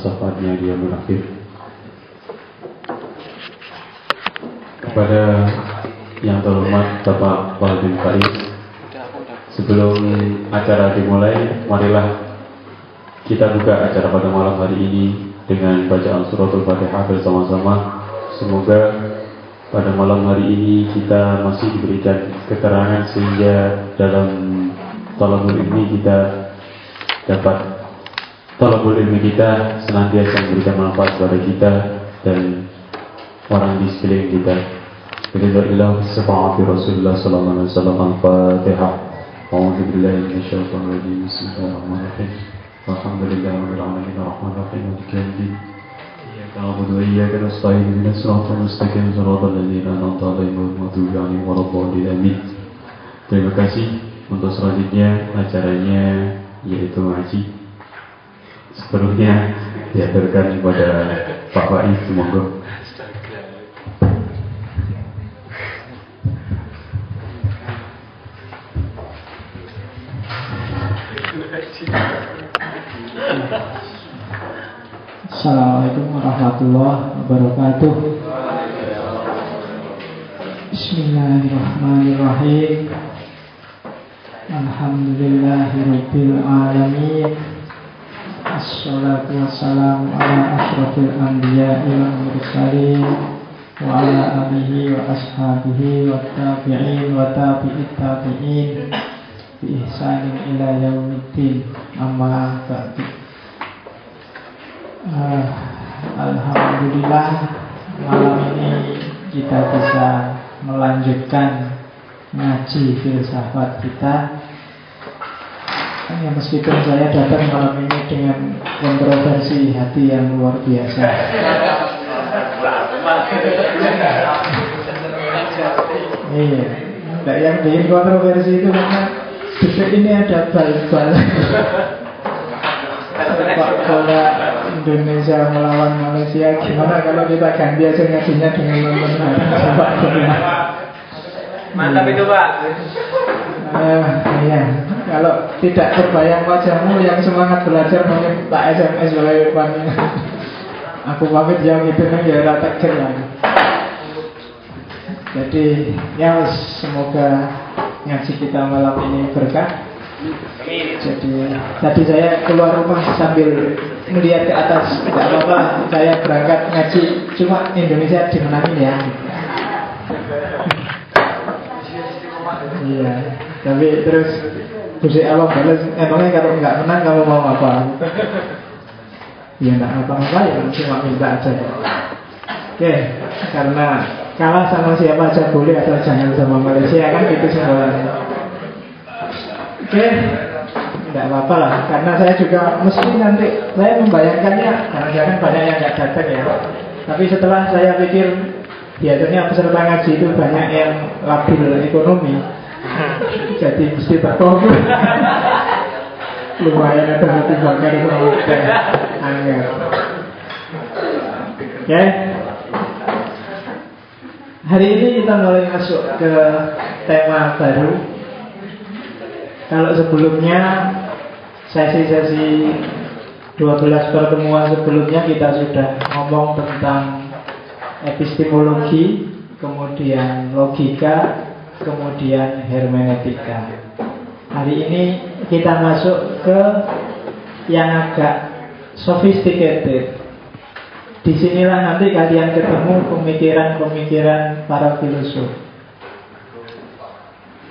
sahabatnya dia munafik. Kepada yang terhormat Bapak Waldin Faris sebelum acara dimulai marilah kita buka acara pada malam hari ini dengan bacaan suratul fatihah bersama-sama. Semoga pada malam hari ini kita masih diberikan keterangan sehingga dalam talabul ini kita dapat tolong ilmu kita senantiasa memberikan manfaat kepada kita dan orang di sekeliling kita. Bismillah sifat Rasulullah sallallahu alaihi wasallam Al-Fatihah. A'udzu billahi minasyaitonir rajim. Bismillahirrahmanirrahim. Alhamdulillahirabbil alamin arrahmanir rahim maliki yaumiddin. Iyyaka na'budu wa iyyaka nasta'in ihdinas siratal mustaqim siratal Terima kasih untuk selanjutnya acaranya yaitu ngaji Sepenuhnya diaturkan kepada Pak Faiz monggo. Assalamualaikum warahmatullahi wabarakatuh. Bismillahirrahmanirrahim. Alhamdulillahirabbil alamin Assalatu wassalamu ala ashrafil anbiya wal mursalin wa ala alihi wa ashabihi wa tabi'in wa tabi'it tabi'in bi ihsanin ila yaumiddin. Amma ba'du. Uh, Alhamdulillah malam ini kita bisa melanjutkan ngaji filsafat kita ya, Meskipun saya datang malam ini dengan kontroversi hati yang luar biasa. Iya, Tidak yang bikin kontroversi itu karena detik ini ada bal-bal. Sepak bola Indonesia melawan Malaysia Gimana kalau kita ganti aja ngajinya dengan nonton sepak bola Mantap itu Pak Uh, iya. Kalau tidak terbayang wajahmu yang semangat belajar mungkin tak SMS oleh depannya. Aku pamit yang itu kan ya rata lagi. Jadi ya semoga ngaji kita malam ini berkah. Jadi tadi saya keluar rumah sambil melihat ke atas tidak apa-apa saya berangkat ngaji cuma Indonesia dimenangin ya. Iya, tapi terus Gusti Allah balas emangnya kalau nggak menang kamu mau apa? Ya nggak apa-apa ya cuma minta aja. Oke, karena kalah sama siapa aja boleh atau jangan sama Malaysia kan itu sebenarnya. Oke, tidak apa-apa lah Karena saya juga mesti nanti Saya membayangkannya Jangan-jangan banyak yang nggak datang ya Tapi setelah saya pikir Biasanya peserta ngaji itu banyak yang labil ekonomi Jadi mesti berkumpul Lumayan ada hati bakar sama Anggar Oke. Hari ini kita mulai masuk ke tema baru. Kalau sebelumnya sesi-sesi 12 pertemuan sebelumnya kita sudah ngomong tentang epistemologi, kemudian logika, kemudian hermeneutika. Hari ini kita masuk ke yang agak sophisticated. Di sinilah nanti kalian ketemu pemikiran-pemikiran para filosof.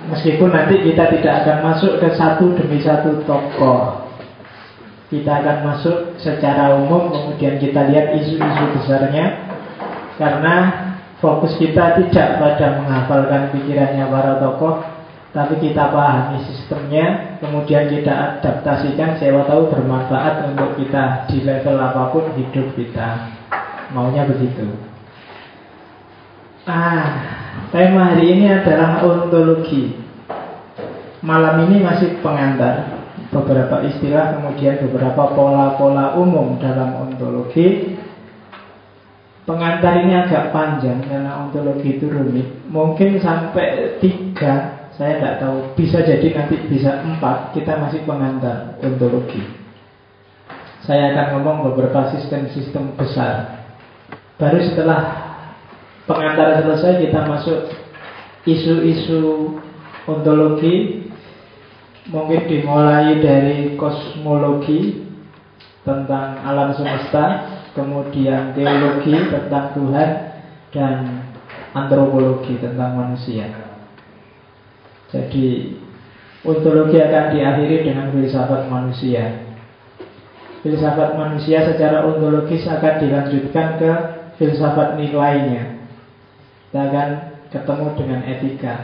Meskipun nanti kita tidak akan masuk ke satu demi satu tokoh Kita akan masuk secara umum Kemudian kita lihat isu-isu besarnya Karena fokus kita tidak pada menghafalkan pikirannya para tokoh Tapi kita pahami sistemnya Kemudian kita adaptasikan Siapa tahu bermanfaat untuk kita Di level apa pun hidup kita Maunya begitu Ah, tema hari ini adalah ontologi. Malam ini masih pengantar beberapa istilah, kemudian beberapa pola-pola umum dalam ontologi. Pengantar ini agak panjang karena ontologi itu rumit. Mungkin sampai tiga, saya tidak tahu. Bisa jadi nanti bisa empat. Kita masih pengantar ontologi. saya akan ngomong beberapa sistem-sistem besar. Baru setelah pengantar selesai kita masuk isu-isu ontologi mungkin dimulai dari kosmologi tentang alam semesta, kemudian teologi tentang Tuhan dan antropologi tentang manusia. Jadi ontologi akan diakhiri dengan filsafat manusia. Filsafat manusia secara ontologis akan dilanjutkan ke filsafat nilainya. Kita akan ketemu dengan etika.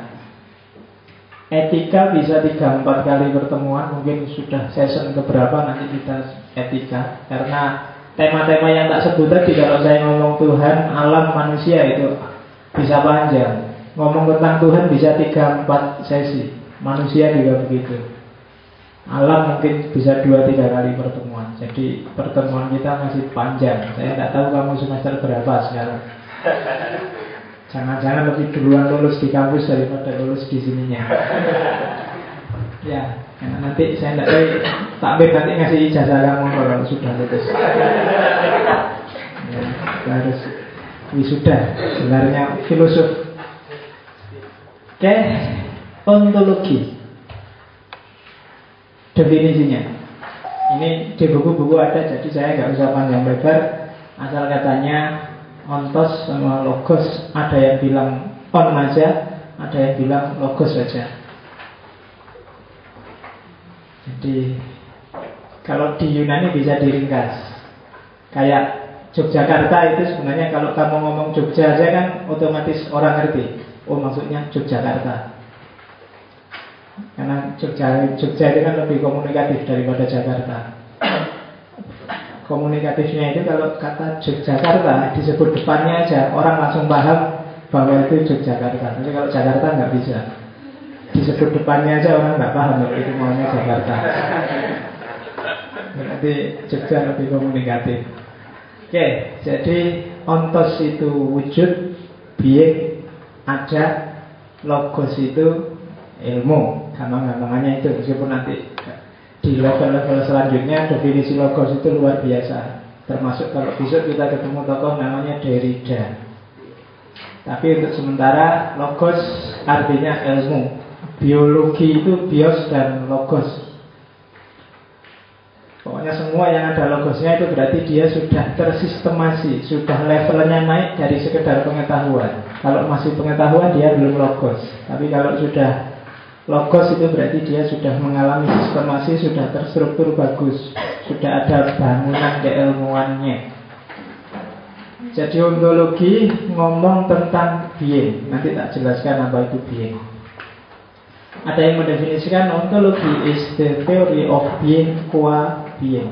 Etika bisa tiga empat kali pertemuan, mungkin sudah season keberapa nanti kita etika. Karena tema-tema yang tak sebut tadi kalau saya ngomong Tuhan, alam, manusia itu bisa panjang. Ngomong tentang Tuhan bisa tiga empat sesi. Manusia juga begitu. Alam mungkin bisa dua tiga kali pertemuan. Jadi pertemuan kita masih panjang. Saya tidak tahu kamu semester berapa sekarang. Jangan-jangan lebih duluan lulus di kampus daripada lulus di sininya. ya, karena nanti saya tidak tahu takbir nanti ngasih ijazah kamu kalau sudah lulus. Ya, harus wisuda, sebenarnya filosof. Oke, ontologi. Definisinya. Ini di buku-buku ada, jadi saya nggak usah panjang lebar. Asal katanya ontos sama logos ada yang bilang on aja ada yang bilang logos saja jadi kalau di Yunani bisa diringkas kayak Yogyakarta itu sebenarnya kalau kamu ngomong Jogja aja kan otomatis orang ngerti oh maksudnya Yogyakarta karena Jogja, Jogja itu kan lebih komunikatif daripada Jakarta komunikatifnya itu kalau kata Yogyakarta disebut depannya aja orang langsung paham bahwa itu Yogyakarta. Tapi kalau Jakarta nggak bisa. Disebut depannya aja orang nggak paham kalau itu maunya Jakarta. Berarti Jogja lebih komunikatif. Oke, jadi ontos itu wujud, being, ada, logos itu ilmu. Gampang-gampangannya itu meskipun nanti di level-level selanjutnya definisi logos itu luar biasa termasuk kalau besok kita ketemu tokoh namanya Derrida tapi untuk sementara logos artinya ilmu biologi itu bios dan logos pokoknya semua yang ada logosnya itu berarti dia sudah tersistemasi sudah levelnya naik dari sekedar pengetahuan kalau masih pengetahuan dia belum logos tapi kalau sudah Logos itu berarti dia sudah mengalami sistemasi, sudah terstruktur bagus, sudah ada bangunan keilmuannya. Jadi ontologi ngomong tentang being. Nanti tak jelaskan apa itu being. Ada yang mendefinisikan ontologi is the theory of being qua being.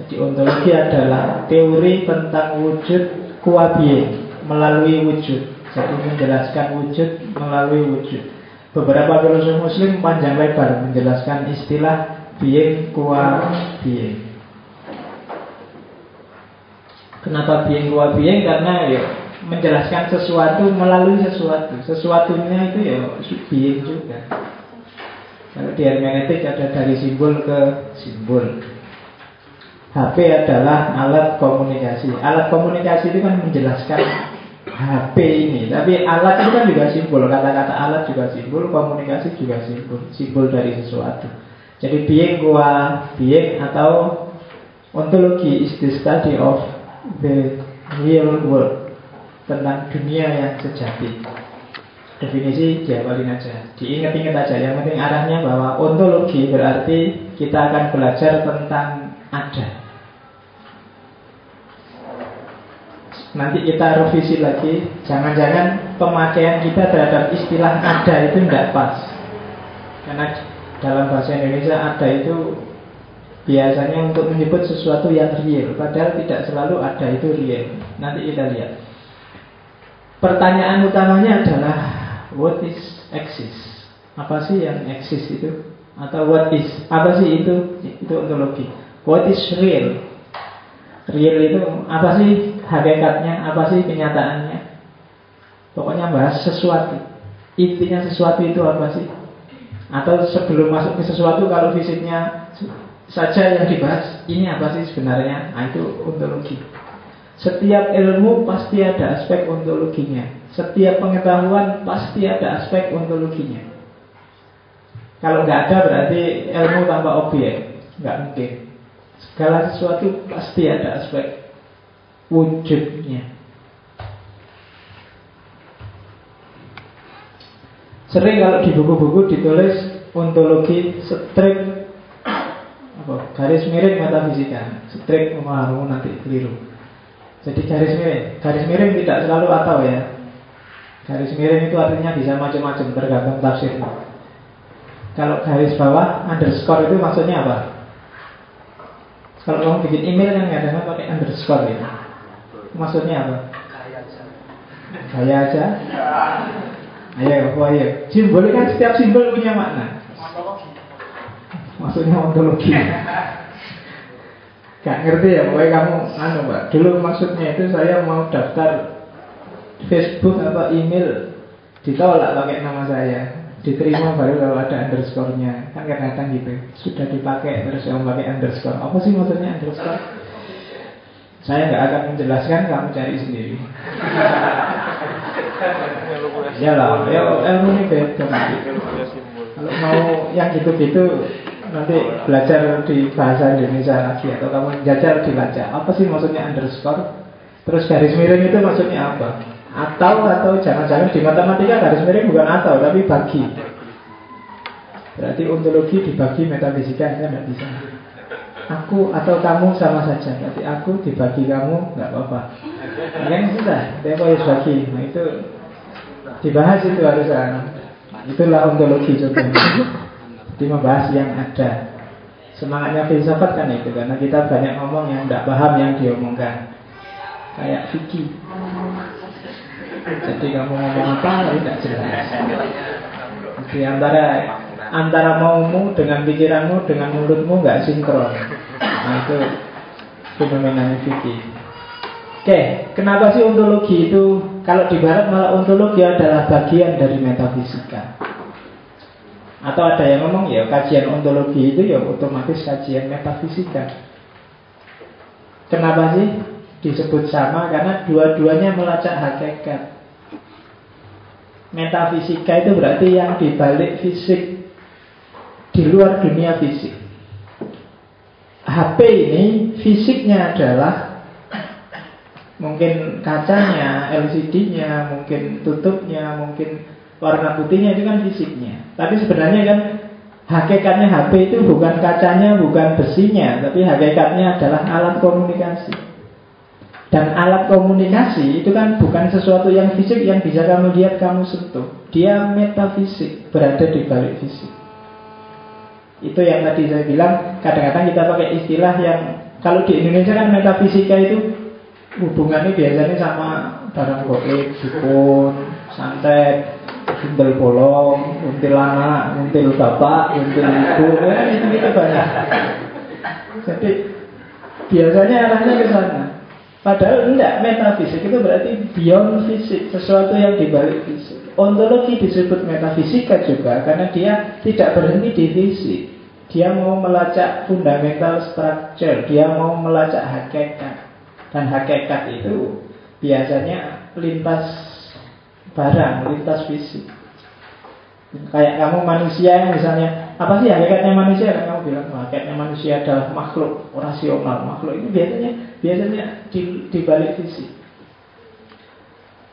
Jadi ontologi adalah teori tentang wujud qua being melalui wujud. Jadi menjelaskan wujud melalui wujud. Beberapa filosof muslim panjang lebar menjelaskan istilah being kuwa being. Kenapa being kuwa being? Karena ya menjelaskan sesuatu melalui sesuatu. Sesuatunya itu ya being juga. Kalau di hermeneutik ada dari simbol ke simbol. HP adalah alat komunikasi. Alat komunikasi itu kan menjelaskan HP ini. Tapi alat itu kan juga simbol. Kata-kata alat juga simbol, komunikasi juga simbol. Simbol dari sesuatu. Jadi being gua being atau ontologi is the study of the real world tentang dunia yang sejati. Definisi dihafalin aja, diingat-ingat aja. Yang penting arahnya bahwa ontologi berarti kita akan belajar tentang ada. Nanti kita revisi lagi Jangan-jangan pemakaian kita terhadap istilah ada itu tidak pas Karena dalam bahasa Indonesia ada itu Biasanya untuk menyebut sesuatu yang real Padahal tidak selalu ada itu real Nanti kita lihat Pertanyaan utamanya adalah What is exist? Apa sih yang exist itu? Atau what is? Apa sih itu? Itu ontologi What is real? Real itu apa sih hakikatnya, apa sih kenyataannya. Pokoknya bahas sesuatu. Intinya sesuatu itu apa sih? Atau sebelum masuk ke sesuatu kalau fisiknya saja yang dibahas ini apa sih sebenarnya? Nah, itu ontologi. Setiap ilmu pasti ada aspek ontologinya. Setiap pengetahuan pasti ada aspek ontologinya. Kalau nggak ada berarti ilmu tanpa objek, nggak mungkin. Segala sesuatu pasti ada aspek wujudnya. Sering kalau di buku-buku ditulis ontologi strip apa garis miring metafisika strip memahami nanti keliru jadi garis miring. Garis miring tidak selalu atau ya. Garis miring itu artinya bisa macam-macam tergantung tafsir. Kalau garis bawah underscore itu maksudnya apa? Kalau kamu bikin email kan kadang pakai underscore ya maksudnya apa? Gaya aja. Ayo ayo. Simbol kan setiap simbol punya makna. Maksudnya ontologi. Gak ngerti ya, pokoknya kamu anu mbak. Dulu maksudnya itu saya mau daftar Facebook atau email ditolak pakai nama saya. Diterima baru kalau ada underscore-nya. Kan kadang-kadang gitu. Sudah dipakai terus yang pakai underscore. Apa sih maksudnya underscore? Saya nggak akan menjelaskan kamu cari sendiri. Ya lah ya ilmu ini beda. Kalau mau yang gitu-gitu nanti belajar di bahasa Indonesia lagi atau kamu jajar dibaca apa sih maksudnya underscore? Terus garis miring itu maksudnya apa? Atau atau jangan-jangan di matematika garis miring bukan atau tapi bagi. Berarti ontologi dibagi metafisika itu tidak bisa. Aku atau kamu sama saja. Berarti aku dibagi kamu nggak apa-apa. Yang sudah dia harus bagi? Nah itu dibahas itu harus itulah ontologi contohnya di membahas yang ada. Semangatnya filsafat kan itu karena kita banyak ngomong yang tidak paham yang diomongkan. Kayak Vicky. Jadi kamu ngomong apa tapi tidak jelas. Di antara antara maumu dengan pikiranmu dengan mulutmu nggak sinkron. Nah itu fenomenanya Vicky. Oke, kenapa sih ontologi itu kalau di barat malah ontologi adalah bagian dari metafisika. Atau ada yang ngomong ya kajian ontologi itu ya otomatis kajian metafisika. Kenapa sih disebut sama? Karena dua-duanya melacak hakikat. Metafisika itu berarti yang dibalik fisik di luar dunia fisik. HP ini fisiknya adalah mungkin kacanya, LCD-nya, mungkin tutupnya, mungkin warna putihnya itu kan fisiknya. Tapi sebenarnya kan hakikatnya HP itu bukan kacanya, bukan besinya, tapi hakikatnya adalah alat komunikasi. Dan alat komunikasi itu kan bukan sesuatu yang fisik yang bisa kamu lihat, kamu sentuh. Dia metafisik, berada di balik fisik. Itu yang tadi saya bilang, kadang-kadang kita pakai istilah yang kalau di Indonesia kan metafisika itu hubungannya biasanya sama barang goib, dukun, santet, until bolong, until anak, until bapak, until ibu, ya, itu itu banyak. Jadi biasanya arahnya ke sana. Padahal enggak metafisik itu berarti beyond fisik, sesuatu yang dibalik fisik. Ontologi disebut metafisika juga karena dia tidak berhenti di fisik. Dia mau melacak fundamental structure, dia mau melacak hakikat. Dan hakikat itu biasanya lintas barang, lintas fisik. Kayak kamu manusia misalnya, apa sih hakikatnya manusia? Kan kamu bilang, hakikatnya manusia adalah makhluk rasional. Makhluk itu biasanya biasanya di, di balik fisik.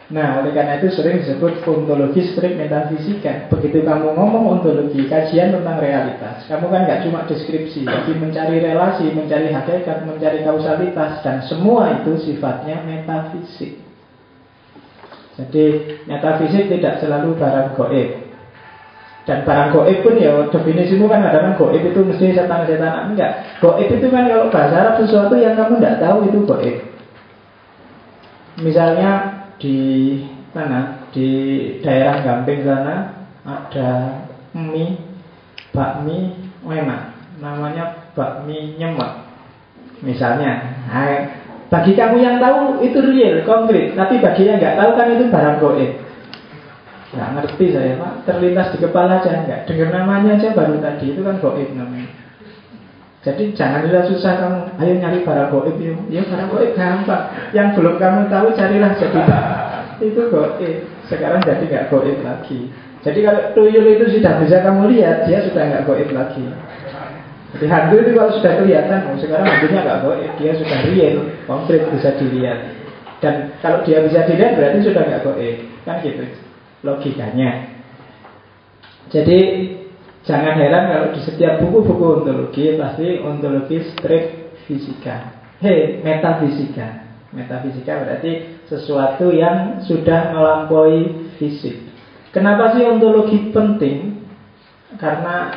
Nah, oleh karena itu sering disebut ontologi strip metafisika. Begitu kamu ngomong ontologi, kajian tentang realitas. Kamu kan nggak cuma deskripsi, tapi mencari relasi, mencari hakikat, mencari kausalitas, dan semua itu sifatnya metafisik. Jadi metafisik tidak selalu barang goib. Dan barang goib pun ya definisimu kan ada kan goib itu mesti setan-setan enggak. Goib itu kan kalau bahasa Arab sesuatu yang kamu tidak tahu itu goib. Misalnya di mana di daerah Gamping sana ada mie bakmi enak namanya bakmi nyemek misalnya nah, bagi kamu yang tahu itu real, konkret. Tapi bagi yang nggak tahu kan itu barang goib. Nggak ngerti saya pak, terlintas di kepala aja nggak. Dengar namanya aja baru tadi itu kan goib namanya. Jadi janganlah susah kamu, ayo nyari barang goib yuk. Ya barang goib gampang. Yang belum kamu tahu carilah jadi itu goib. Sekarang jadi nggak goib lagi. Jadi kalau tuyul itu sudah bisa kamu lihat, dia sudah nggak goib lagi. Jadi hantu itu kalau sudah kelihatan, sekarang hantunya nggak goib, dia sudah real, konkret bisa dilihat. Dan kalau dia bisa dilihat berarti sudah nggak goib, kan gitu logikanya. Jadi Jangan heran kalau di setiap buku-buku ontologi pasti ontologi strip fisika. Hei, metafisika. Metafisika berarti sesuatu yang sudah melampaui fisik. Kenapa sih ontologi penting? Karena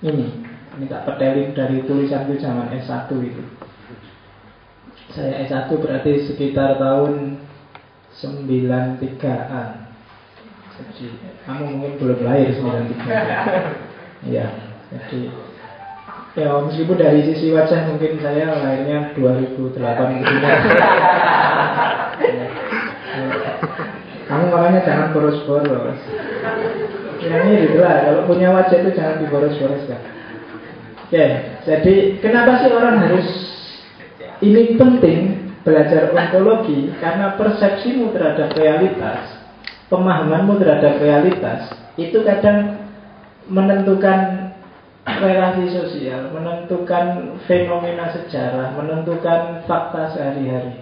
ini, ini tak petelin dari tulisanku zaman S1 itu. Saya S1 berarti sekitar tahun 93-an. Jadi kamu mungkin belum lahir 93. Iya. Jadi ya meskipun dari sisi wajah mungkin saya lahirnya 2008 gitu. ya. Kamu makanya jangan boros-boros. Yang ini lah, kalau punya wajah itu jangan diboros-boros kan. Oke, jadi kenapa sih orang harus ini penting belajar ontologi karena persepsimu terhadap realitas pemahamanmu terhadap realitas itu kadang menentukan relasi sosial, menentukan fenomena sejarah, menentukan fakta sehari-hari.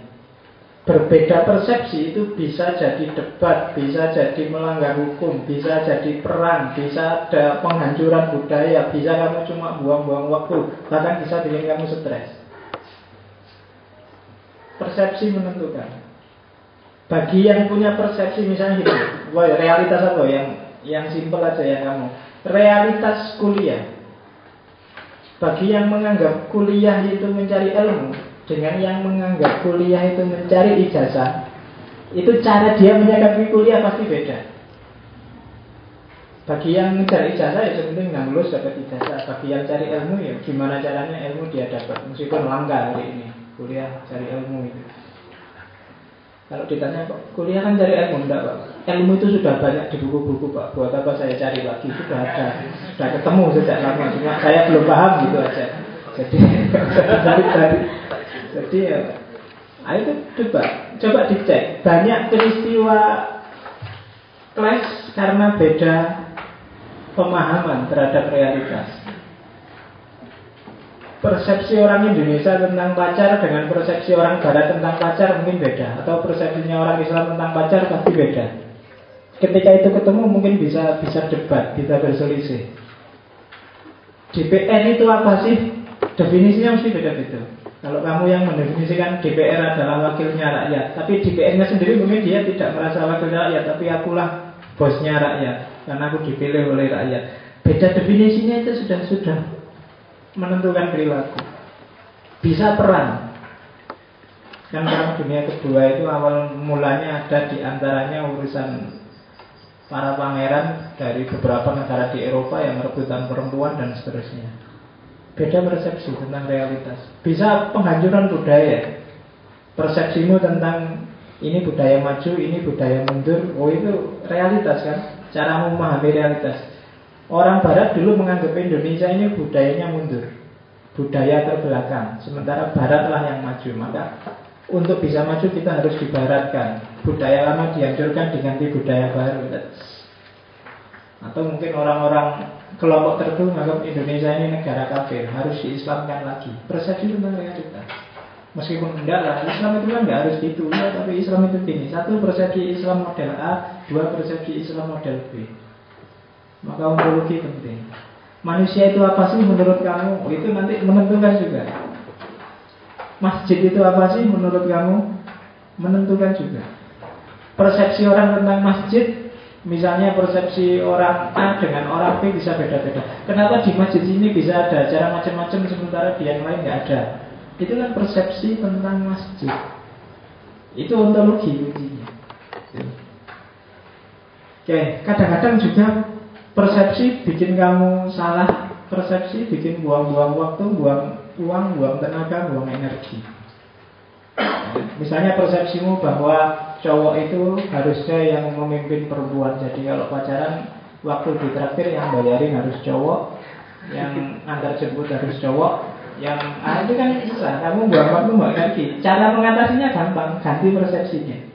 Berbeda persepsi itu bisa jadi debat, bisa jadi melanggar hukum, bisa jadi perang, bisa ada penghancuran budaya, bisa kamu cuma buang-buang waktu, bahkan bisa bikin kamu stres. Persepsi menentukan. Bagi yang punya persepsi misalnya gitu, wah realitas apa yang yang simpel aja ya kamu. Realitas kuliah. Bagi yang menganggap kuliah itu mencari ilmu dengan yang menganggap kuliah itu mencari ijazah, itu cara dia menyikapi kuliah pasti beda. Bagi yang mencari ijazah ya sebenarnya nggak lulus dapat ijazah. Bagi yang cari ilmu ya gimana caranya ilmu dia dapat meskipun langka hari ini kuliah cari ilmu itu. Kalau ditanya kok kuliah kan cari ilmu enggak pak? Ilmu itu sudah banyak di buku-buku pak. Buat apa saya cari lagi? Sudah ada, sudah ketemu sejak lama. Cuma saya belum paham gitu aja. Jadi dari jadi ya, ayo itu coba, coba dicek. Banyak peristiwa kelas karena beda pemahaman terhadap realitas persepsi orang Indonesia tentang pacar dengan persepsi orang Barat tentang pacar mungkin beda atau persepsinya orang Islam tentang pacar pasti beda. Ketika itu ketemu mungkin bisa bisa debat, bisa berselisih. DPR itu apa sih? Definisinya mesti beda-beda. Kalau kamu yang mendefinisikan DPR adalah wakilnya rakyat, tapi DPR-nya sendiri mungkin dia tidak merasa wakil rakyat, tapi akulah bosnya rakyat, karena aku dipilih oleh rakyat. Beda definisinya itu sudah sudah menentukan perilaku. Bisa perang. Kan perang dunia kedua itu awal mulanya ada di antaranya urusan para pangeran dari beberapa negara di Eropa yang merebutan perempuan dan seterusnya. Beda persepsi tentang realitas. Bisa penghancuran budaya. Persepsimu tentang ini budaya maju, ini budaya mundur. Oh itu realitas kan? Cara memahami realitas. Orang Barat dulu menganggap Indonesia ini budayanya mundur, budaya terbelakang. Sementara Barat lah yang maju. Maka untuk bisa maju kita harus dibaratkan. Budaya lama dihancurkan diganti budaya baru. Atau mungkin orang-orang kelompok tertentu menganggap Indonesia ini negara kafir, harus diislamkan lagi. Persepsi tentang realitas. Meskipun enggak lah, Islam itu kan enggak harus gitu ya, tapi Islam itu gini. Satu persepsi Islam model A, dua persepsi Islam model B. Maka ontologi penting. Manusia itu apa sih menurut kamu? Itu nanti menentukan juga. Masjid itu apa sih menurut kamu? Menentukan juga. Persepsi orang tentang masjid, misalnya persepsi orang A dengan orang B bisa beda-beda. Kenapa di masjid ini bisa ada acara macam-macam sementara di yang lain nggak ada? Itu kan persepsi tentang masjid. Itu ontologi kuncinya. Oke, kadang-kadang juga Persepsi bikin kamu salah Persepsi bikin buang-buang waktu Buang uang, buang tenaga, buang energi Misalnya persepsimu bahwa cowok itu harusnya yang memimpin perempuan Jadi kalau pacaran waktu di traktir yang bayarin harus cowok Yang antar jemput harus cowok yang ah, itu kan susah. Kamu buang waktu mau ganti. Cara mengatasinya gampang, ganti persepsinya.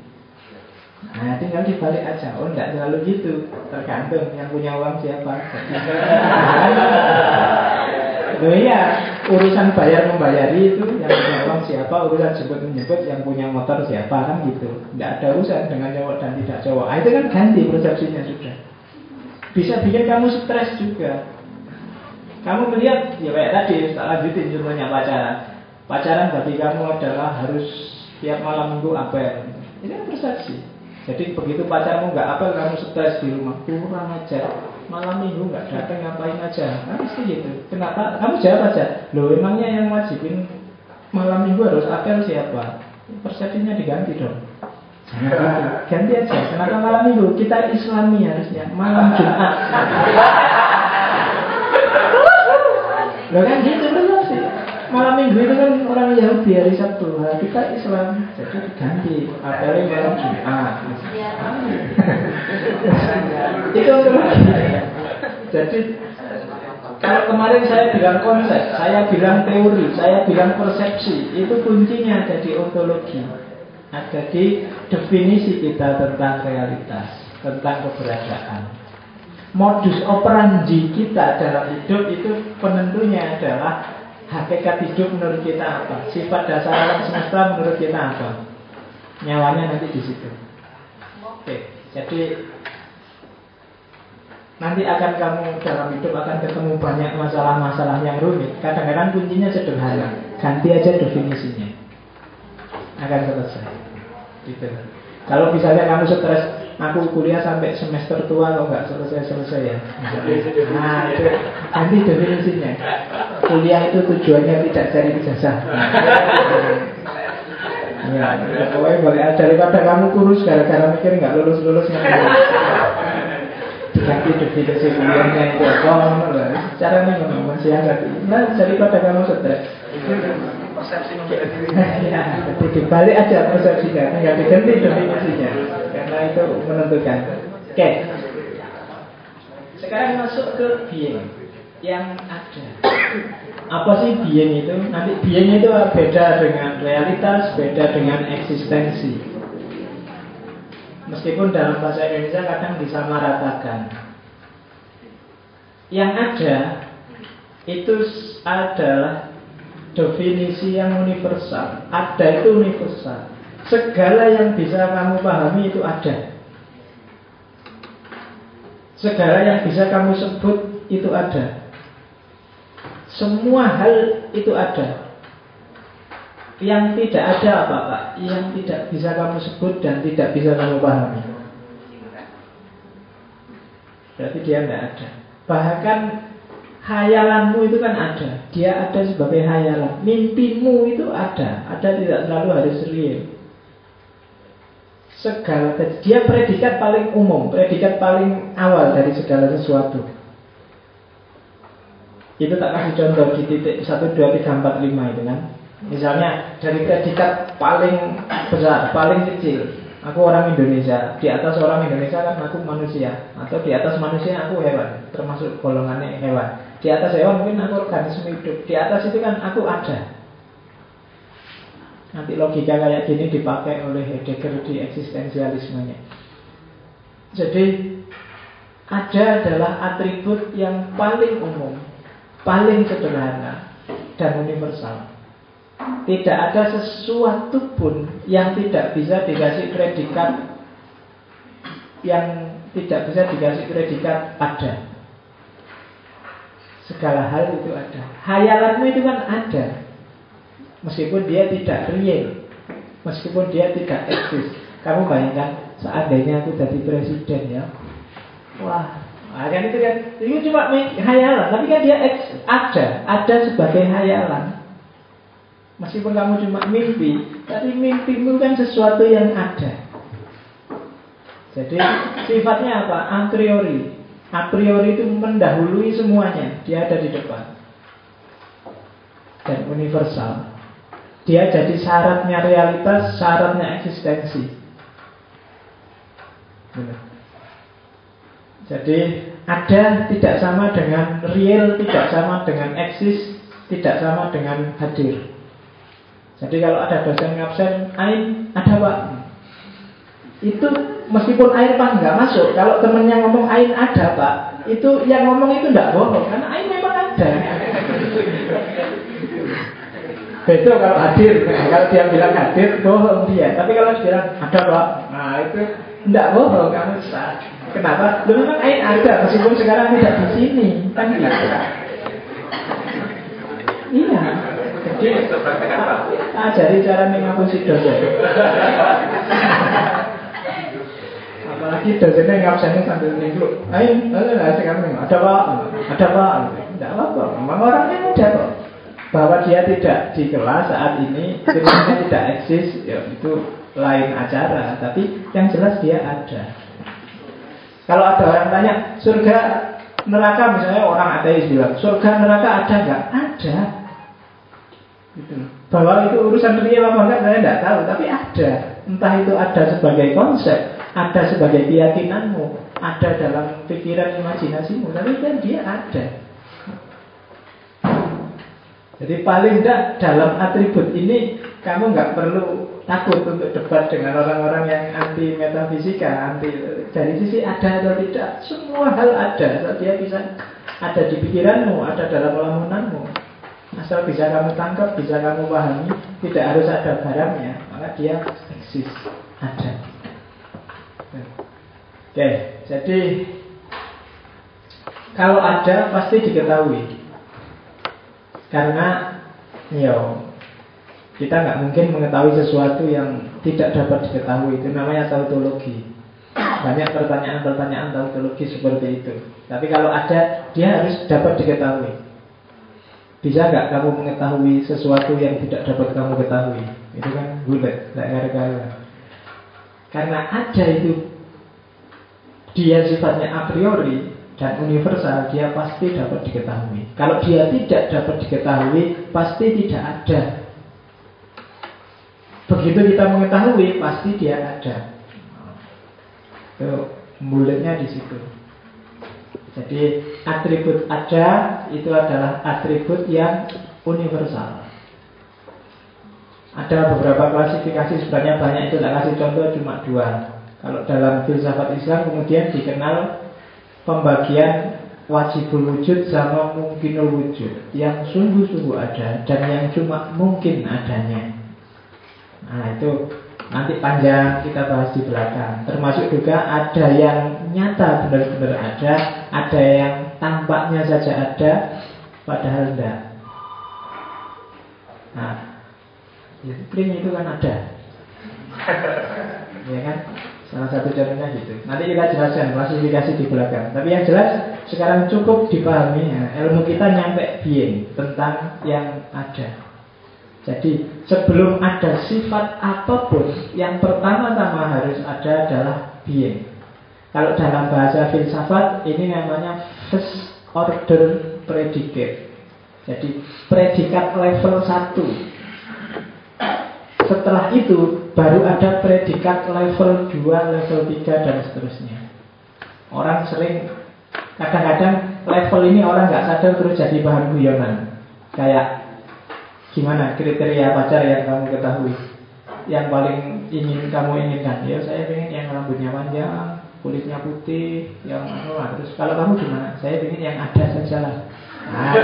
Nah, tinggal dibalik aja. Oh, enggak terlalu gitu. Tergantung yang punya uang siapa. Loh iya, urusan bayar membayari itu yang punya uang siapa, urusan jemput menyebut yang punya motor siapa kan gitu. Enggak ada urusan dengan cowok dan tidak cowok. Ah, itu kan ganti persepsinya sudah. Bisa bikin kamu stres juga. Kamu melihat, ya kayak tadi, tak lanjutin contohnya pacaran. Pacaran bagi kamu adalah harus tiap malam minggu apel. Ini kan persepsi. Jadi begitu pacarmu nggak apel, kamu stres di rumah, kurang aja. Malam minggu nggak datang ngapain aja? Kan pasti gitu. Kenapa? Kamu jawab aja. Loh emangnya yang wajibin malam minggu harus apel siapa? Persepsinya diganti dong. Ganti aja. Kenapa malam minggu? Kita Islami harusnya. Malam Jumat. Loh kan gitu. Malam minggu itu kan orang Yahudi hari Sabtu. Nah, kita Islam. Jadi diganti. Apalagi malam Jumat. itu Jadi kalau kemarin saya bilang konsep, saya bilang teori, saya bilang persepsi, itu kuncinya ada di ontologi. Ada di definisi kita tentang realitas, tentang keberadaan. Modus operandi kita dalam hidup itu penentunya adalah hakikat hidup menurut kita apa, sifat dasar alam semesta menurut kita apa. Nyawanya nanti di situ. Oke, jadi nanti akan kamu dalam hidup akan ketemu banyak masalah-masalah yang rumit. Kadang-kadang kuncinya sederhana, ganti aja definisinya, akan selesai. Gitu. Kalau misalnya kamu stres, aku kuliah sampai semester tua kalau nggak selesai-selesai ya. Nah itu nanti definisinya. Kuliah itu tujuannya tidak cari ijazah. Ya, pokoknya boleh aja daripada kamu kurus gara-gara mikir nggak lulus-lulus Ganti definisi kuliahnya itu apa? Caranya ngomong masih ada. Nah, daripada kamu stres persepsi ya, jadi dibalik aja persepsinya, tinggal diganti definisinya, karena itu menentukan. Oke, sekarang masuk ke being yang ada. Apa sih being itu? Nanti being itu beda dengan realitas, beda dengan eksistensi. Meskipun dalam bahasa Indonesia kadang disamaratakan. Yang ada itu adalah definisi yang universal. Ada itu universal. Segala yang bisa kamu pahami itu ada. Segala yang bisa kamu sebut itu ada. Semua hal itu ada. Yang tidak ada apa Pak? Yang tidak bisa kamu sebut dan tidak bisa kamu pahami. Berarti dia tidak ada. Bahkan Hayalanmu itu kan ada Dia ada sebagai hayalan Mimpimu itu ada Ada tidak selalu harus real Segala Dia predikat paling umum Predikat paling awal dari segala sesuatu Itu tak kasih contoh di titik 1, 2, 3, 4, 5 itu kan Misalnya dari predikat paling besar, paling kecil Aku orang Indonesia Di atas orang Indonesia kan aku manusia Atau di atas manusia aku hewan Termasuk golongannya hewan di atas hewan mungkin aku organisme hidup. Di atas itu kan aku ada. Nanti logika kayak gini dipakai oleh Heidegger di eksistensialismenya. Jadi ada adalah atribut yang paling umum, paling sederhana dan universal. Tidak ada sesuatu pun yang tidak bisa dikasih predikat yang tidak bisa dikasih predikat ada. Segala hal itu ada. Hayalanmu itu kan ada. Meskipun dia tidak real. Meskipun dia tidak eksis. Kamu bayangkan seandainya aku jadi presiden ya. Wah, nah kan itu kan itu cuma hayalan, tapi kan dia ada, ada sebagai hayalan. Meskipun kamu cuma mimpi, tapi mimpimu kan sesuatu yang ada. Jadi sifatnya apa? A priori a priori itu mendahului semuanya. Dia ada di depan. Dan universal. Dia jadi syaratnya realitas, syaratnya eksistensi. Jadi ada tidak sama dengan real, tidak sama dengan eksis, tidak sama dengan hadir. Jadi kalau ada dosen ngabsen, ain ada pak. Itu meskipun air pas nggak masuk, kalau temennya ngomong ain ada pak, itu yang ngomong itu tidak bohong karena ain memang ada. Betul kalau hadir, kalau dia bilang hadir, bohong dia. Tapi kalau dia bilang ada pak, nah itu tidak bohong kamu sah. Kenapa? Lu memang ain ada, meskipun sekarang tidak di sini, kan gitu. Iya. Jadi ajari cara mengapusi dosen. Apalagi dosennya ngabsennya sambil minggu. Ayo, ayo, sekarang ada pak, ada pak. Tidak apa-apa, memang orangnya ada kok bahwa dia tidak di kelas saat ini firmannya tidak eksis ya itu lain acara tapi yang jelas dia ada kalau ada orang tanya surga neraka? Misalnya orang ateis bilang surga neraka ada nggak? Ada. Gitu. bahwa itu urusan real apa enggak saya tidak tahu. Tapi ada. Entah itu ada sebagai konsep ada sebagai keyakinanmu ada dalam pikiran imajinasimu. Tapi kan dia ada jadi paling tidak dalam atribut ini kamu nggak perlu takut untuk debat dengan orang-orang yang anti metafisika, anti dari sisi ada atau tidak, semua hal ada. Dia bisa ada di pikiranmu, ada dalam lamunanmu. Asal bisa kamu tangkap, bisa kamu pahami, tidak harus ada barangnya, maka dia eksis, ada. Oke, jadi kalau ada pasti diketahui. Karena ya kita nggak mungkin mengetahui sesuatu yang tidak dapat diketahui itu namanya tautologi. Banyak pertanyaan-pertanyaan tautologi seperti itu. Tapi kalau ada, dia harus dapat diketahui. Bisa nggak kamu mengetahui sesuatu yang tidak dapat kamu ketahui? Itu kan bulat, tidak Karena ada itu, dia sifatnya a priori, dan universal dia pasti dapat diketahui. Kalau dia tidak dapat diketahui, pasti tidak ada. Begitu kita mengetahui, pasti dia ada. Itu mulutnya di situ. Jadi atribut ada itu adalah atribut yang universal. Ada beberapa klasifikasi sebenarnya banyak itu tak kasih contoh cuma dua. Kalau dalam filsafat Islam kemudian dikenal pembagian wajibul wujud sama mungkinul wujud yang sungguh-sungguh ada dan yang cuma mungkin adanya. Nah itu nanti panjang kita bahas di belakang. Termasuk juga ada yang nyata benar-benar ada, ada yang tampaknya saja ada, padahal tidak. Nah, spring itu kan ada, ya kan? Salah satu contohnya gitu. Nanti kita jelaskan klasifikasi di belakang. Tapi yang jelas sekarang cukup dipahami ya, ilmu kita nyampe being tentang yang ada. Jadi sebelum ada sifat apa pun, yang pertama-tama harus ada adalah being. Kalau dalam bahasa filsafat ini namanya first order predicate. Jadi predikat level 1 setelah itu baru ada predikat level 2, level 3 dan seterusnya. Orang sering kadang-kadang level ini orang nggak sadar terus jadi bahan guyonan. Kayak gimana kriteria pacar yang kamu ketahui? Yang paling ingin kamu inginkan? Ya saya ingin yang rambutnya panjang, kulitnya putih, yang anu terus kalau kamu gimana? Saya ingin yang ada saja lah. Nah,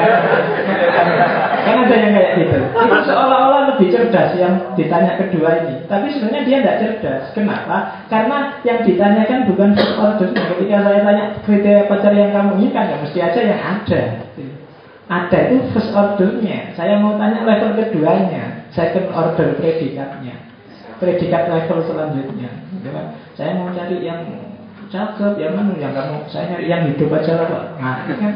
kan ada yang kayak gitu. Itu seolah-olah lebih cerdas yang ditanya kedua ini. Tapi sebenarnya dia tidak cerdas. Kenapa? Karena yang ditanyakan bukan first order. Ketika saya tanya kriteria pacar yang kamu inginkan, ya mesti aja yang ada. Ada itu first ordernya. Saya mau tanya level keduanya, second order predikatnya, predikat level selanjutnya. Saya mau cari yang cakep, yang mana, yang kamu, saya nyari yang hidup aja lah pak. Nah, kan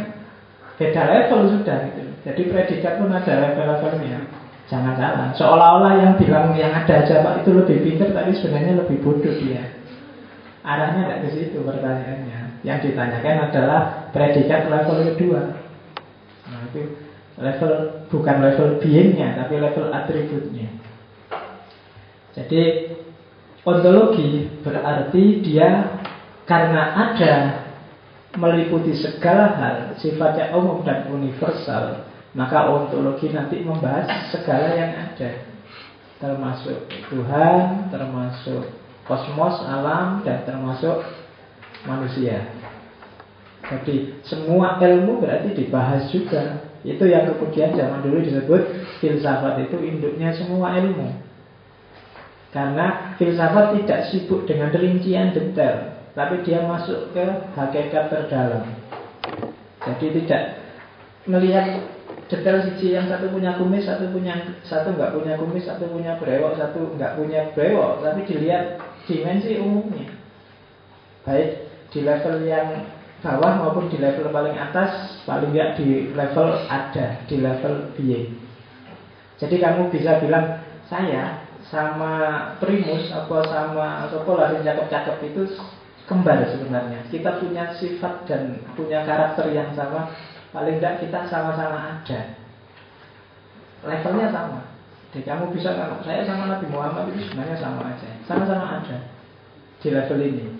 Beda level sudah gitu. Jadi predikat pun ada level-levelnya. Jangan salah. Seolah-olah yang bilang yang ada aja Pak itu lebih pintar, tapi sebenarnya lebih bodoh dia. Arahnya tidak ke situ pertanyaannya. Yang ditanyakan adalah predikat level kedua. Nah itu level bukan level beingnya, tapi level atributnya. Jadi ontologi berarti dia karena ada meliputi segala hal, sifatnya umum dan universal, Maka ontologi nanti membahas segala yang ada. Termasuk Tuhan, termasuk kosmos, alam, dan termasuk manusia. Jadi semua ilmu berarti dibahas juga. Itu yang kemudian zaman dulu disebut filsafat itu induknya semua ilmu. Karena filsafat tidak sibuk dengan rincian detail Tapi dia masuk ke hakikat terdalam Jadi tidak melihat detail siji yang satu punya kumis, satu punya satu nggak punya kumis, satu punya brewok, satu nggak punya brewok, tapi dilihat dimensi umumnya. Baik di level yang bawah maupun di level paling atas, paling nggak di level ada, di level being. Jadi kamu bisa bilang saya sama primus apa sama sekolah yang cakep-cakep itu kembar sebenarnya. Kita punya sifat dan punya karakter yang sama Paling tidak kita sama-sama ada. Levelnya sama. Jadi kamu bisa kalau saya sama Nabi Muhammad itu sebenarnya sama aja. Sama-sama ada. Di level ini.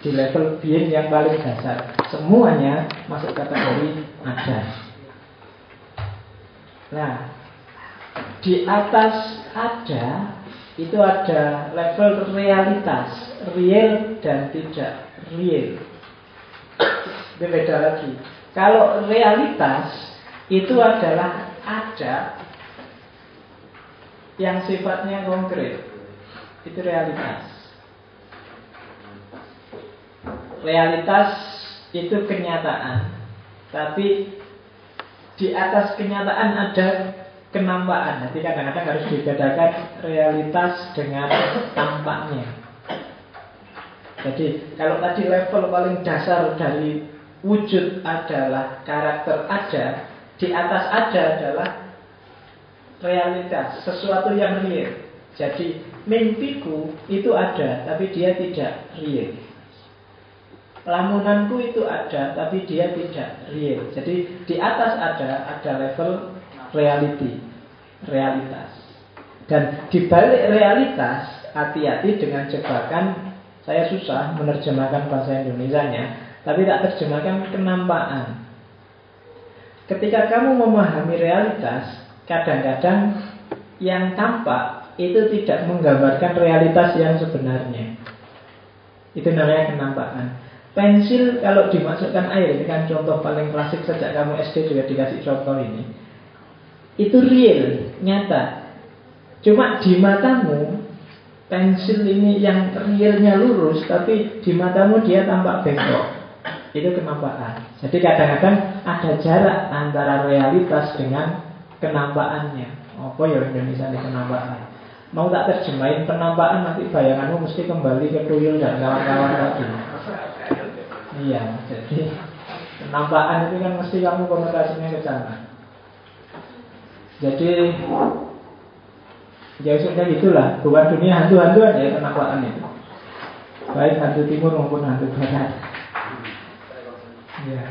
Di level being yang paling dasar. Semuanya masuk kategori ada. Nah Di atas ada Itu ada level realitas Real dan tidak real Itu beda lagi kalau realitas itu adalah ada yang sifatnya konkret. Itu realitas. Realitas itu kenyataan. Tapi di atas kenyataan ada kenampakan. Nanti kadang-kadang harus dibedakan realitas dengan tampaknya. Jadi kalau tadi level paling dasar dari wujud adalah karakter ada, di atas ada adalah realitas, sesuatu yang real. Jadi mimpiku itu ada, tapi dia tidak real. Lamunanku itu ada, tapi dia tidak real. Jadi di atas ada, ada level reality, realitas. Dan di balik realitas, hati-hati dengan jebakan, saya susah menerjemahkan bahasa Indonesia-nya, tapi tak terjemahkan kenampakan. Ketika kamu memahami realitas, kadang-kadang yang tampak itu tidak menggambarkan realitas yang sebenarnya. Itu namanya kenampakan. Pensil kalau dimasukkan air, ini kan contoh paling klasik sejak kamu SD juga dikasih contoh ini. Itu real, nyata. Cuma di matamu pensil ini yang realnya lurus, tapi di matamu dia tampak bengkok. Itu kenampakan. Jadi kadang-kadang ada jarak antara realitas dengan kenampakannya. Apa ya Indonesia ini kenampakan? Mau tak terjemahin penampakan nanti bayanganmu mesti kembali ke tuyul dan kawan-kawan lagi. Iya, jadi penampakan itu kan mesti kamu konotasinya ke sana. Jadi ya sudah gitulah, bukan dunia hantu-hantuan ya penampakan itu. Baik hantu timur maupun hantu barat. Ya.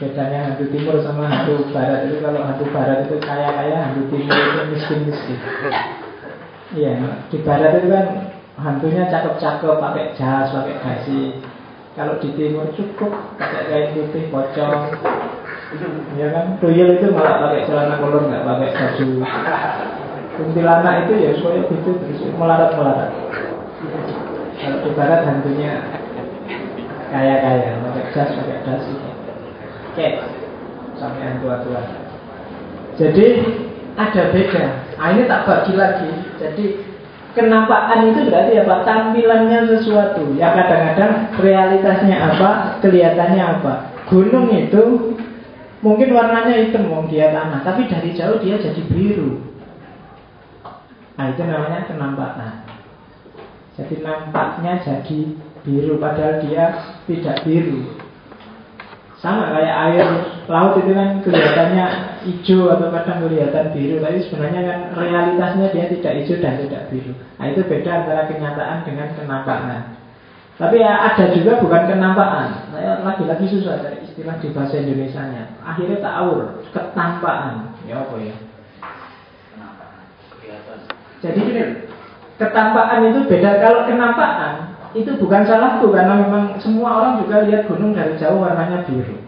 Bedanya hantu timur sama hantu barat itu kalau hantu barat itu kaya-kaya, hantu timur itu miskin-miskin. Iya, di barat itu kan hantunya cakep-cakep pakai jas, pakai dasi. Kalau di timur cukup pakai kain putih pocong. Ya kan, tuyul itu malah pakai celana kolor nggak pakai baju. Kuntilanak itu ya supaya gitu terus melarat-melarat. Kalau di barat hantunya kaya-kaya pakai jas pakai dasi oke sampai yang tua-tua jadi ada beda. Nah, ini tak bagi lagi. Jadi kenampakan itu berarti apa? Tampilannya sesuatu. Ya kadang-kadang realitasnya apa? Kelihatannya apa? Gunung itu mungkin warnanya hitam wong dia tanah. Tapi dari jauh dia jadi biru. Nah itu namanya kenampakan. Jadi nampaknya jadi biru padahal dia tidak biru. Sama kayak air laut itu kan kelihatannya hijau atau kadang kelihatan biru tapi sebenarnya kan realitasnya dia tidak hijau dan tidak biru. Nah itu beda antara kenyataan dengan kenampakan tapi ya ada juga bukan kenampakan saya lagi-lagi susah dari istilah di bahasa Indonesia nya akhirnya taur ketampaan. Ya apa ya? Jadi ketampaan itu beda. Kalau kenampaan itu bukan salahku karena memang semua orang juga lihat gunung dari jauh warnanya biru.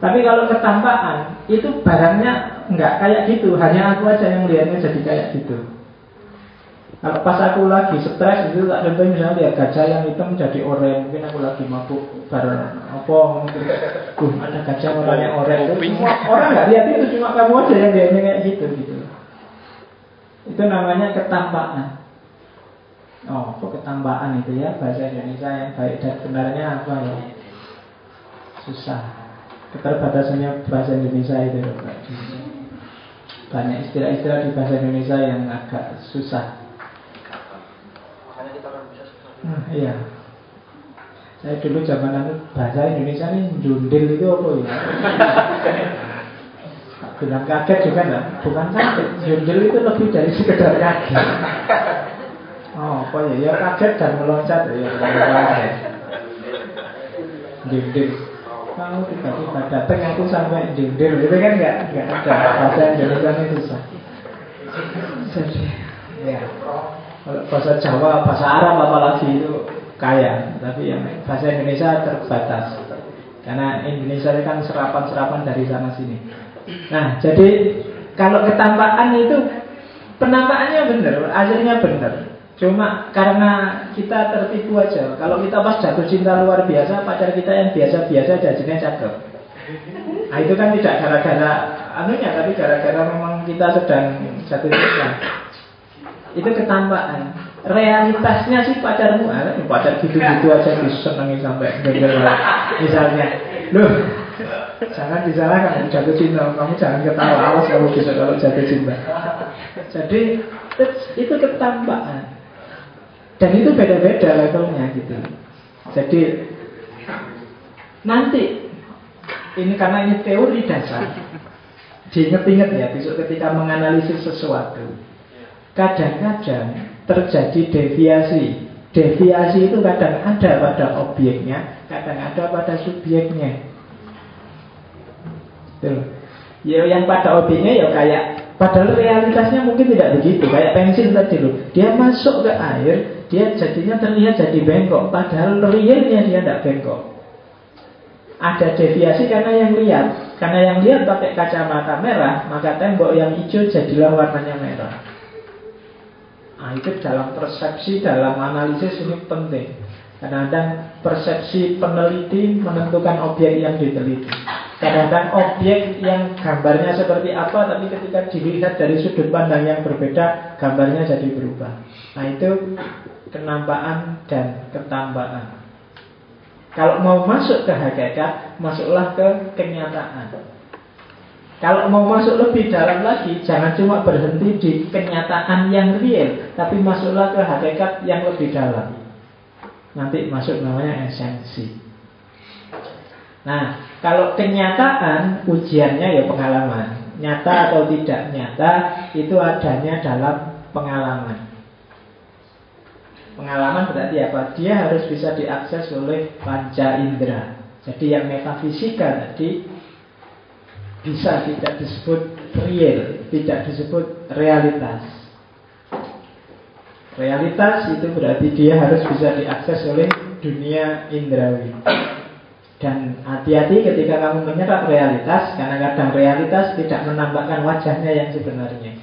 Tapi kalau ketampaan itu barangnya nggak kayak gitu, hanya aku aja yang lihatnya jadi kayak gitu. Kalau pas aku lagi stres itu tak contoh misalnya lihat gajah yang hitam jadi oranye, mungkin aku lagi mabuk bareng apa mungkin uh, ada gajah warnanya oranye itu semua orang nggak lihat itu cuma kamu aja yang lihatnya kayak gitu gitu. Itu namanya ketampaan. Oh, kok ketampaan itu ya bahasa Indonesia yang baik dan benarnya apa ya? Susah. Keterbatasannya bahasa Indonesia itu banyak istilah-istilah di bahasa Indonesia yang agak susah. Nah, iya. Saya dulu zaman bahasa Indonesia ini jundil itu apa ya? Bilang kaget juga enggak? Bukan kaget. Jundil itu lebih dari sekedar kaget. Oh, apa ya? Ya kaget dan meloncat ya. Jundil. Kalau tiba-tiba datang aku sampai jundil itu kan enggak enggak ada bahasa Indonesia itu susah. Jadi, ya. Bahasa Jawa, bahasa Arab apalagi itu kaya, tapi yang bahasa Indonesia terbatas. Karena Indonesia itu kan serapan-serapan dari sana sini. Nah, jadi kalau ketampaan itu penampakannya benar, hasilnya benar. Cuma karena kita tertipu aja. Kalau kita pas jatuh cinta luar biasa, pacar kita yang biasa-biasa jadinya cakep. Nah itu kan tidak gara-gara anunya, tapi gara-gara memang kita sedang jatuh cinta itu ketampaan realitasnya sih pacarmu. Ah, pacar gitu-gitu aja disenangi sampai gagal misalnya loh jangan disalahkan jatuh cinta kamu jangan ketawa awas kamu bisa kalau jatuh cinta. Jadi itu ketampaan dan itu beda-beda levelnya gitu. Jadi nanti ini karena ini teori dasar diinget-inget ya besok ketika menganalisis sesuatu kadang-kadang terjadi deviasi. Deviasi itu kadang ada pada objeknya, kadang ada pada subjeknya. Tuh. Ya yang pada objeknya ya kayak padahal realitasnya mungkin tidak begitu. Kayak pensil tadi loh. Dia masuk ke air, dia jadinya terlihat jadi bengkok, padahal realnya dia tidak bengkok. Ada deviasi karena yang lihat. Karena yang lihat pakai kacamata merah, maka tembok yang hijau jadilah warnanya merah. Nah, itu dalam persepsi, dalam analisis ini penting. Kadang-kadang persepsi peneliti menentukan objek yang diteliti. Kadang-kadang objek yang gambarnya seperti apa, tapi ketika dilihat dari sudut pandang yang berbeda, gambarnya jadi berubah. Nah itu kenampaan dan ketambahan. Kalau mau masuk ke hakikat, masuklah ke kenyataan. Kalau mau masuk lebih dalam lagi, jangan cuma berhenti di kenyataan yang real, tapi masuklah ke hakikat yang lebih dalam. Nanti masuk namanya esensi. Nah, kalau kenyataan ujiannya ya pengalaman. Nyata atau tidak nyata itu adanya dalam pengalaman. Pengalaman berarti apa? Dia harus bisa diakses oleh panca indera. Jadi yang metafisika tadi bisa tidak disebut real, tidak disebut realitas. Realitas itu berarti dia harus bisa diakses oleh dunia indrawi. Dan hati-hati ketika kamu menyerap realitas, karena kadang realitas tidak menampakkan wajahnya yang sebenarnya.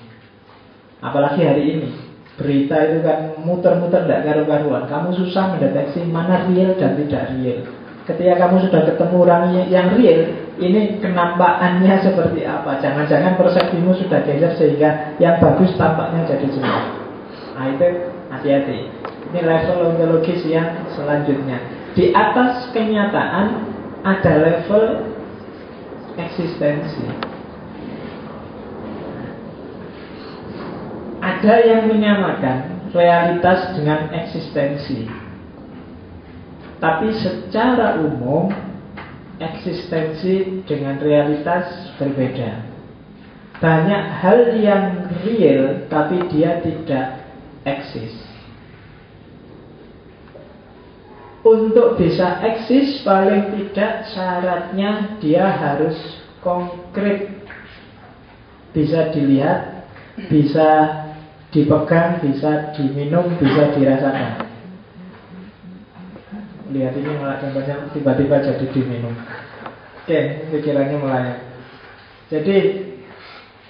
Apalagi hari ini, berita itu kan muter-muter tidak karu-karuan. Kamu susah mendeteksi mana real dan tidak real. Ketika kamu sudah ketemu orang yang real, ini kenampakannya seperti apa? Jangan-jangan persepsimu sudah geser sehingga yang bagus tampaknya jadi jelek. Nah itu hati-hati. Ini level ontologis yang selanjutnya. Di atas kenyataan ada level eksistensi. Ada yang menyamakan realitas dengan eksistensi. Tapi secara umum eksistensi dengan realitas berbeda. Banyak hal yang real tapi dia tidak eksis. Untuk bisa eksis paling tidak syaratnya dia harus konkret. Bisa dilihat, bisa dipegang, bisa diminum, bisa dirasakan. Lihat ini malah gambarnya tiba-tiba jadi diminum. Oke, pikirannya mulai. Jadi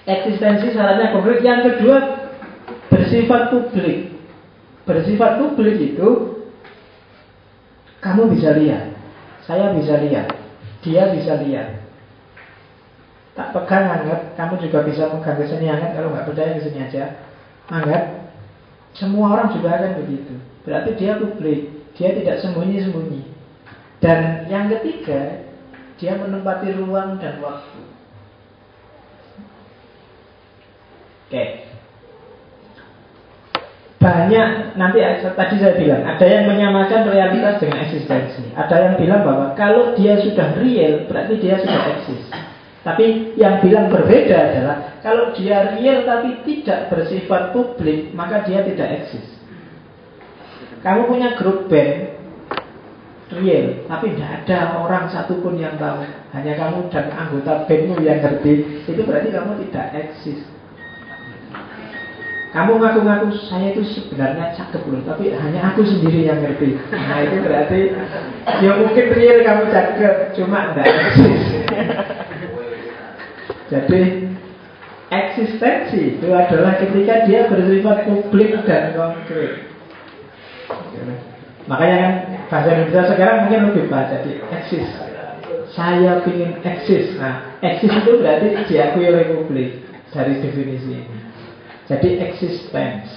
eksistensi syaratnya konkret. Yang kedua bersifat publik. Bersifat publik itu kamu bisa lihat, saya bisa lihat, dia bisa lihat. Tak pegang hangat, kamu juga bisa pegang ke sini hangat. Kalau nggak percaya ke sini aja, hangat. Semua orang juga akan begitu. Berarti dia publik, dia tidak sembunyi-sembunyi. Dan yang ketiga, dia menempati ruang dan waktu. Oke. Banyak nanti tadi saya bilang ada yang menyamakan realitas dengan eksistensi. Ada yang bilang bahwa kalau dia sudah real berarti dia sudah eksis. Tapi yang bilang berbeda adalah kalau dia real tapi tidak bersifat publik maka dia tidak eksis. Kamu punya grup band real, tapi tidak ada orang satupun yang tahu. Hanya kamu dan anggota bandmu yang ngerti. Itu berarti kamu tidak eksis. Kamu ngaku-ngaku saya itu sebenarnya cakep loh, tapi hanya aku sendiri yang ngerti. Nah itu berarti ya mungkin real kamu cakep, cuma tidak eksis. Jadi eksistensi itu adalah ketika dia bersifat publik dan konkret. Makanya kan bahasa Indonesia sekarang mungkin lebih baca jadi eksis. Saya ingin eksis. Nah, eksis itu berarti diakui oleh publik dari definisi ini. Jadi existence.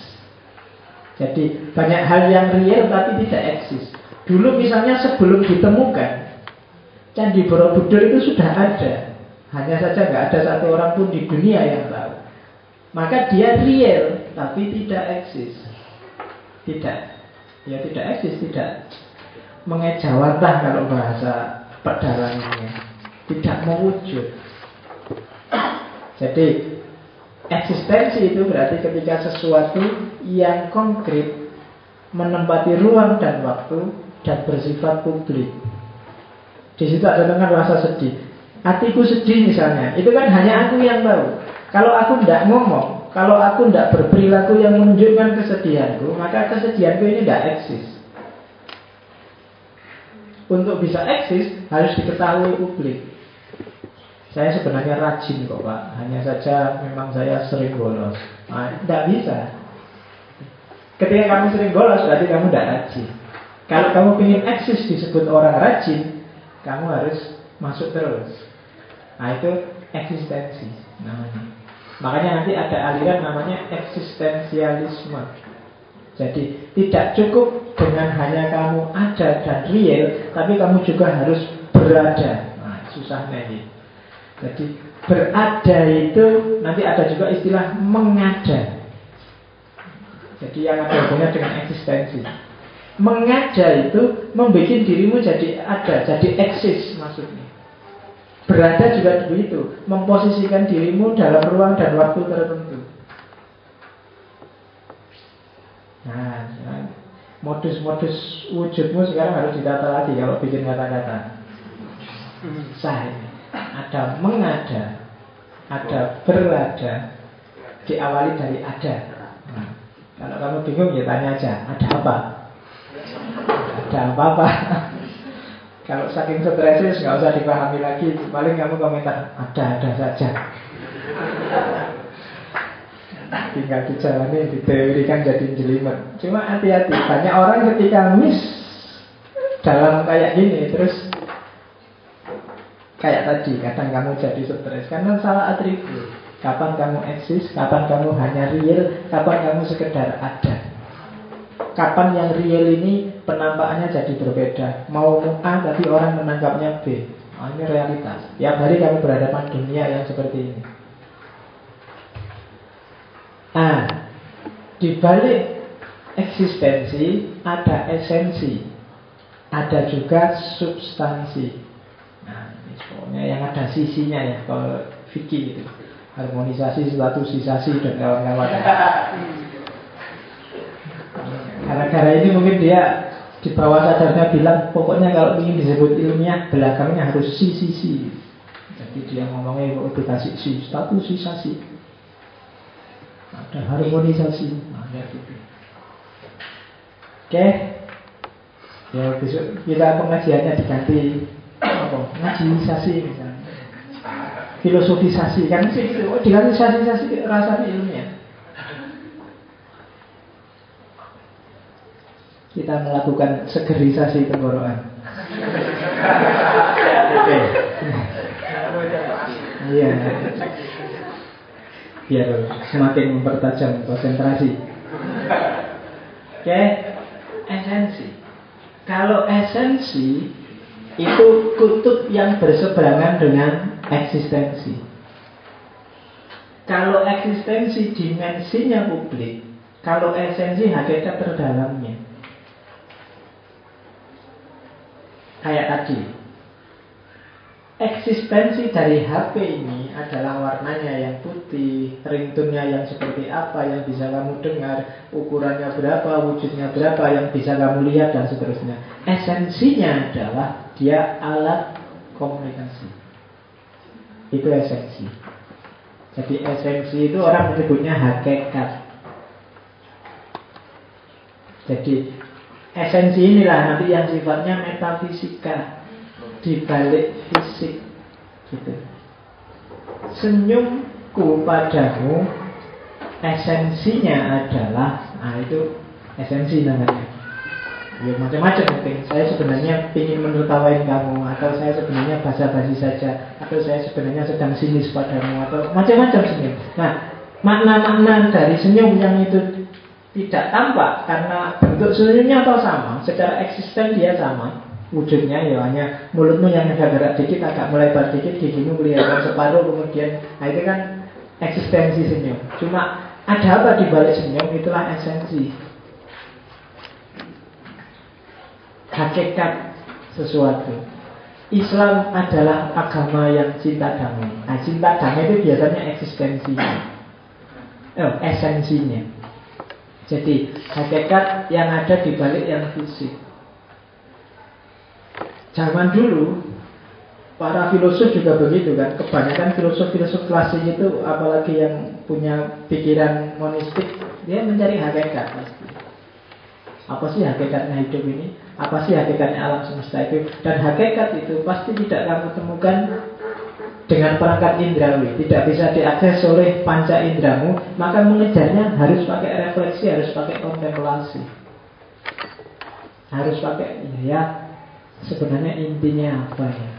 Jadi banyak hal yang real tapi tidak eksis. Dulu misalnya sebelum ditemukan Candi Borobudur itu sudah ada. Hanya saja nggak ada satu orang pun di dunia yang tahu. Maka dia real tapi tidak eksis. Tidak ya tidak eksis, tidak mengejawantah kalau bahasa pedalangannya, tidak mewujud. Jadi eksistensi itu berarti ketika sesuatu yang konkret menempati ruang dan waktu dan bersifat publik. Di situ ada dengan rasa sedih. Hatiku sedih misalnya, itu kan hanya aku yang tahu. Kalau aku tidak ngomong, kalau aku tidak berperilaku yang menunjukkan kesedihanku, maka kesedihanku ini tidak eksis. Untuk bisa eksis harus diketahui publik. Saya sebenarnya rajin kok Pak, hanya saja memang saya sering bolos. Nah, tidak bisa. Ketika kamu sering bolos berarti kamu tidak rajin. Kalau kamu ingin eksis disebut orang rajin, kamu harus masuk terus. Nah itu eksistensi namanya. Makanya nanti ada aliran namanya eksistensialisme. Jadi tidak cukup dengan hanya kamu ada dan real, tapi kamu juga harus berada. Nah, susahnya ini. Jadi berada itu nanti ada juga istilah mengada. Jadi yang ada hubungannya dengan eksistensi. Mengada itu membuat dirimu jadi ada, jadi eksis maksudnya. Berada juga begitu, memposisikan dirimu dalam ruang dan waktu tertentu. Nah, modus-modus wujudmu sekarang harus ditata lagi kalau bikin kata-kata. Saya ada mengada, ada berada, diawali dari ada. Nah, kalau kamu bingung ya tanya aja, ada apa? Ada apa-apa? Kalau saking stresnya nggak usah dipahami lagi, paling kamu komentar ada-ada saja. Tinggal dijalani, diteorikan jadi jelimet. Cuma hati-hati, banyak orang ketika miss dalam kayak gini, terus kayak tadi, kadang kamu jadi stres karena salah atribut. Kapan kamu eksis, kapan kamu hanya real, kapan kamu sekedar ada. Kapan yang real ini penampakannya jadi berbeda. Mau A tapi orang menangkapnya B. Nah, ini realitas. Yang hari kami berhadapan dunia yang seperti ini. Nah, di balik eksistensi ada esensi, ada juga substansi. Nah, ini pokoknya yang ada sisinya ya kalau fikih itu. Harmonisasi, statusisasi dan kawan-kawan. Karena gara ini mungkin dia di bawah sadarnya bilang pokoknya kalau ingin disebut ilmiah belakangnya harus si si si jadi dia ngomongnya dikasih si statusisasi ada harmonisasi ada gitu oke ya besok kita pengajiannya diganti apa misalnya. Filosofisasi kan sih. Oh, dikasih sasi-sasi rasanya ilmiah. Kita melakukan segerisasi tenggorokan. Oke. Iya. Biar semakin mempertajam konsentrasi. Oke, esensi. Kalau esensi itu kutub yang berseberangan dengan eksistensi. Kalau eksistensi dimensinya publik, kalau esensi hakikat terdalamnya. Kayak tadi, eksistensi dari HP ini adalah warnanya yang putih, ringtone yang seperti apa, yang bisa kamu dengar, ukurannya berapa, wujudnya berapa, yang bisa kamu lihat, dan seterusnya. Esensinya adalah dia alat komunikasi. Itu esensi. Jadi esensi itu orang menyebutnya hakikat. Jadi esensi inilah nanti yang sifatnya metafisika di balik fisik gitu. Senyumku padamu esensinya adalah nah itu esensi namanya. Ya macam-macam mungkin. Saya sebenarnya ingin menertawain kamu atau saya sebenarnya basa-basi saja atau saya sebenarnya sedang sinis padamu atau macam-macam senyum. Nah, makna-makna dari senyum yang itu tidak tampak karena bentuk senyumnya atau sama, secara eksisten dia sama, wujudnya ya hanya mulutmu yang ada gerak dikit agak melebar dikit gigimu kelihatan separuh kemudian nah itu kan eksistensi senyum. Cuma ada apa di balik senyum? Itulah esensi. Hakikat sesuatu. Islam adalah agama yang cinta damai. Nah cinta damai itu biasanya eksistensinya. Oh, esensinya jadi hakikat yang ada di balik yang fisik Zaman dulu para filosof juga begitu kan. Kebanyakan filosof-filosof klasik itu apalagi yang punya pikiran monistik, dia mencari hakikat pasti. Apa sih hakikatnya hidup ini? Apa sih hakikatnya alam semesta itu? Dan hakikat itu pasti tidak kamu temukan dengan perangkat indrawi tidak bisa diakses oleh panca indramu maka mengejarnya harus pakai refleksi harus pakai kontemplasi harus pakai ya sebenarnya intinya apa ya?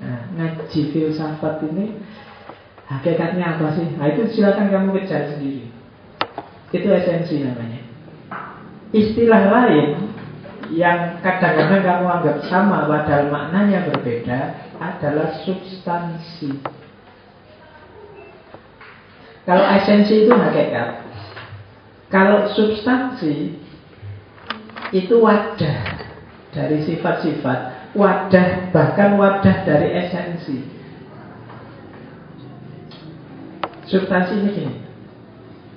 Nah, ngaji filsafat ini hakikatnya apa sih? Nah, itu silakan kamu kejar sendiri. Itu esensi namanya. Istilah lain yang kadang-kadang kamu anggap sama padahal maknanya berbeda adalah substansi. Kalau esensi itu hakikat. Kalau substansi itu wadah dari sifat-sifat, wadah bahkan wadah dari esensi. Substansi ini.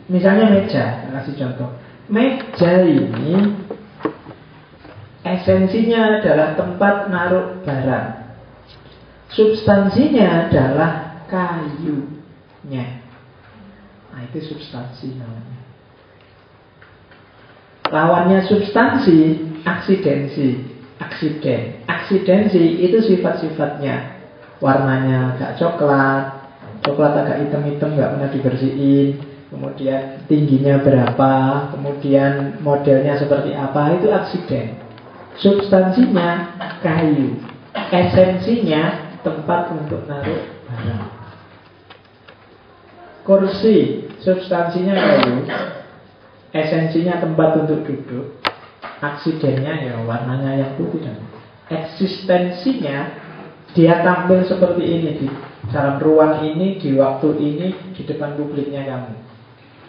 Misalnya meja, kasih contoh. Meja ini esensinya adalah tempat naruh barang. Substansinya adalah kayunya. Nah, itu substansi namanya. Lawannya substansi aksidensi aksiden aksidensi itu sifat-sifatnya warnanya agak coklat coklat agak hitam-hitam nggak pernah dibersihin kemudian tingginya berapa kemudian modelnya seperti apa itu aksiden substansinya kayu. Esensinya tempat untuk naruh barang. Kursi substansinya kayu. Esensinya tempat untuk duduk. Aksidennya ya warnanya yang putih dan eksistensinya dia tampil seperti ini di dalam ruang ini, di waktu ini, di depan publiknya kamu.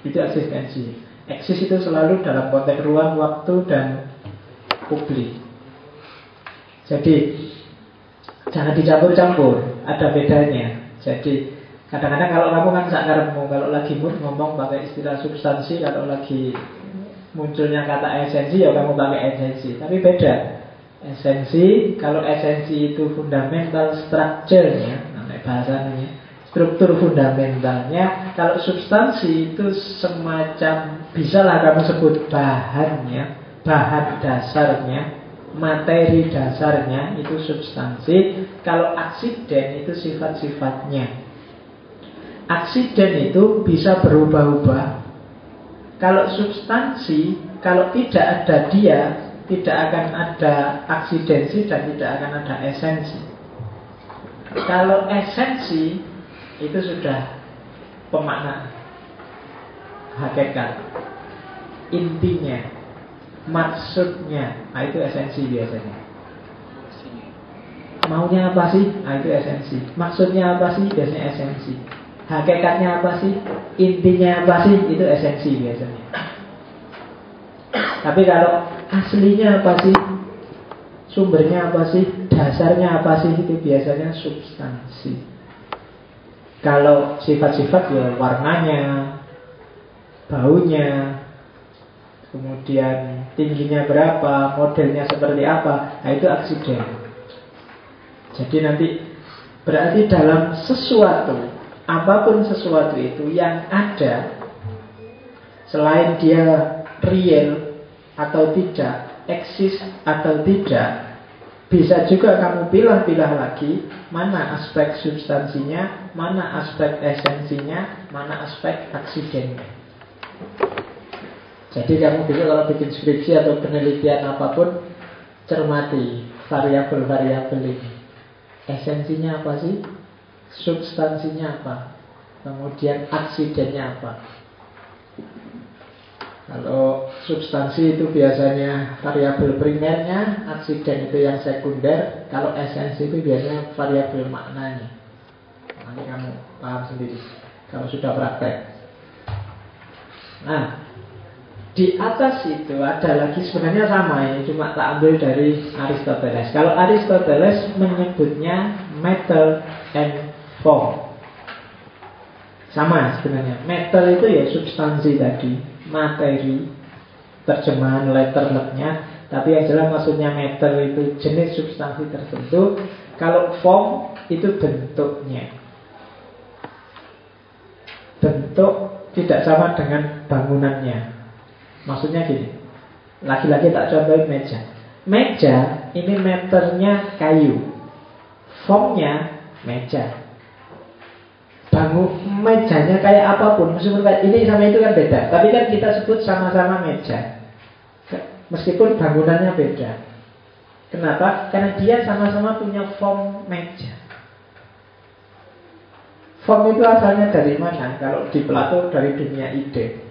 Itu eksistensi. Eksis itu selalu dalam konteks ruang, waktu, dan publik. Jadi jangan dicampur-campur, ada bedanya. Jadi kadang-kadang kalau kamu kan sakarmu, kalau lagi mood ngomong pakai istilah substansi, kalau lagi munculnya kata esensi ya kamu pakai esensi tapi beda esensi kalau esensi itu fundamental structure-nya namanya bahasanya struktur fundamentalnya kalau substansi itu semacam bisalah kamu sebut bahannya bahan dasarnya materi dasarnya itu substansi, kalau aksiden itu sifat-sifatnya. Aksiden itu bisa berubah-ubah. Kalau substansi, kalau tidak ada dia, tidak akan ada aksidensi dan tidak akan ada esensi. Kalau esensi itu sudah pemaknaan hakikat intinya maksudnya. Nah itu esensi biasanya. Maunya apa sih? Nah itu esensi. Maksudnya apa sih? Biasanya esensi. Hakikatnya apa sih? Intinya apa sih? Itu esensi biasanya. Tapi kalau aslinya apa sih? Sumbernya apa sih? Dasarnya apa sih? Itu biasanya substansi. Kalau sifat-sifat ya warnanya baunya, kemudian tingginya berapa, modelnya seperti apa, nah itu aksiden. Jadi nanti berarti dalam sesuatu, apa pun sesuatu itu yang ada, selain dia real atau tidak, eksis atau tidak, bisa juga kamu pilah-pilah lagi mana aspek substansinya, mana aspek esensinya, mana aspek aksidennya. Jadi kamu bisa kalau bikin skripsi atau penelitian apa pun Cermati variabel-variabel ini Esensinya apa sih? Substansinya apa? Kemudian aksidennya apa? Kalau substansi itu biasanya variabel primernya, aksiden itu yang sekunder, kalau esensi itu biasanya variabel maknanya. Nanti kamu paham sendiri kalau sudah praktek. Nah, di atas itu ada lagi sebenarnya sama ini cuma tak ambil dari Aristoteles. Kalau Aristoteles menyebutnya metal and form. Sama sebenarnya. Metal itu ya substansi tadi, materi, terjemahan letterletnya. Tapi yang jelas maksudnya metal itu jenis substansi tertentu. Kalau form itu bentuknya. Bentuk tidak sama dengan bangunannya. Maksudnya gini, laki-laki tak contohin meja. Meja ini meternya kayu, formnya meja. Bangun mejanya kayak apa pun, meskipun ini sama itu kan beda. Tapi kan kita sebut sama-sama meja, meskipun bangunannya beda. Kenapa? Karena dia sama-sama punya form meja. Form itu asalnya dari mana? Kalau di Plato dari dunia ide.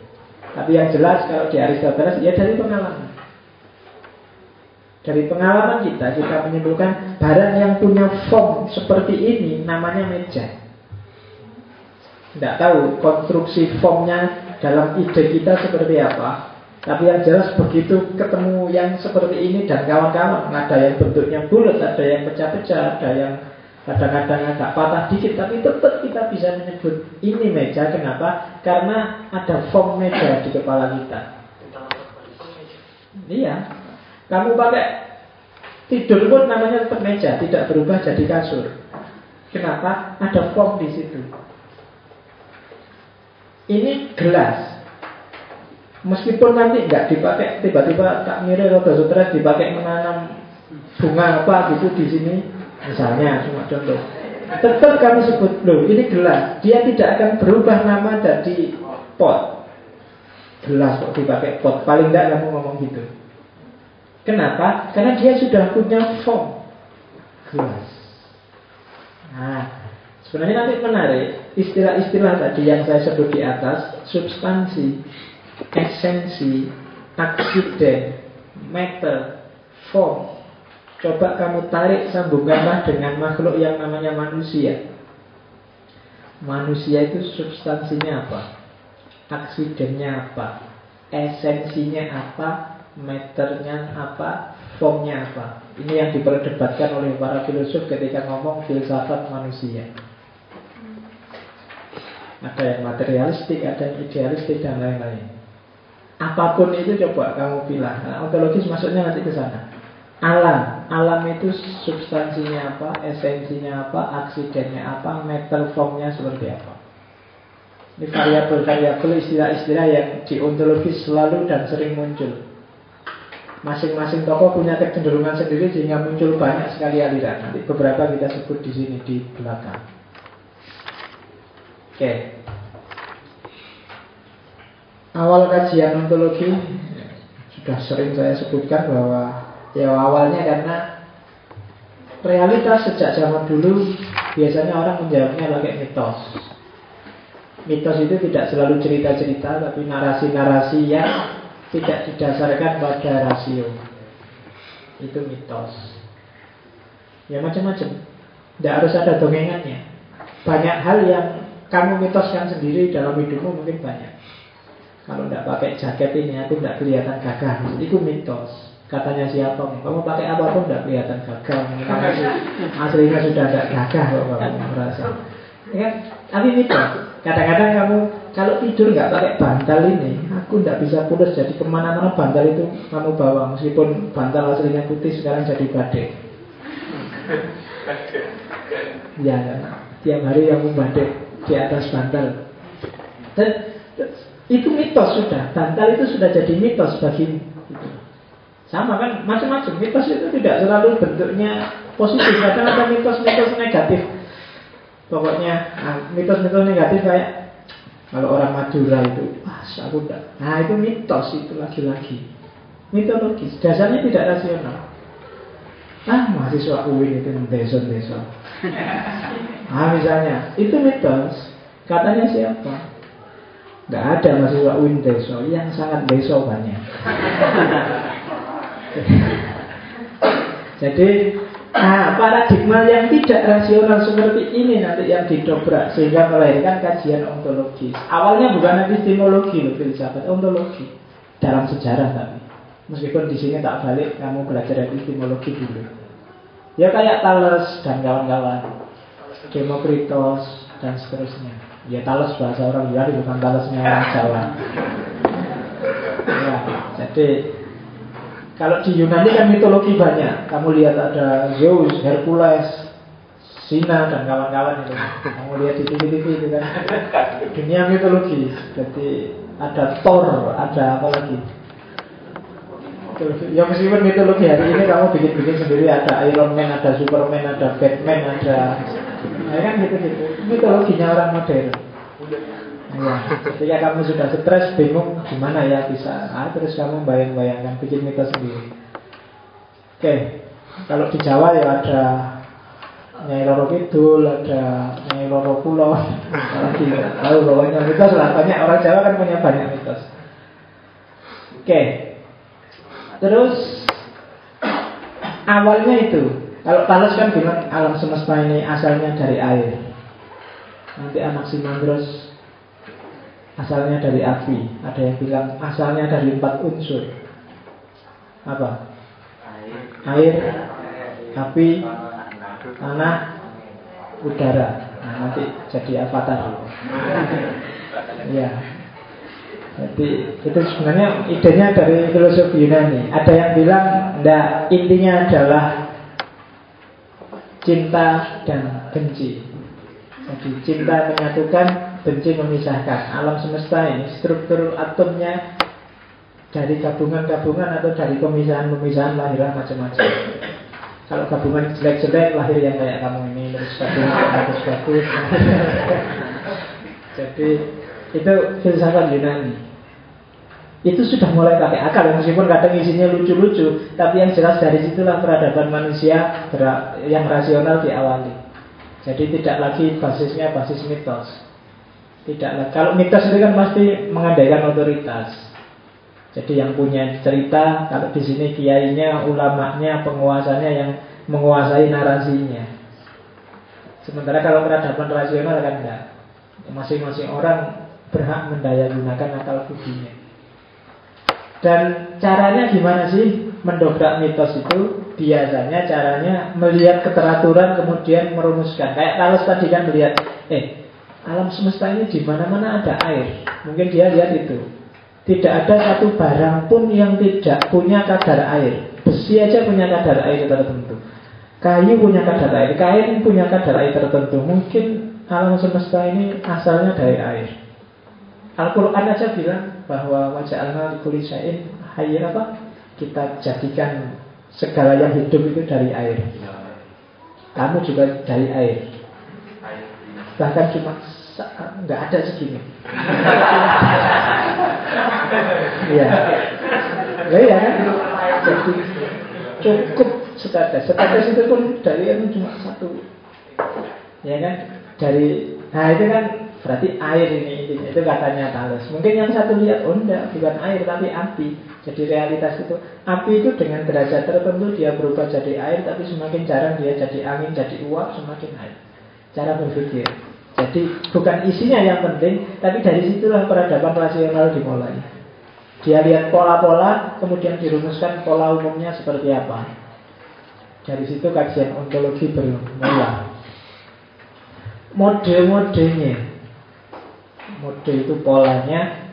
Tapi yang jelas kalau di Aristoteles ya dari pengalaman. Dari pengalaman kita, kita menyimpulkan barang yang punya form seperti ini namanya meja. Tidak tahu konstruksi formnya dalam ide kita seperti apa. Tapi yang jelas begitu ketemu yang seperti ini dan kawan-kawan, ada yang bentuknya bulat, ada yang pecah-pecah, ada yang Kadang-kadang agak patah dikit Tapi tetap kita bisa menyebut Ini meja, kenapa? Karena ada form meja di kepala kita. Iya. Kamu pakai Tidur pun namanya tetap meja Tidak berubah jadi kasur. Kenapa? Ada form di situ. Ini gelas. Meskipun nanti nggak dipakai Tiba-tiba tak mirip atau stres Dipakai menanam bunga apa gitu di sini Misalnya, cuma contoh. Tetap kami sebut, loh ini gelas. Dia tidak akan berubah nama dari pot. Gelas kok dipakai pot. Paling tidak kamu ngomong gitu. Kenapa? Karena dia sudah punya form gelas. Nah, sebenarnya nanti menarik istilah-istilah tadi yang saya sebut di atas, substansi, esensi, aksiden, metal, form, Coba kamu tarik sambungkanlah dengan makhluk yang namanya manusia. Manusia itu substansinya apa? Aksidennya apa? Esensinya apa? Meternya apa? Formnya apa? Ini yang diperdebatkan oleh para filosof ketika ngomong filsafat manusia. Ada yang materialistik, ada yang idealistik dan lain-lain. Apa pun itu coba kamu pilih. Nah, ontologis masuknya nanti ke sana. Alam Alam itu substansinya apa, esensinya apa, aksidennya apa, metal formnya seperti apa. Ini variabel-variabel istilah-istilah yang di ontologi selalu dan sering muncul. Masing-masing tokoh punya kecenderungan sendiri sehingga muncul banyak sekali aliran. Nanti beberapa kita sebut di sini di belakang. Oke. Awal kajian ontologi sudah sering saya sebutkan bahwa ya awalnya karena realitas sejak zaman dulu biasanya orang menjawabnya pakai mitos. Mitos itu tidak selalu cerita-cerita tapi narasi-narasi yang tidak didasarkan pada rasio. Itu mitos. Ya macam-macam. Tidak harus ada dongengannya. Banyak hal yang kamu mitoskan sendiri dalam hidupmu mungkin banyak. Kalau tidak pakai jaket ini aku tidak kelihatan gagah. Itu mitos. Katanya siapa? Kamu pakai apa pun tidak kelihatan gagah. Aslinya sudah tidak gagah kok kamu merasa. Ya kan? Tapi mitos. Kadang-kadang kamu kalau tidur nggak pakai bantal ini, aku nggak bisa pulas jadi ke mana-mana bantal itu kamu bawa meskipun bantal aslinya putih sekarang jadi badai. Ya, tiap hari kamu badai di atas bantal. Dan itu mitos sudah, bantal itu sudah jadi mitos bagi sama kan macam-macam mitos itu tidak selalu bentuknya positif kadang ada mitos-mitos negatif pokoknya ah, mitos-mitos negatif kayak kalau orang Madura itu, wah aku enggak. Nah itu mitos itu lagi-lagi. Mitologis, dasarnya tidak rasional. Ah mahasiswa UIN itu deson-deson. Ah misalnya, itu mitos. Katanya siapa? Enggak ada mahasiswa UIN deso yang sangat deso banyak. Jadi Nah, paradigma yang tidak rasional seperti ini nanti yang didobrak sehingga melahirkan kajian ontologis. Awalnya bukan epistemologi loh filsafat, ontologi dalam sejarah tapi. Meskipun di sini tak balik kamu belajar epistemologi dulu. Ya kayak Thales dan kawan-kawan, Demokritos dan seterusnya. Ya Thales bahasa orang Yunani bukan Thalesnya orang Jawa. Ya, jadi kalau di Yunani kan mitologi banyak. Kamu lihat ada Zeus, Hercules, Sina dan kawan-kawan itu. Kamu lihat di TV-TV itu kan. Dunia mitologi. Jadi ada Thor, ada apa lagi? Ya meskipun mitologi hari ini kamu bikin-bikin sendiri ada Iron Man, ada Superman, ada Batman, ada ya kan gitu-gitu. Mitologinya orang modern. Ya, ketika kamu sudah stres, bingung gimana ya bisa, ah, terus kamu bayang-bayangkan bikin mitos sendiri. Oke, kalau di Jawa ya ada Nyai Loro Kidul, ada Nyai Loro Pulau, tahu pokoknya mitos lah. Banyak orang Jawa kan punya banyak mitos. Oke, terus awalnya itu, kalau Thales kan bilang alam semesta ini asalnya dari air. Nanti anak Simandros asalnya dari api. Ada yang bilang asalnya dari empat unsur. Apa? Air, api, tanah, udara. Nah, nanti jadi avatar. ya. Jadi itu sebenarnya idenya dari filosofi Yunani. Ada yang bilang, enggak, intinya adalah cinta dan benci. Jadi cinta menyatukan, benci memisahkan alam semesta ini struktur atomnya dari gabungan-gabungan atau dari pemisahan-pemisahan lahirlah macam-macam. Kalau gabungan jelek-jelek lahir yang kayak kamu ini terus gabungan bagus-bagus. Jadi itu filsafat Yunani. Itu sudah mulai pakai akal meskipun kadang isinya lucu-lucu, tapi yang jelas dari situlah peradaban manusia yang rasional diawali. Jadi tidak lagi basisnya basis mitos. Tidaklah. Kalau mitos itu kan pasti mengandaikan otoritas. Jadi yang punya cerita, kalau di sini kiainya, ulamanya, penguasanya yang menguasai narasinya. Sementara kalau peradaban rasional kan enggak. Masing-masing orang berhak mendaya gunakan akal budinya. Dan caranya gimana sih mendobrak mitos itu? Biasanya caranya melihat keteraturan kemudian merumuskan. Kayak kalau tadi kan melihat, eh Alam semesta ini di mana-mana ada air. Mungkin dia lihat itu. Tidak ada satu barang pun yang tidak punya kadar air. Besi aja punya kadar air tertentu. Kayu punya kadar air. Kain punya kadar air tertentu. Mungkin alam semesta ini asalnya dari air. Al-Quran aja bilang bahwa wajah al kulisain hayir apa? kita jadikan segala yang hidup itu dari air. Kamu juga dari air. Bahkan cuma nggak ada segini. Iya. Ya, ya kan? Jadi cukup setetes. Setetes itu pun dari yang cuma satu. Ya kan? Dari nah itu kan berarti air ini intinya itu katanya Thales. Mungkin yang satu lihat oh enggak, bukan air tapi api. Jadi realitas itu api itu dengan derajat tertentu dia berubah jadi air, tapi semakin jarang dia jadi angin, jadi uap, semakin air. Cara berpikir. Jadi bukan isinya yang penting, tapi dari situlah peradaban rasional dimulai. Dia lihat pola-pola, kemudian dirumuskan pola umumnya seperti apa. Dari situ kajian ontologi bermula. Mode-modenya, mode itu polanya,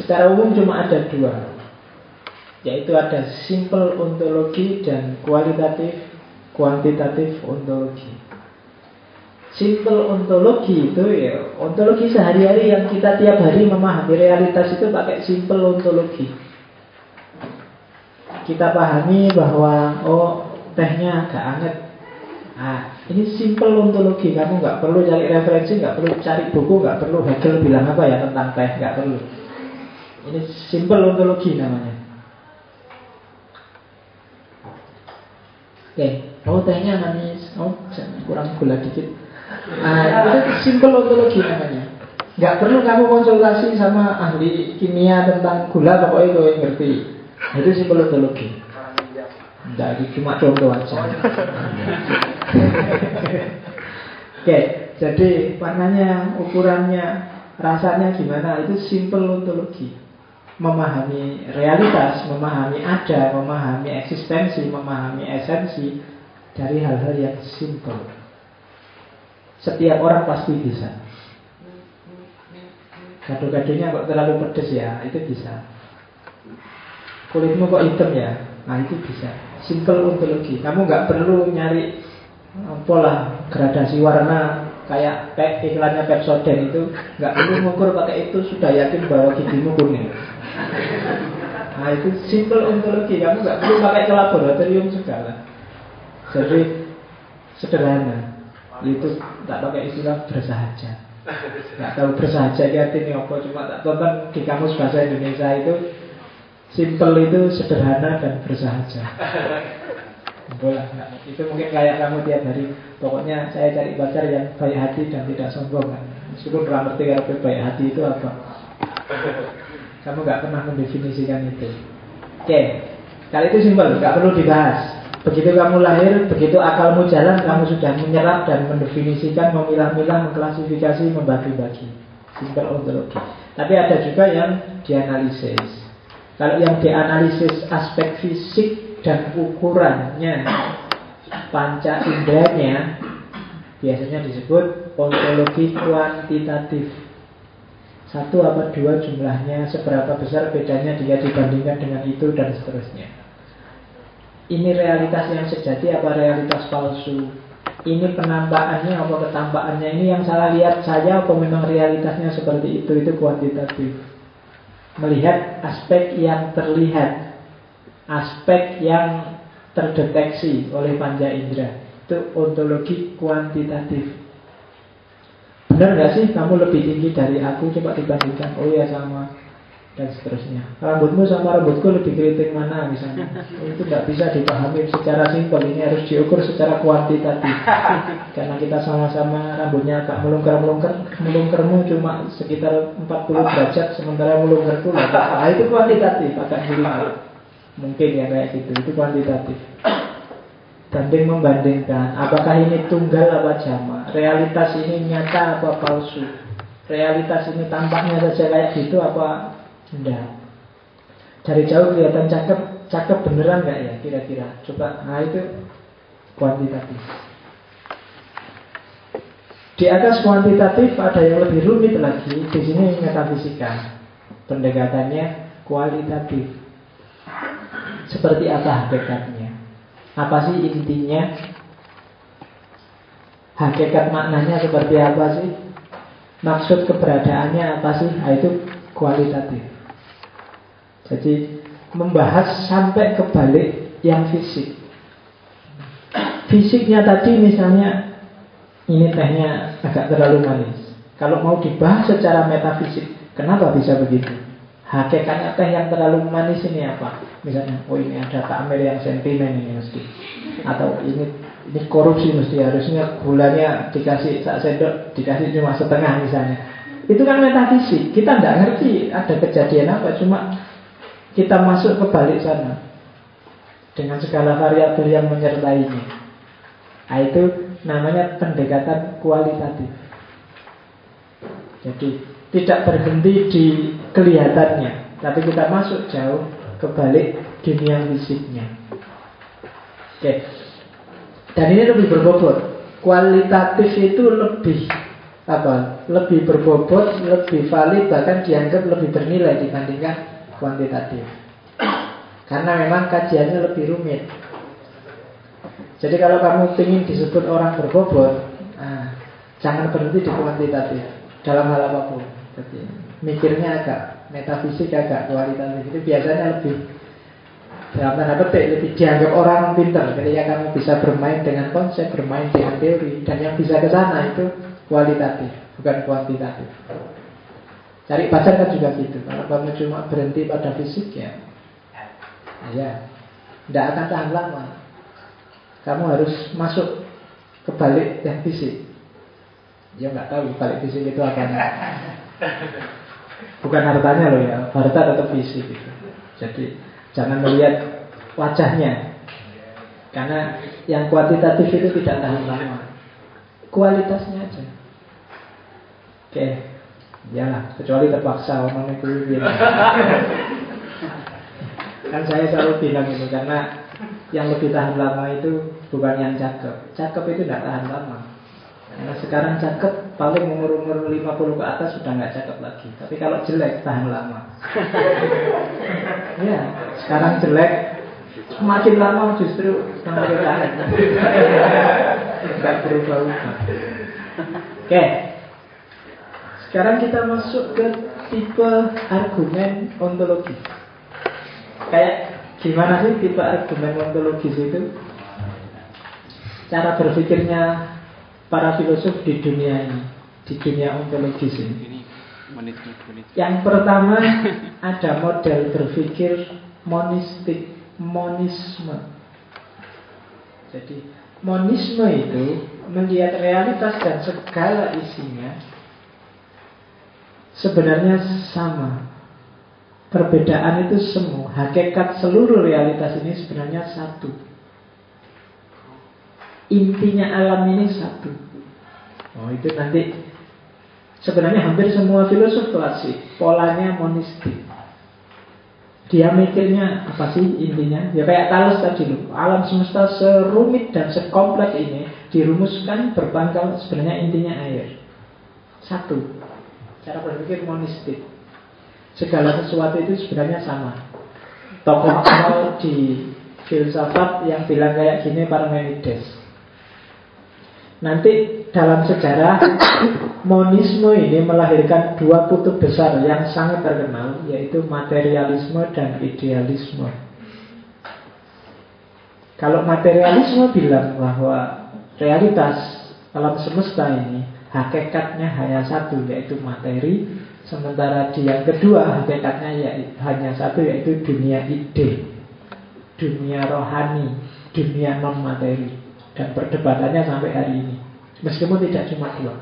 secara umum cuma ada dua, yaitu ada simple ontologi dan kualitatif, kuantitatif ontologi. Simple ontologi itu ya Ontologi sehari-hari yang kita tiap hari memahami realitas itu pakai simple ontologi Kita pahami bahwa Oh tehnya agak anget Nah, ini simple ontologi, kamu nggak perlu cari referensi, nggak perlu cari buku, nggak perlu Hegel bilang apa ya tentang teh, nggak perlu. Ini simple ontologi namanya. Oke, oh tehnya manis, oh kurang gula dikit. Nah, itu simple ontologi namanya. Gak perlu kamu konsultasi sama ahli kimia tentang gula, pokoknya itu yang ngerti. Nah, itu simple ontologi. Jadi cuma contoh aja. Oke, jadi warnanya, ukurannya, rasanya gimana? Itu simple ontologi. Memahami realitas, memahami ada, memahami eksistensi, memahami esensi dari hal-hal yang simple. Setiap orang pasti bisa. Gado-gadonya kok terlalu pedes ya, itu bisa. Kulitmu kok hitam ya, nah itu bisa. Simple ontologi. Kamu nggak perlu nyari pola gradasi warna kayak kayak iklannya Pepsodent itu nggak perlu mengukur pakai itu sudah yakin bahwa gigimu kuning. Nah itu simple ontologi. Kamu nggak perlu pakai ke laboratorium segala. Jadi sederhana itu tak pakai istilah bersahaja. Nggak tahu bersahaja ini apa cuma tak tonton di kamus bahasa Indonesia itu simple itu sederhana dan bersahaja. Boleh itu mungkin kayak kamu tiap hari. Pokoknya saya cari pacar yang baik hati dan tidak sombong kan. Meskipun pernah ngerti kalau baik hati itu apa. Kamu nggak pernah mendefinisikan itu. Oke. Kali itu simpel nggak perlu dibahas Begitu kamu lahir, begitu akalmu jalan, kamu sudah menyerap dan mendefinisikan, memilah-milah, mengklasifikasi, membagi-bagi. Simple ontologi. Tapi ada juga yang dianalisis. Kalau yang dianalisis aspek fisik dan ukurannya, panca inderanya, biasanya disebut ontologi kuantitatif. Satu apa dua jumlahnya, seberapa besar bedanya dia dibandingkan dengan itu, dan seterusnya ini realitas yang sejati apa realitas palsu? Ini penampakannya apa ketampakannya ini yang salah lihat saya apa memang realitasnya seperti itu? Itu kuantitatif. Melihat aspek yang terlihat aspek yang terdeteksi oleh panca indera itu ontologi kuantitatif. Benar nggak sih? Kamu lebih tinggi dari aku coba dibandingkan. Oh ya sama dan seterusnya. Rambutmu sama rambutku lebih keriting mana misalnya. Itu tidak bisa dipahami secara simpel. Ini harus diukur secara kuantitatif. Karena kita sama-sama rambutnya agak melungker-melungker. Melungkermu cuma sekitar 40 derajat, sementara melungkerku Nah, itu kuantitatif, agak melingkar. Mungkin ya kayak gitu. Itu kuantitatif. Banding membandingkan Apakah ini tunggal apa jama Realitas ini nyata apa palsu Realitas ini tampaknya saja kayak gitu apa Enggak. Dari jauh kelihatan cakep, cakep beneran nggak ya kira-kira? Coba, nah itu kuantitatif. Di atas kuantitatif ada yang lebih rumit lagi. Di sini metafisika. Pendekatannya kualitatif. Seperti apa hakikatnya? Apa sih intinya? Hakikat maknanya seperti apa sih? Maksud keberadaannya apa sih? Nah, itu kualitatif. Jadi membahas sampai ke balik yang fisik. Fisiknya tadi misalnya ini tehnya agak terlalu manis. Kalau mau dibahas secara metafisik, kenapa bisa begitu? Hakikatnya teh yang terlalu manis ini apa? Misalnya, oh ini ada takmir yang sentimen ini mesti. Atau ini ini korupsi mesti harusnya gulanya dikasih sak sendok, dikasih cuma setengah misalnya. Itu kan metafisik. Kita tidak ngerti ada kejadian apa, cuma kita masuk ke balik sana dengan segala variabel yang menyertainya. Nah, itu namanya pendekatan kualitatif. Jadi tidak berhenti di kelihatannya, tapi kita masuk jauh ke balik dunia fisiknya. Oke. Dan ini lebih berbobot. Kualitatif itu lebih apa? Lebih berbobot, lebih valid, bahkan dianggap lebih bernilai dibandingkan kuantitatif. Karena memang kajiannya lebih rumit. Jadi kalau kamu ingin disebut orang berbobot, nah, jangan berhenti di kuantitatif dalam hal apa pun. Jadi, mikirnya agak metafisik agak kualitatif itu biasanya lebih dalam tanda petik lebih dianggap orang pintar ketika kamu bisa bermain dengan konsep, bermain dengan teori dan yang bisa ke sana itu kualitatif bukan kuantitatif. Cari pacar kan juga gitu. Kalau kamu cuma berhenti pada fisik ya, ya, tidak akan tahan lama. Kamu harus masuk ke balik yang fisik. Ya nggak tahu balik fisik itu apa Bukan hartanya loh ya, harta tetap fisik gitu. Jadi jangan melihat wajahnya, karena yang kuantitatif itu tidak tahan lama. Kualitasnya aja. Oke, ya kecuali terpaksa orang itu Kan saya selalu bilang itu karena yang lebih tahan lama itu bukan yang cakep. Cakep itu tidak tahan lama. Karena sekarang cakep paling umur-umur 50 ke atas sudah nggak cakep lagi. Tapi kalau jelek tahan lama. ya, sekarang jelek semakin lama justru semakin tahan. Nggak berubah-ubah. Oke. Sekarang kita masuk ke tipe argumen ontologi. Kayak gimana sih tipe argumen ontologis itu? Cara berpikirnya para filosof di dunia ini, di dunia ontologis ini. Yang pertama ada model berpikir monistik, monisme. Jadi monisme itu melihat realitas dan segala isinya sebenarnya sama. Perbedaan itu semu. Hakikat seluruh realitas ini sebenarnya satu. Intinya alam ini satu. Oh itu nanti sebenarnya hampir semua filosof klasik polanya monistik. Dia mikirnya apa sih intinya? Ya kayak Thales tadi loh. Alam semesta serumit dan sekompleks ini dirumuskan berpangkal sebenarnya intinya air. Satu. Cara berpikir monistik. Segala sesuatu itu sebenarnya sama. Tokoh awal di filsafat yang bilang kayak gini Parmenides. Nanti dalam sejarah monisme ini melahirkan dua kutub besar yang sangat terkenal yaitu materialisme dan idealisme. Kalau materialisme bilang bahwa realitas alam semesta ini hakikatnya hanya satu yaitu materi, sementara di yang kedua hakikatnya ya, hanya satu yaitu dunia ide, dunia rohani, dunia non materi. Dan perdebatannya sampai hari ini. Meskipun tidak cuma dua.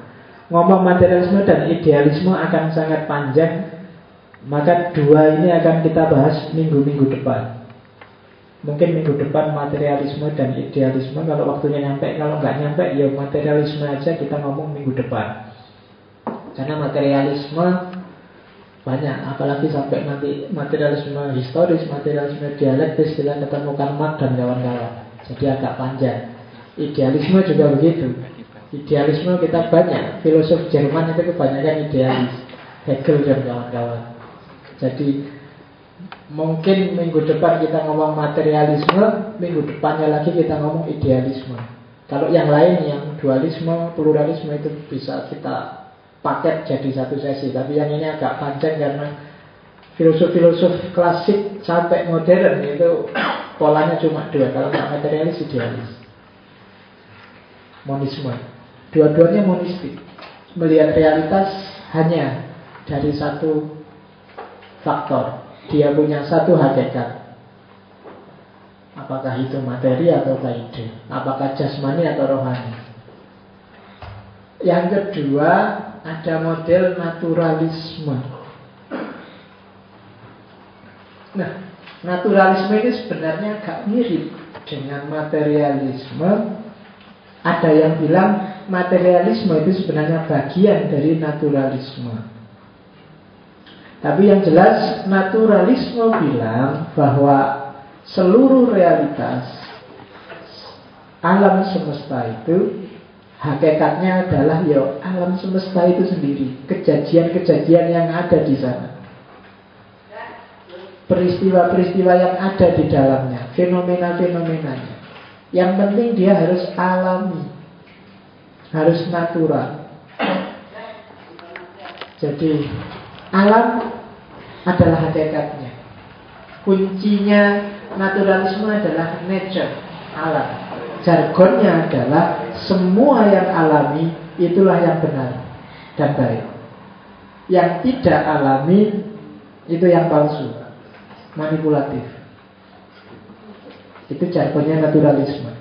Ngomong materialisme dan idealisme akan sangat panjang. Maka dua ini akan kita bahas minggu-minggu depan Mungkin minggu depan materialisme dan idealisme Kalau waktunya nyampe, kalau nggak nyampe Ya materialisme aja kita ngomong minggu depan Karena materialisme banyak apalagi sampai nanti materialisme historis materialisme dialektis dengan ketemukan mak dan kawan-kawan jadi agak panjang Idealisme juga begitu. Idealisme kita banyak. Filosof Jerman itu kebanyakan idealis. Hegel dan kawan-kawan. Jadi mungkin minggu depan kita ngomong materialisme, minggu depannya lagi kita ngomong idealisme. Kalau yang lain yang dualisme, pluralisme itu bisa kita paket jadi satu sesi. Tapi yang ini agak panjang karena Filosof-filosof klasik sampai modern itu polanya cuma dua. Kalau nggak materialis, idealis. Monisme. Dua-duanya monistik. Melihat realitas hanya dari satu faktor. Dia punya satu hakikat. Apakah itu materi atau ide? Apakah jasmani atau rohani? Yang kedua, ada model naturalisme. Nah, naturalisme ini sebenarnya agak mirip dengan materialisme. Ada yang bilang materialisme itu sebenarnya bagian dari naturalisme. Tapi yang jelas naturalisme bilang bahwa seluruh realitas alam semesta itu hakikatnya adalah ya alam semesta itu sendiri, kejadian-kejadian yang ada di sana peristiwa-peristiwa yang ada di dalamnya, fenomena-fenomenanya. Yang penting dia harus alami, harus natural. Jadi alam adalah hakikatnya. Kuncinya naturalisme adalah nature, alam. Jargonnya adalah semua yang alami itulah yang benar dan baik. Yang tidak alami itu yang palsu manipulatif. Itu jargonnya naturalisme.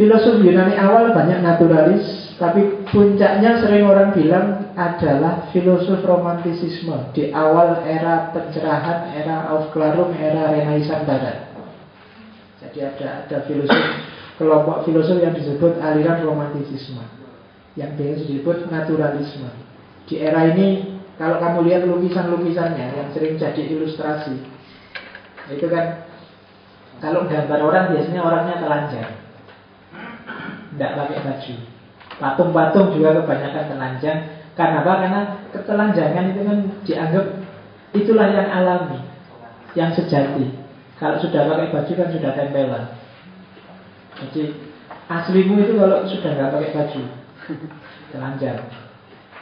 Filosof Yunani awal banyak naturalis, tapi puncaknya sering orang bilang adalah filosof romantisisme di awal era pencerahan, era Aufklärung, era Renaissance Barat. Jadi ada ada filosof kelompok filosof yang disebut aliran romantisisme, yang biasa disebut naturalisme. Di era ini kalau kamu lihat lukisan-lukisannya yang sering jadi ilustrasi, itu kan kalau gambar orang biasanya orangnya telanjang, tidak pakai baju. Patung-patung juga kebanyakan telanjang. Karena apa? Karena ketelanjangan itu kan dianggap itulah yang alami, yang sejati. Kalau sudah pakai baju kan sudah tempelan. Jadi aslimu itu kalau sudah nggak pakai baju, telanjang.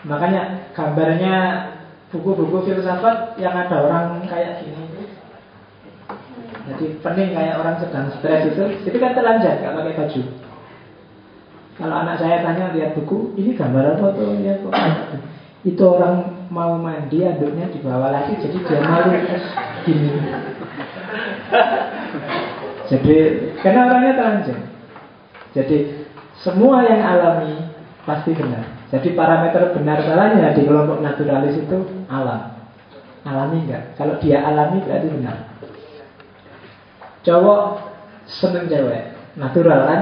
Makanya gambarnya buku-buku filsafat yang ada orang kayak gini jadi pening kayak orang sedang stres itu itu kan telanjang gak pakai baju kalau anak saya tanya lihat buku ini gambar apa tuh ya kok itu orang mau mandi aduknya dibawa lagi jadi dia malu gini jadi karena orangnya telanjang jadi semua yang alami pasti benar jadi parameter benar salahnya di kelompok naturalis itu alam. Alami enggak? Kalau dia alami berarti benar. Cowok seneng cewek, natural kan?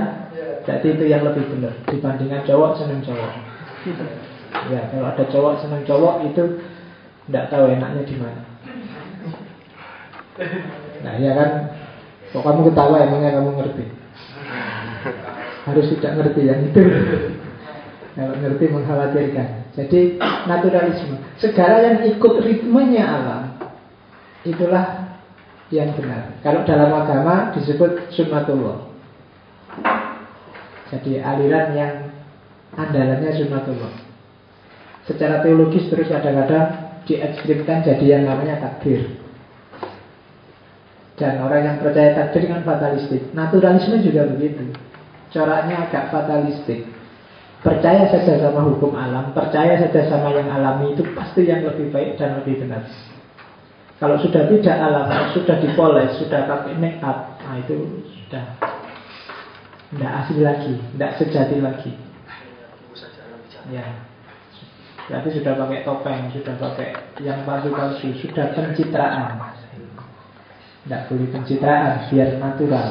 Berarti itu yang lebih benar dibandingkan cowok seneng cowok. Ya, kalau ada cowok seneng cowok itu enggak tahu enaknya di mana. Nah, ya kan? Kok kamu ketawa emangnya kamu ngerti? Harus tidak ngerti yang itu. Kalau ngerti mengkhawatirkan. Jadi naturalisme. Segala yang ikut ritmenya alam itulah yang benar. Kalau dalam agama disebut sunnatullah. Jadi aliran yang andalannya sunnatullah. Secara teologis terus kadang-kadang diekstrimkan jadi yang namanya takdir. Dan orang yang percaya takdir kan fatalistik. Naturalisme juga begitu. Coraknya agak fatalistik. Percaya saja sama hukum alam, percaya saja sama yang alami itu pasti yang lebih baik dan lebih benar. Kalau sudah tidak alami, sudah dipoles, sudah pakai make up, nah itu sudah tidak asli lagi, tidak sejati lagi. Ya, berarti sudah pakai topeng, sudah pakai yang palsu-palsu, sudah pencitraan. Tidak boleh pencitraan, biar natural.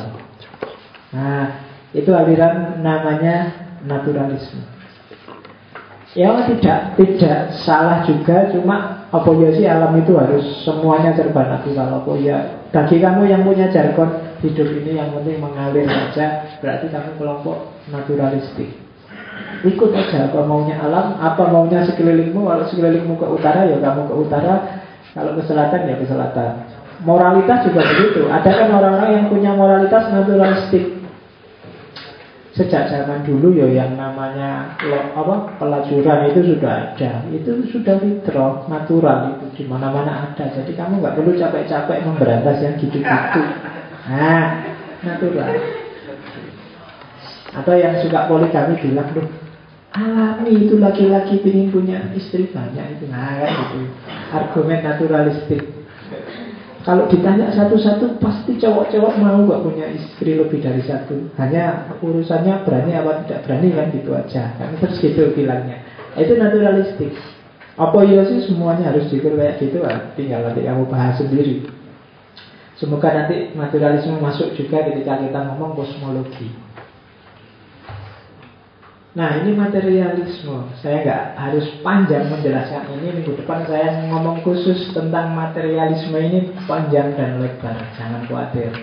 Nah, itu aliran namanya naturalisme. Ya tidak tidak salah juga, cuma apa ya sih alam itu harus semuanya serba natural. Apa ya bagi kamu yang punya jargon hidup ini yang penting mengalir saja, berarti kamu kelompok naturalistik. Ikut aja apa maunya alam, apa maunya sekelilingmu. Kalau sekelilingmu ke utara ya kamu ke utara, kalau ke selatan ya ke selatan. Moralitas juga begitu. Ada kan orang-orang yang punya moralitas naturalistik sejak zaman dulu ya yang namanya apa pelacuran itu sudah ada. Itu sudah fitrah natural itu di mana mana ada. Jadi kamu nggak perlu capek-capek memberantas yang gitu-gitu. Nah natural. Atau yang suka poligami bilang loh alami itu laki-laki ingin punya istri banyak itu. Nah kan gitu. Argumen naturalistik kalau ditanya satu-satu pasti cowok-cowok mau gak punya istri lebih dari satu. Hanya urusannya berani apa tidak berani kan gitu aja. Kan terus gitu bilangnya. Itu naturalistik. Apa iya sih semuanya harus diukur kayak gitu kan? Tinggal nanti kamu bahas sendiri. Semoga nanti naturalisme masuk juga ketika kita ngomong kosmologi. Nah ini materialisme. Saya nggak harus panjang menjelaskan ini. Minggu depan saya ngomong khusus tentang materialisme ini Panjang dan lebar. Jangan khawatir.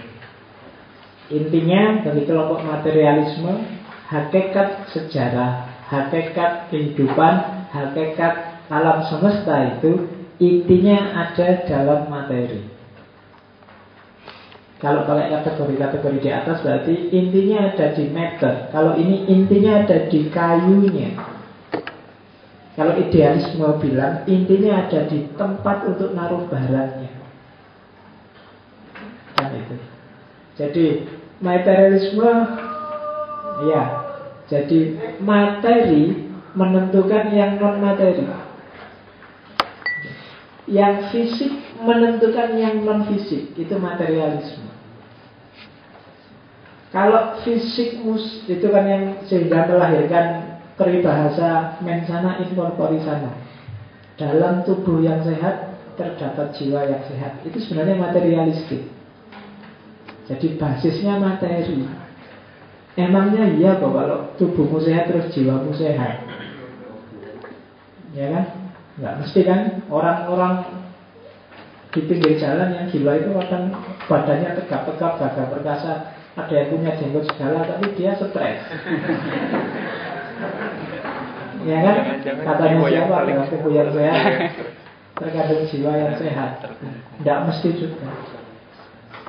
Intinya dari kelompok materialisme Hakikat sejarah Hakikat kehidupan Hakikat alam semesta itu Intinya ada dalam materi kalau pakai kategori-kategori di atas berarti intinya ada di meter. Kalau ini intinya ada di kayunya. Kalau idealisme bilang intinya ada di tempat untuk naruh barangnya. Kan itu. Jadi materialisme ya. Jadi materi menentukan yang non materi. Yang fisik menentukan yang non fisik itu materialisme. Kalau fisik mus itu kan yang sehingga melahirkan peribahasa mensana incorpori sana. Dalam tubuh yang sehat terdapat jiwa yang sehat. Itu sebenarnya materialistik. Jadi basisnya materi. Emangnya iya kok kalau tubuhmu sehat terus jiwamu sehat. Ya kan? Enggak mesti kan orang-orang di pinggir jalan yang gila itu kadang badannya tegap-tegap, gagah perkasa, ada yang punya jenggot segala tapi dia stres. Ya kan? Katanya siapa? dengan yang sehat terkadang jiwa yang sehat. tidak mesti juga.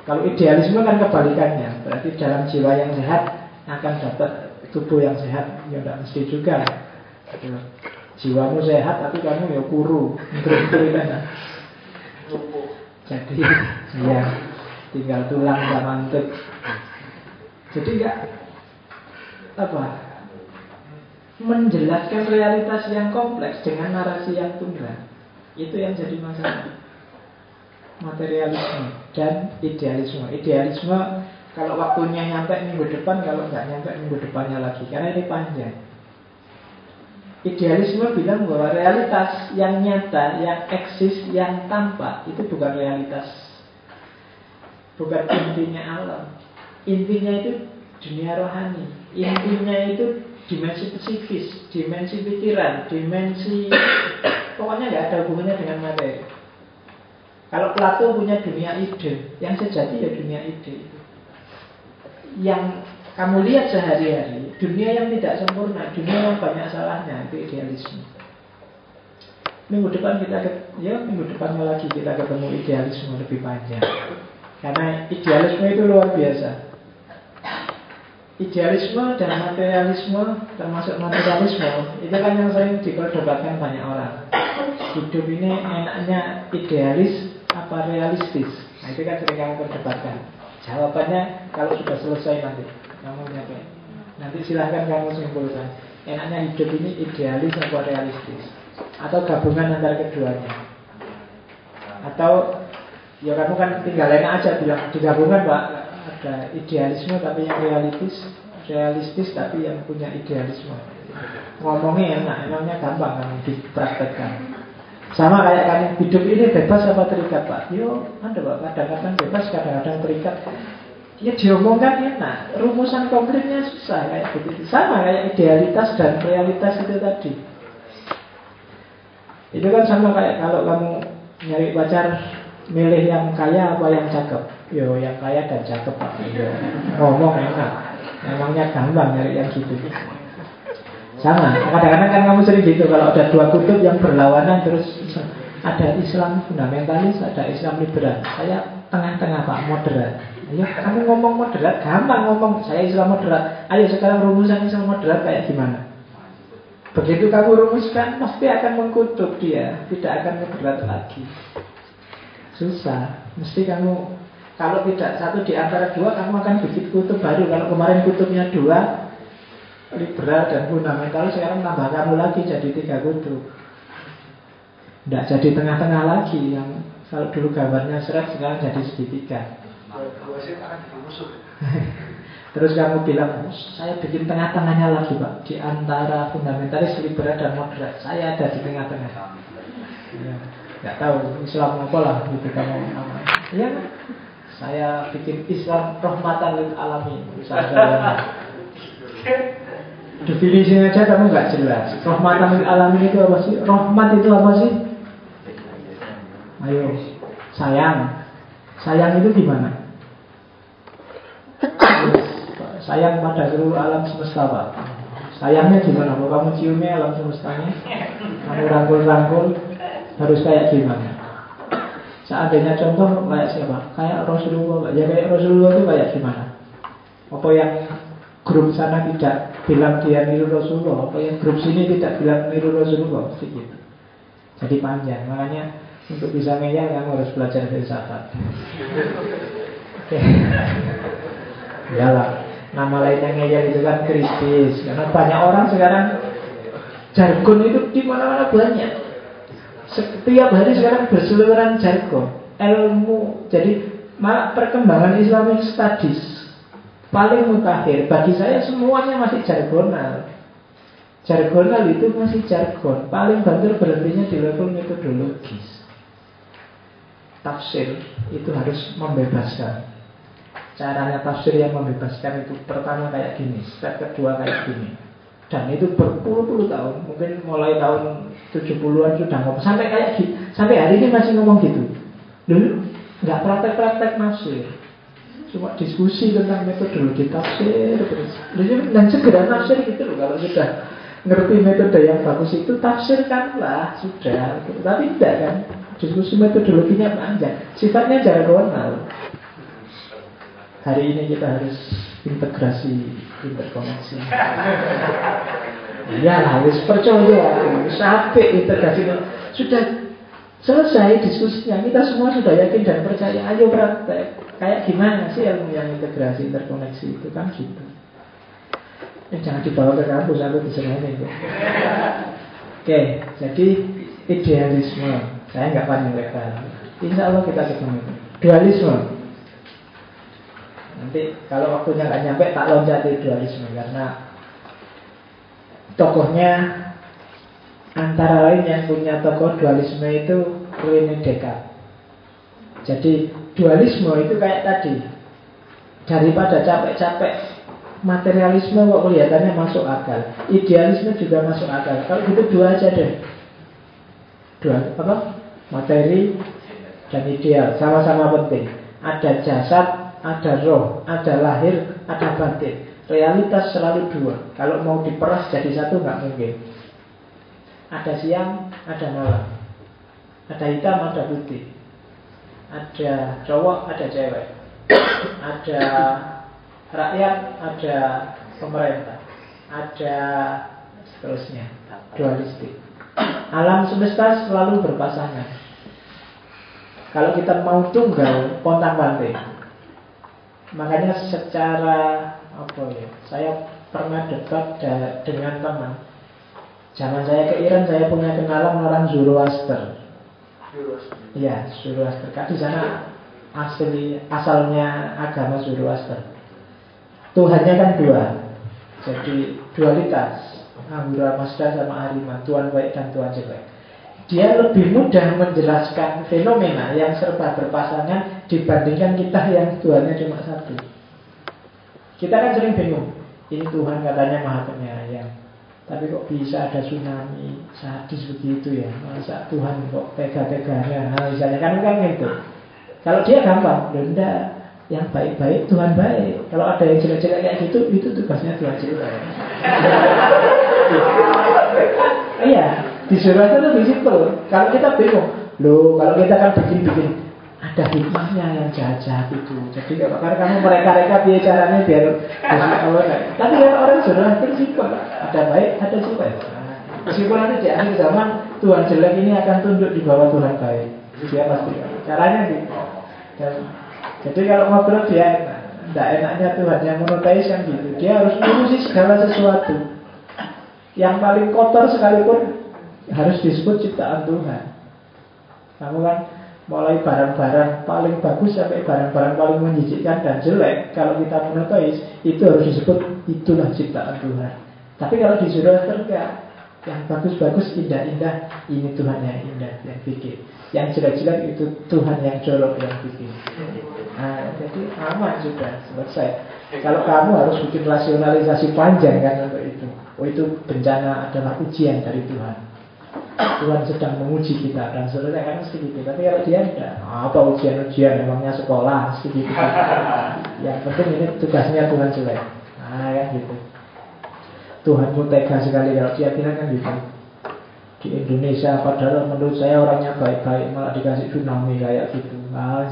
Kalau idealisme kan kebalikannya. Berarti dalam jiwa yang sehat akan dapat tubuh yang sehat. Ya tidak mesti juga. Jiwamu sehat tapi kamu ya kuru. Kan? Jadi ya tinggal tulang sama untuk jadi enggak apa menjelaskan realitas yang kompleks dengan narasi yang tunggal. Itu yang jadi masalah. Materialisme dan idealisme. Idealisme kalau waktunya nyampe minggu depan, kalau nggak nyampe minggu depannya lagi, karena ini panjang. Idealisme bilang bahwa realitas yang nyata, yang eksis, yang tampak itu bukan realitas, bukan intinya alam. Intinya itu dunia rohani. Intinya itu dimensi psikis, dimensi pikiran, dimensi pokoknya nggak ada hubungannya dengan materi. Kalau Plato punya dunia ide, yang sejati ya dunia ide. Yang kamu lihat sehari-hari, dunia yang tidak sempurna, dunia yang banyak salahnya, itu idealisme. Minggu depan kita ya minggu depannya lagi kita ketemu idealisme lebih panjang. Karena idealisme itu luar biasa. Idealisme dan materialisme termasuk materialisme itu kan yang sering diperdebatkan banyak orang. Hidup ini enaknya idealis apa realistis? Nah itu kan sering kamu perdebatkan. Jawabannya kalau sudah selesai nanti kamu nyampe. Nanti silahkan kamu simpulkan. Enaknya hidup ini idealis apa realistis? Atau gabungan antara keduanya? Atau ya kamu kan tinggal enak aja bilang digabungan pak ada idealisme tapi yang realistis realistis tapi yang punya idealisme. Ngomongnya enak emangnya gampang kan dipraktekkan. Sama kayak kami hidup ini bebas apa terikat pak? Yo ada pak. Kadang-kadang bebas kadang-kadang terikat. Ya diomongkan enak. Rumusan konkretnya susah kayak begitu. Sama kayak idealitas dan realitas itu tadi. Itu kan sama kayak kalau kamu nyari pacar milih yang kaya apa yang cakep yo yang kaya dan cakep pak yo ngomong enak emangnya gampang nyari yang gitu sama kadang-kadang kan kamu sering gitu kalau ada dua kutub yang berlawanan terus ada Islam fundamentalis ada Islam liberal saya tengah-tengah Pak, moderat. Ayo kamu ngomong moderat, gampang ngomong saya Islam moderat. Ayo sekarang rumusan Islam moderat kayak gimana? Begitu kamu rumuskan, pasti akan mengkutub dia, tidak akan moderat lagi. Susah, mesti kamu kalau tidak satu di antara dua, kamu akan bikin kutub baru. Kalau kemarin kutubnya dua, liberal dan fundamental, sekarang nambah kamu lagi jadi tiga kutub. Tidak jadi tengah-tengah lagi yang kalau dulu gambarnya seret sekarang jadi segitiga. Terus kamu bilang, saya bikin tengah-tengahnya lagi pak. Di antara fundamentalis, liberal, dan moderat. Saya ada di tengah-tengah. Ya, Gak tahu. Islam apa lah gitu kamu. Ya saya bikin Islam rahmatan lil alamin Definisinya aja kamu nggak jelas Rahmatan lil alamin itu apa sih? Rahmat itu apa sih? Ayo Sayang Sayang itu gimana? Sayang pada seluruh alam semesta Pak Sayangnya gimana? Mau kamu ciumnya alam semestanya Kamu rangkul-rangkul Harus kayak gimana? Seandainya contoh kayak siapa? Kayak Rasulullah. Ya kayak Rasulullah itu kayak gimana? Apa yang grup sana tidak bilang dia niru Rasulullah? Apa yang grup sini tidak bilang niru Rasulullah? Gitu Jadi panjang. Makanya untuk bisa ngeyel kamu harus belajar filsafat. Oke Iyalah Nama lainnya ngeyel itu kan kritis. Karena banyak orang sekarang Jargon itu di mana-mana banyak Setiap hari sekarang berseliweran jargon Ilmu. Jadi malah perkembangan Islamic Studies Paling mutakhir. Bagi saya semuanya masih jargonal. Jargonal itu masih jargon. Paling banter berhentinya di level metodologis. Tafsir itu harus membebaskan. Caranya tafsir yang membebaskan itu pertama kayak gini, step kedua kayak gini. Dan itu berpuluh-puluh tahun, mungkin mulai tahun 70-an sudah ngomong sampai kayak gitu. Sampai hari ini masih ngomong gitu. Dulu nggak praktek-praktek tafsir. Cuma diskusi tentang metodologi tafsir. Dan segera tafsir gitu loh kalau sudah ngerti metode yang bagus itu tafsirkanlah sudah. Tapi tidak kan. Diskusi metodologinya panjang. Sifatnya jargonal hari ini kita harus integrasi interkoneksi. Ya harus percaya. Sampai integrasi. Sudah selesai diskusinya. Kita semua sudah yakin dan percaya. Ayo praktek kayak gimana sih ilmu yang integrasi interkoneksi itu? Kan gitu. Eh, jangan dibawa ke kampus aku ini oke jadi idealisme. Saya nggak panjang lebar. Insya Allah kita ketemu. Dualisme Nanti kalau waktunya nggak nyampe tak loncat di dualisme karena tokohnya antara lain yang punya tokoh dualisme itu Rene Descartes. Jadi dualisme itu kayak tadi daripada capek-capek materialisme kok kelihatannya masuk akal, idealisme juga masuk akal. Kalau gitu dua aja deh, dua apa? Materi dan ideal sama-sama penting. Ada jasad, ada roh, ada lahir, ada batin. Realitas selalu dua. Kalau mau diperas jadi satu nggak mungkin. Ada siang, ada malam. Ada hitam, ada putih. Ada cowok, ada cewek. Ada rakyat, ada pemerintah. Ada seterusnya. Dualistik. Alam semesta selalu berpasangan. Kalau kita mau tunggal, pontang panting. Makanya secara apa ya? Saya pernah dekat dengan teman. Zaman saya ke Iran saya punya kenalan orang Zoroaster. Iya, Zoroaster. Kan di sana asli asalnya agama Zoroaster. Tuhannya kan dua. Jadi dualitas. Ahura Mazda sama Arima, Tuhan baik dan Tuhan jelek dia lebih mudah menjelaskan fenomena yang serba berpasangan dibandingkan kita yang Tuhannya cuma satu. Kita kan sering bingung, ini Tuhan katanya maha penyayang, tapi kok bisa ada tsunami sadis begitu ya? Masa Tuhan kok tega-teganya? Nah, misalnya kan kan gitu. Kalau dia gampang, benda yang baik-baik Tuhan baik. Kalau ada yang jelek-jelek kayak gitu, itu tugasnya Tuhan jelek. Iya, di surat itu lebih simpel. Kalau kita bingung, loh kalau kita kan bikin-bikin, ada hikmahnya yang jahat-jahat itu. Jadi kalau karena kamu mereka-reka biar caranya biar Allah. Tapi kalau orang sudah bersifat ada baik, ada jelek. Meskipun nanti di akhir zaman Tuhan jelek ini akan tunduk di bawah Tuhan baik. Dia pasti caranya gitu. Jadi kalau ngobrol dia tidak enaknya Tuhan yang monoteis kan gitu. Dia harus ngurusi segala sesuatu. Yang paling kotor sekalipun harus disebut ciptaan Tuhan. Kamu kan mulai barang-barang paling bagus sampai barang-barang paling menjijikkan dan jelek kalau kita monoteis itu harus disebut itulah ciptaan Tuhan. Tapi kalau di surga enggak yang bagus-bagus indah-indah ini Tuhan yang indah yang bikin. Yang jelek-jelek itu Tuhan yang jorok yang bikin. Nah, jadi aman sudah selesai. Kalau kamu harus bikin rasionalisasi panjang kan untuk itu. Oh itu bencana adalah ujian dari Tuhan Tuhan sedang menguji kita dan sebenarnya kan mesti gitu. Tapi kalau dia tidak, apa ujian-ujian emangnya sekolah mesti gitu. Yang penting ini tugasnya Tuhan jelek. Nah ya gitu. Tuhan pun tega sekali kalau dia bilang kan gitu. Di Indonesia padahal menurut saya orangnya baik-baik malah dikasih tsunami kayak gitu. Nah,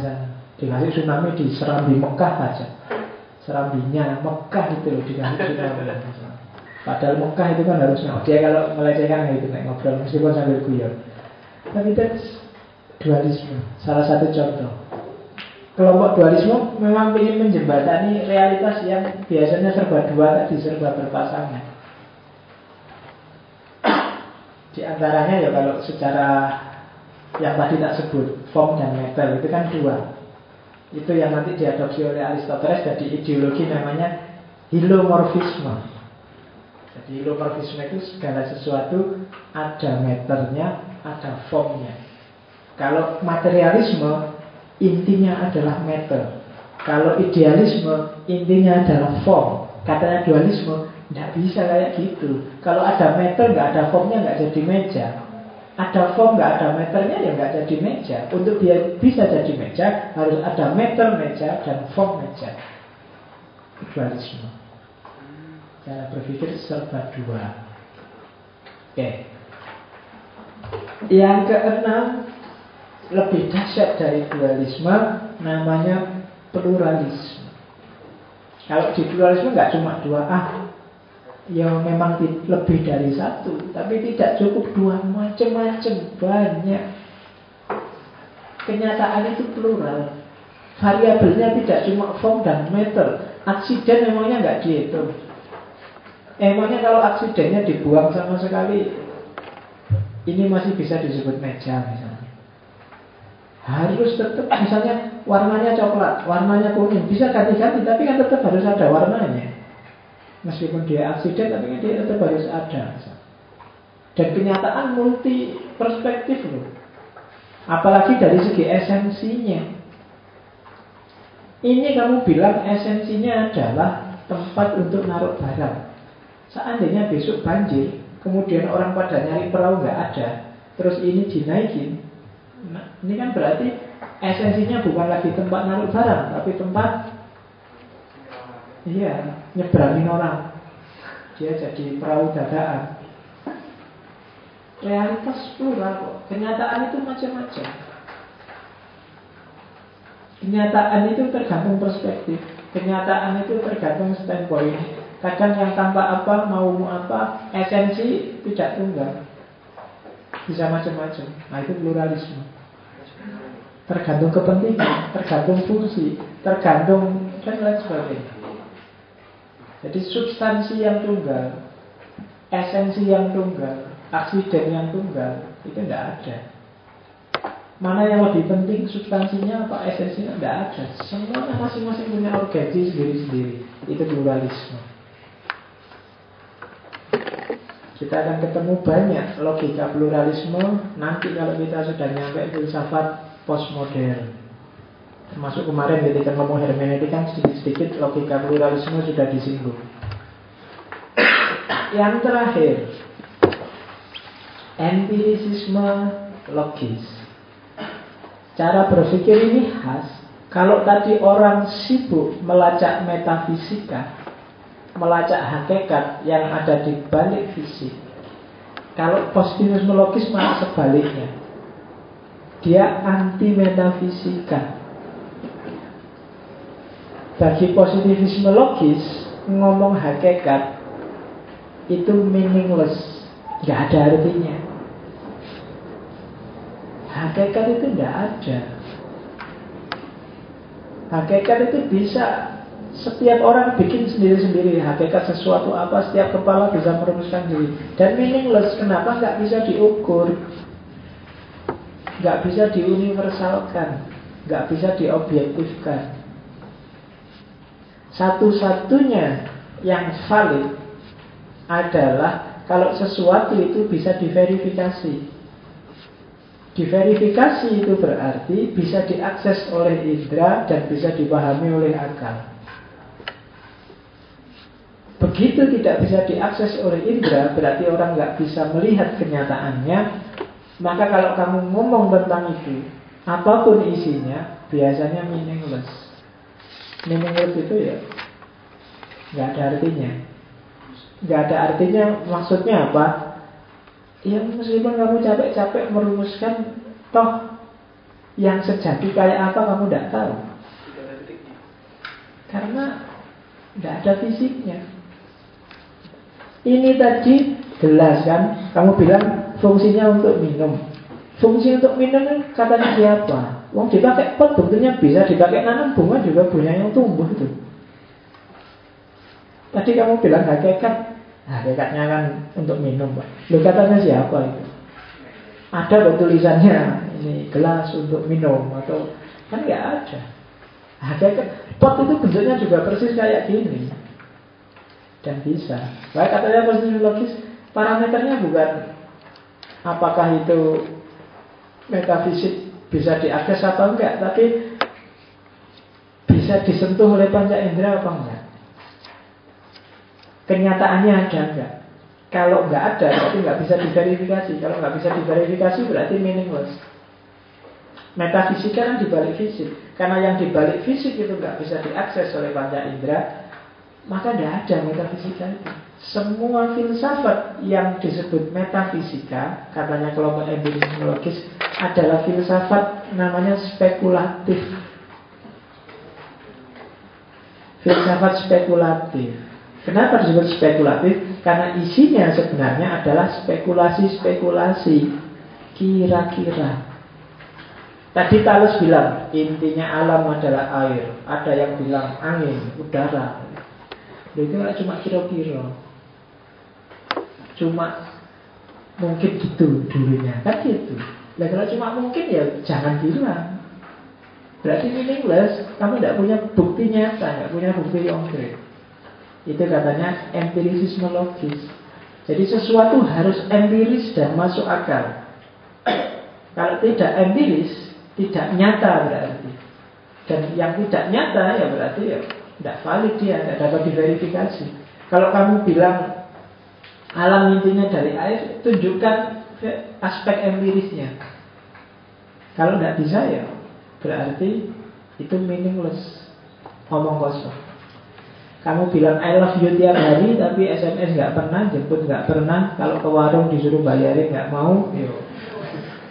dikasih tsunami di Serambi Mekah aja. Serambinya Mekah itu loh dikasih tsunami. Padahal Mekah itu kan harusnya dia kalau melecehkan gitu naik ngobrol meskipun sambil guyon. Tapi itu dualisme, salah satu contoh. Kelompok dualisme memang ingin menjembatani realitas yang biasanya serba dua tadi serba berpasangan. Di antaranya ya kalau secara yang tadi tak sebut form dan metal itu kan dua. Itu yang nanti diadopsi oleh Aristoteles jadi ideologi namanya hilomorfisme. Jadi lomarfisme itu segala sesuatu ada meternya, ada formnya. Kalau materialisme intinya adalah meter. Kalau idealisme intinya adalah form. Katanya dualisme tidak bisa kayak gitu. Kalau ada meter nggak ada formnya nggak jadi meja. Ada form nggak ada meternya ya nggak jadi meja. Untuk dia bisa jadi meja harus ada meter meja dan form meja. Dualisme. Cara berpikir serba dua. Oke. Yang keenam lebih dahsyat dari dualisme namanya pluralisme. Kalau di pluralisme nggak cuma dua ah, ya memang lebih dari satu, tapi tidak cukup dua macam-macam banyak. Kenyataan itu plural. Variabelnya tidak cuma form dan meter. Aksiden memangnya nggak dihitung. Emangnya kalau aksidennya dibuang sama sekali Ini masih bisa disebut meja misalnya. Harus tetap misalnya warnanya coklat Warnanya kuning Bisa ganti-ganti tapi kan tetap harus ada warnanya. Meskipun dia aksiden tapi kan dia tetap harus ada Dan kenyataan multi perspektif loh. Apalagi dari segi esensinya. Ini kamu bilang esensinya adalah tempat untuk naruh barang Seandainya besok banjir, kemudian orang pada nyari perahu nggak ada, terus ini dinaikin, nah, ini kan berarti esensinya bukan lagi tempat naruh barang, tapi tempat iya nyebrangin orang. Dia jadi perahu dadaan. Realitas plural kok. Kenyataan itu macam-macam. Kenyataan itu tergantung perspektif. Kenyataan itu tergantung standpoint. Kadang yang tanpa apa, mau apa, esensi tidak tunggal. Bisa macam-macam. Nah itu pluralisme. Tergantung kepentingan, tergantung fungsi, tergantung dan lain sebagainya. Jadi substansi yang tunggal, esensi yang tunggal, aksiden yang tunggal, itu tidak ada. Mana yang lebih penting substansinya apa esensinya tidak ada. Semuanya masing-masing punya urgensi sendiri-sendiri. Itu pluralisme. Kita akan ketemu banyak logika pluralisme nanti kalau kita sudah nyampe filsafat postmodern. Termasuk kemarin ketika ngomong hermeneutik kan sedikit-sedikit logika pluralisme sudah disinggung. Yang terakhir, empirisisme logis. Cara berpikir ini khas. Kalau tadi orang sibuk melacak metafisika, melacak hakikat yang ada di balik fisik. Kalau positivisme logis malah sebaliknya. Dia anti metafisika. Bagi positivisme logis, ngomong hakikat itu meaningless, nggak ada artinya. Hakikat itu nggak ada. Hakikat itu bisa setiap orang bikin sendiri-sendiri hakikat sesuatu apa setiap kepala bisa merumuskan diri. Dan meaningless kenapa nggak bisa diukur? Nggak bisa diuniversalkan nggak bisa diobjektifkan. Satu-satunya yang valid adalah kalau sesuatu itu bisa diverifikasi. Diverifikasi itu berarti bisa diakses oleh indera dan bisa dipahami oleh akal. Begitu tidak bisa diakses oleh indera, berarti orang nggak bisa melihat kenyataannya. Maka kalau kamu ngomong tentang itu, apa pun isinya, biasanya meaningless. Meaningless itu ya nggak ada artinya. Nggak ada artinya maksudnya apa? Ya meskipun kamu capek-capek merumuskan Toh yang sejati kayak apa kamu tidak tahu Karena tidak ada fisiknya Ini tadi gelas kan Kamu bilang fungsinya untuk minum Fungsi untuk minum katanya siapa? Wong dipakai pot buktinya bisa dipakai nanam bunga juga bunga yang tumbuh itu. Tadi kamu bilang hakikat Nah, dekatnya kan untuk minum, Pak. Lu katanya siapa itu? Ada tulisannya ini gelas untuk minum atau kan nggak ada. Hakikat pot itu bentuknya juga persis kayak gini dan bisa. Baik katanya posisi logis, parameternya bukan apakah itu metafisik bisa diakses atau enggak, tapi bisa disentuh oleh panca indera apa enggak. Kenyataannya ada enggak? Kalau enggak ada, berarti enggak bisa diverifikasi. Kalau enggak bisa diverifikasi, berarti meaningless. Metafisika kan dibalik fisik. Karena yang dibalik fisik itu enggak bisa diakses oleh panca indera, maka enggak ada metafisika itu. Semua filsafat yang disebut metafisika, katanya kelompok empirismologis, adalah filsafat namanya spekulatif. Filsafat spekulatif. Kenapa disebut spekulatif? Karena isinya sebenarnya adalah spekulasi-spekulasi Kira-kira Tadi Talus bilang Intinya alam adalah air Ada yang bilang angin, udara Itu cuma kira-kira Cuma Mungkin gitu dulunya Kan gitu Nah kalau cuma mungkin ya jangan bilang Berarti meaningless Kamu tidak punya bukti nyata Tidak punya bukti konkret itu katanya empirisisme logis. Jadi sesuatu harus empiris dan masuk akal. Kalau tidak empiris, tidak nyata berarti. Dan yang tidak nyata ya berarti ya tidak valid dia, tidak dapat diverifikasi. Kalau kamu bilang alam intinya dari air, tunjukkan aspek empirisnya. Kalau tidak bisa ya berarti itu meaningless, omong kosong. Kamu bilang I love you tiap hari Tapi SMS nggak pernah, jemput nggak pernah Kalau ke warung disuruh bayarin nggak mau yo.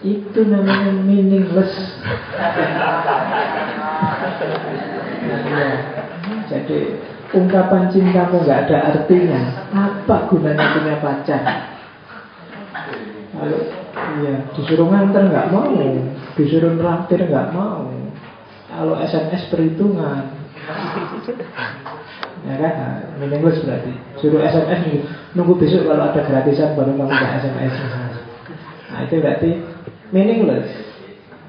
Itu namanya meaningless. Jadi ungkapan cintamu nggak ada artinya Apa gunanya punya pacar Kalau iya, disuruh nganter nggak mau Disuruh neraktir nggak mau Kalau SMS perhitungan Ya kan? Nah, meaningless berarti. Suruh SMS nunggu besok kalau ada gratisan baru kamu ke SMS. Nah, itu berarti meaningless.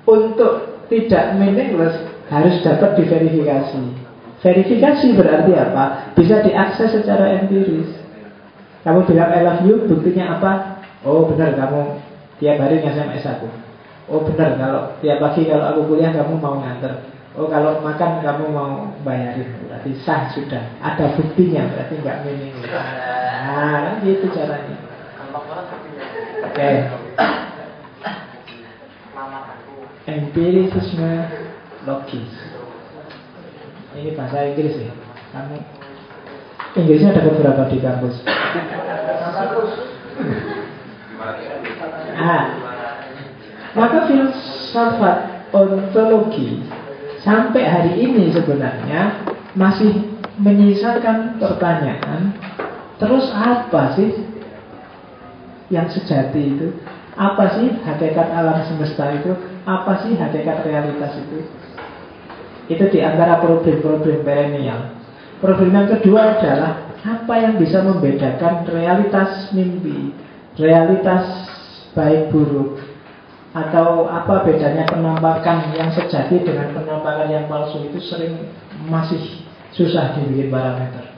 Untuk tidak meaningless harus dapat diverifikasi. Verifikasi berarti apa? Bisa diakses secara empiris. Kamu bilang I love you, buktinya apa? Oh benar kamu tiap hari nge-SMS aku. Oh benar kalau tiap pagi kalau aku kuliah kamu mau nganter. Oh kalau makan kamu mau bayarin Berarti sah sudah Ada buktinya berarti nggak minim Nah kan gitu caranya Oke okay. Empirisisme logis Ini bahasa Inggris ya. Kamu Inggrisnya ada beberapa di kampus. Ah, maka filsafat ontologi sampai hari ini sebenarnya masih menyisakan pertanyaan terus apa sih yang sejati itu? Apa sih hakikat alam semesta itu? Apa sih hakikat realitas itu itu di antara problem-problem perennial problem yang kedua adalah apa yang bisa membedakan realitas mimpi realitas baik buruk atau apa bedanya penampakan yang sejati dengan penampakan yang palsu itu sering masih susah dibikin parameter.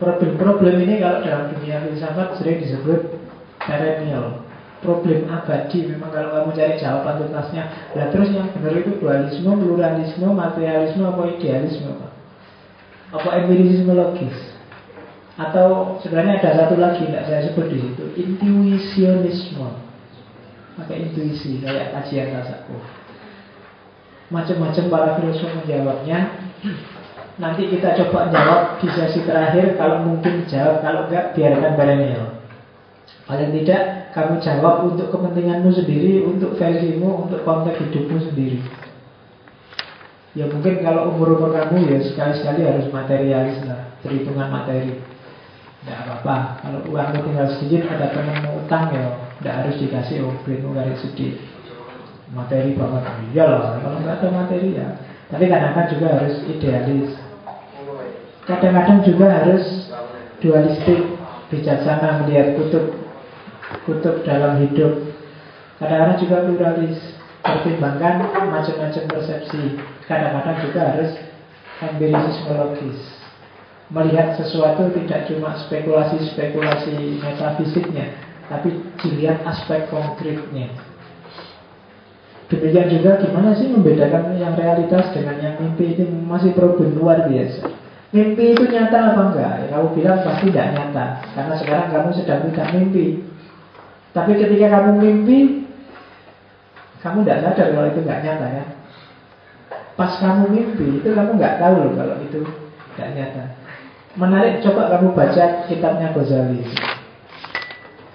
Problem-problem ini kalau dalam dunia filsafat sering disebut perennial, problem abadi. Memang kalau kamu cari jawaban tuntasnya, nah terus yang benar itu dualisme, pluralisme, materialisme, apa idealisme, apa, apa empirisme logis. Atau sebenarnya ada satu lagi tidak saya sebut di situ, intuisionisme. Pakai intuisi kayak kajian tasawuf. Macam-macam para filsuf menjawabnya. Nanti kita coba jawab di sesi terakhir kalau mungkin jawab kalau enggak biarkan perennial paling tidak kamu jawab untuk kepentinganmu sendiri untuk versimu untuk konteks hidupmu sendiri. Ya mungkin kalau umur-umur kamu ya sekali-sekali harus materialis lah perhitungan materi. Tidak apa-apa. Kalau uangmu tinggal sedikit ada teman mau utang ya tidak harus dikasih oh beliau garis sedih materi banget iya lah kalau nggak ada materi ya. Tapi kadang-kadang juga harus idealis. Kadang-kadang juga harus dualistik bijaksana melihat kutub kutub dalam hidup kadang-kadang juga pluralis pertimbangkan macam-macam persepsi kadang-kadang juga harus empirisisme logis melihat sesuatu tidak cuma spekulasi-spekulasi metafisiknya tapi dilihat aspek konkretnya. Demikian juga gimana sih membedakan yang realitas dengan yang mimpi ini masih problem luar biasa. Mimpi itu nyata apa enggak? Ya, kamu bilang pasti tidak nyata Karena sekarang kamu sedang tidak mimpi Tapi ketika kamu mimpi Kamu tidak sadar kalau itu enggak nyata ya Pas kamu mimpi itu kamu enggak tahu loh kalau itu tidak nyata Menarik coba kamu baca kitabnya Ghazali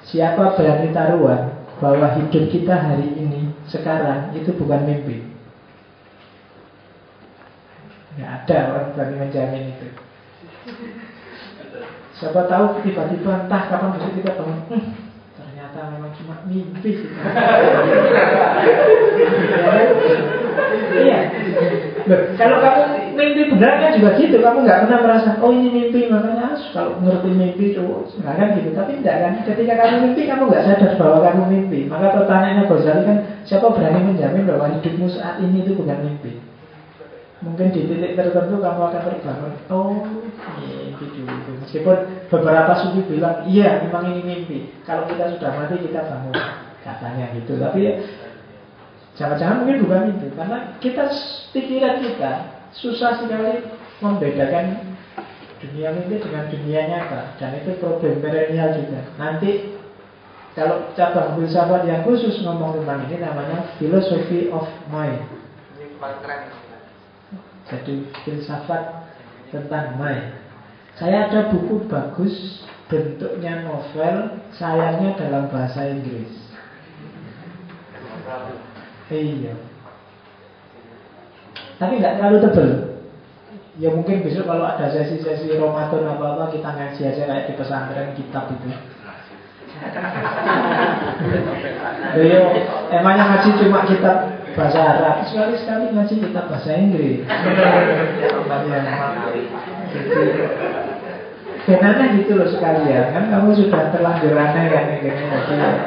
Siapa berani taruhan bahwa hidup kita hari ini, sekarang, itu bukan mimpi? Tidak ada orang berani menjamin itu. Siapa tahu tiba-tiba entah kapan besok kita bangun, hm, ternyata memang cuma mimpi. Iya. kalau kamu mimpi benar kan juga gitu. Kamu nggak pernah merasa oh ini mimpi. Makanya kalau ngerti mimpi tuh nggak kan gitu. Tapi tidak kan? Ketika kamu mimpi kamu nggak sadar bahwa kamu mimpi. Maka pertanyaannya Ghazali kan siapa berani menjamin bahwa hidupmu saat ini itu bukan mimpi? Mungkin di titik tertentu kamu akan terbangun oh mimpi dulu meskipun beberapa sufi bilang iya memang ini mimpi. Kalau kita sudah mati kita bangun katanya gitu. Tapi jangan-jangan mungkin bukan itu karena kita pikiran kita susah sekali membedakan dunia mimpi dengan dunia nyata. Dan itu problem perennial juga. Nanti kalau cabang filsafat yang khusus ngomong tentang ini namanya philosophy of mind. Jadi filsafat tentang mind saya ada buku bagus bentuknya novel sayangnya dalam bahasa Inggris. Iya. Tapi nggak terlalu tebel. Ya mungkin besok kalau ada sesi-sesi Ramadan apa-apa kita ngaji aja kayak di pesantren kitab itu. Beliau emangnya ngaji cuma kitab bahasa Arab? Sekali-sekali ngaji kitab bahasa Inggris Jadi gitu loh sekalian Kan kamu sudah terlanjur aneh kan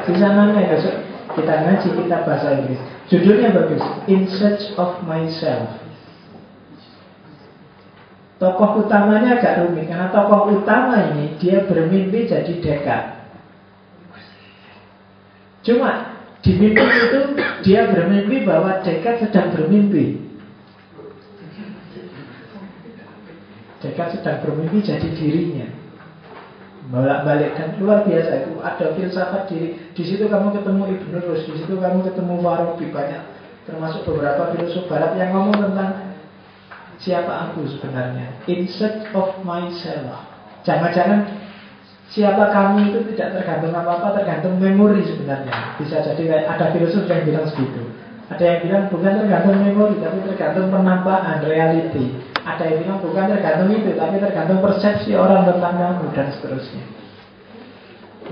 Di sana nih besok? Kita ngaji kitab bahasa Inggris. Judulnya bagus. In Search of Myself. Tokoh utamanya agak rumit Karena tokoh utama ini Dia bermimpi jadi dekat. Cuma Di mimpi itu Dia bermimpi bahwa dekat sedang bermimpi Dekat sedang bermimpi jadi dirinya bolak-balik dan luar biasa itu ada filsafat diri di situ kamu ketemu Ibnu Rus di situ kamu ketemu Farabi banyak termasuk beberapa filosof Barat yang ngomong tentang siapa aku sebenarnya in search of myself jangan-jangan siapa kamu itu tidak tergantung apa-apa, tergantung memori sebenarnya. Bisa jadi ada filosof yang bilang segitu. Ada yang bilang bukan tergantung memori, tapi tergantung penampakan, reality. Ada yang bilang bukan tergantung itu, tapi tergantung persepsi orang tentang kamu dan seterusnya.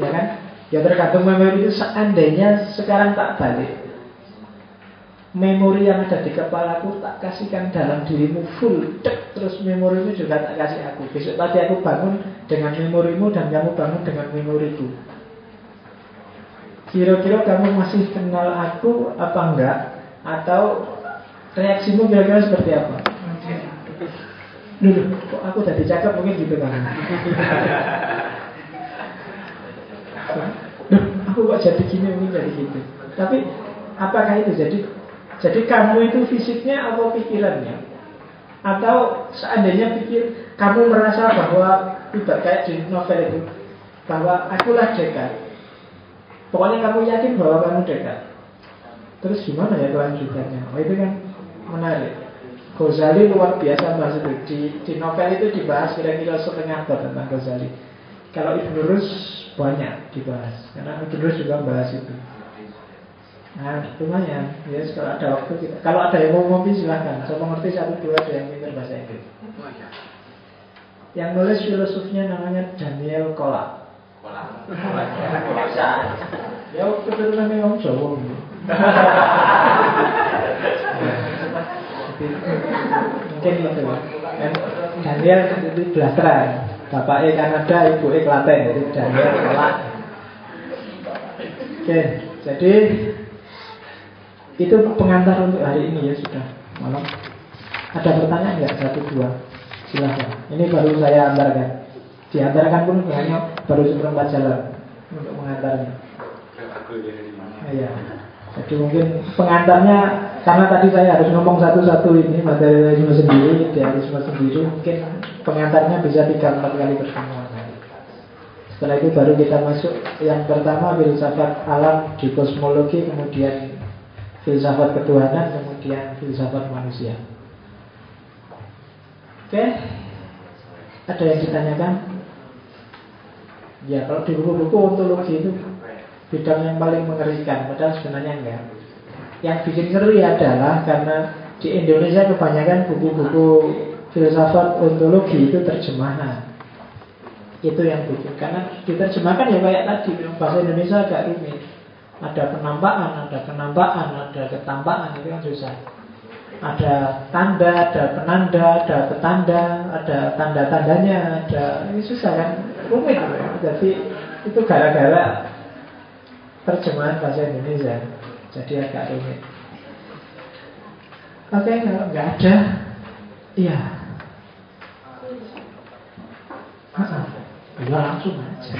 Ya kan? Ya tergantung memori itu seandainya sekarang tak balik memori yang ada di kepalaku tak kasihkan dalam dirimu full dek terus memorimu juga tak kasih aku besok pagi aku bangun dengan memorimu dan kamu bangun dengan memoriku kira-kira kamu masih kenal aku apa enggak? Atau reaksimu kira-kira seperti apa? Dulu kok aku jadi cakep mungkin gitu kan? Aku kok jadi gini mungkin jadi gitu. Tapi apakah itu? Jadi jadi kamu itu fisiknya atau pikirannya? Atau seandainya pikir kamu merasa bahwa tidak kayak di novel itu bahwa akulah dekat. Pokoknya kamu yakin bahwa kamu dekat. Terus gimana ya kelanjutannya? Oh itu kan menarik. Ghazali luar biasa bahas itu. Di, di novel itu dibahas kira-kira setengah bab tentang Ghazali. Kalau Ibn Rus banyak dibahas. Karena Ibn Rus juga bahas itu. Nah, lumayan. Ya, yes, kalau ada waktu kita. Kalau ada yang mau ngopi silahkan. Saya mengerti satu dua ada yang pintar bahasa Inggris. Yang nulis filosofnya namanya Daniel Kola. Ya, keturunan orang Jawa. Mungkin itu. Dan Daniel itu blasteran. Bapaknya Kanada, ibu Klaten. Jadi Daniel Kola. Oke, jadi itu pengantar untuk hari ini ya sudah malam. Ada pertanyaan nggak satu dua? Silahkan. Ini baru saya antarkan. Diantarkan pun hanya baru seperempat jalan untuk mengantarnya. Iya. Jadi mungkin pengantarnya karena tadi saya harus ngomong satu-satu ini materialisme sendiri, idealisme sendiri, mungkin pengantarnya bisa tiga empat kali pertemuan. Setelah itu baru kita masuk yang pertama filsafat alam di kosmologi, kemudian filsafat ketuhanan kemudian filsafat manusia. Oke, ada yang ditanyakan? Ya kalau di buku-buku ontologi itu bidang yang paling mengerikan, padahal sebenarnya enggak. Yang bikin ngeri adalah karena di Indonesia kebanyakan buku-buku filsafat ontologi itu terjemahan. Itu yang bikin karena diterjemahkan ya kayak tadi bahasa Indonesia agak rumit. Ada penampakan, ada penampakan, ada ketampakan itu kan susah. Ada tanda, ada penanda, ada petanda, ada tanda-tandanya, ada ini susah kan, rumit. Jadi itu gara-gara terjemahan bahasa Indonesia, jadi agak rumit. Oke, kalau nggak ada, iya. Iya langsung aja.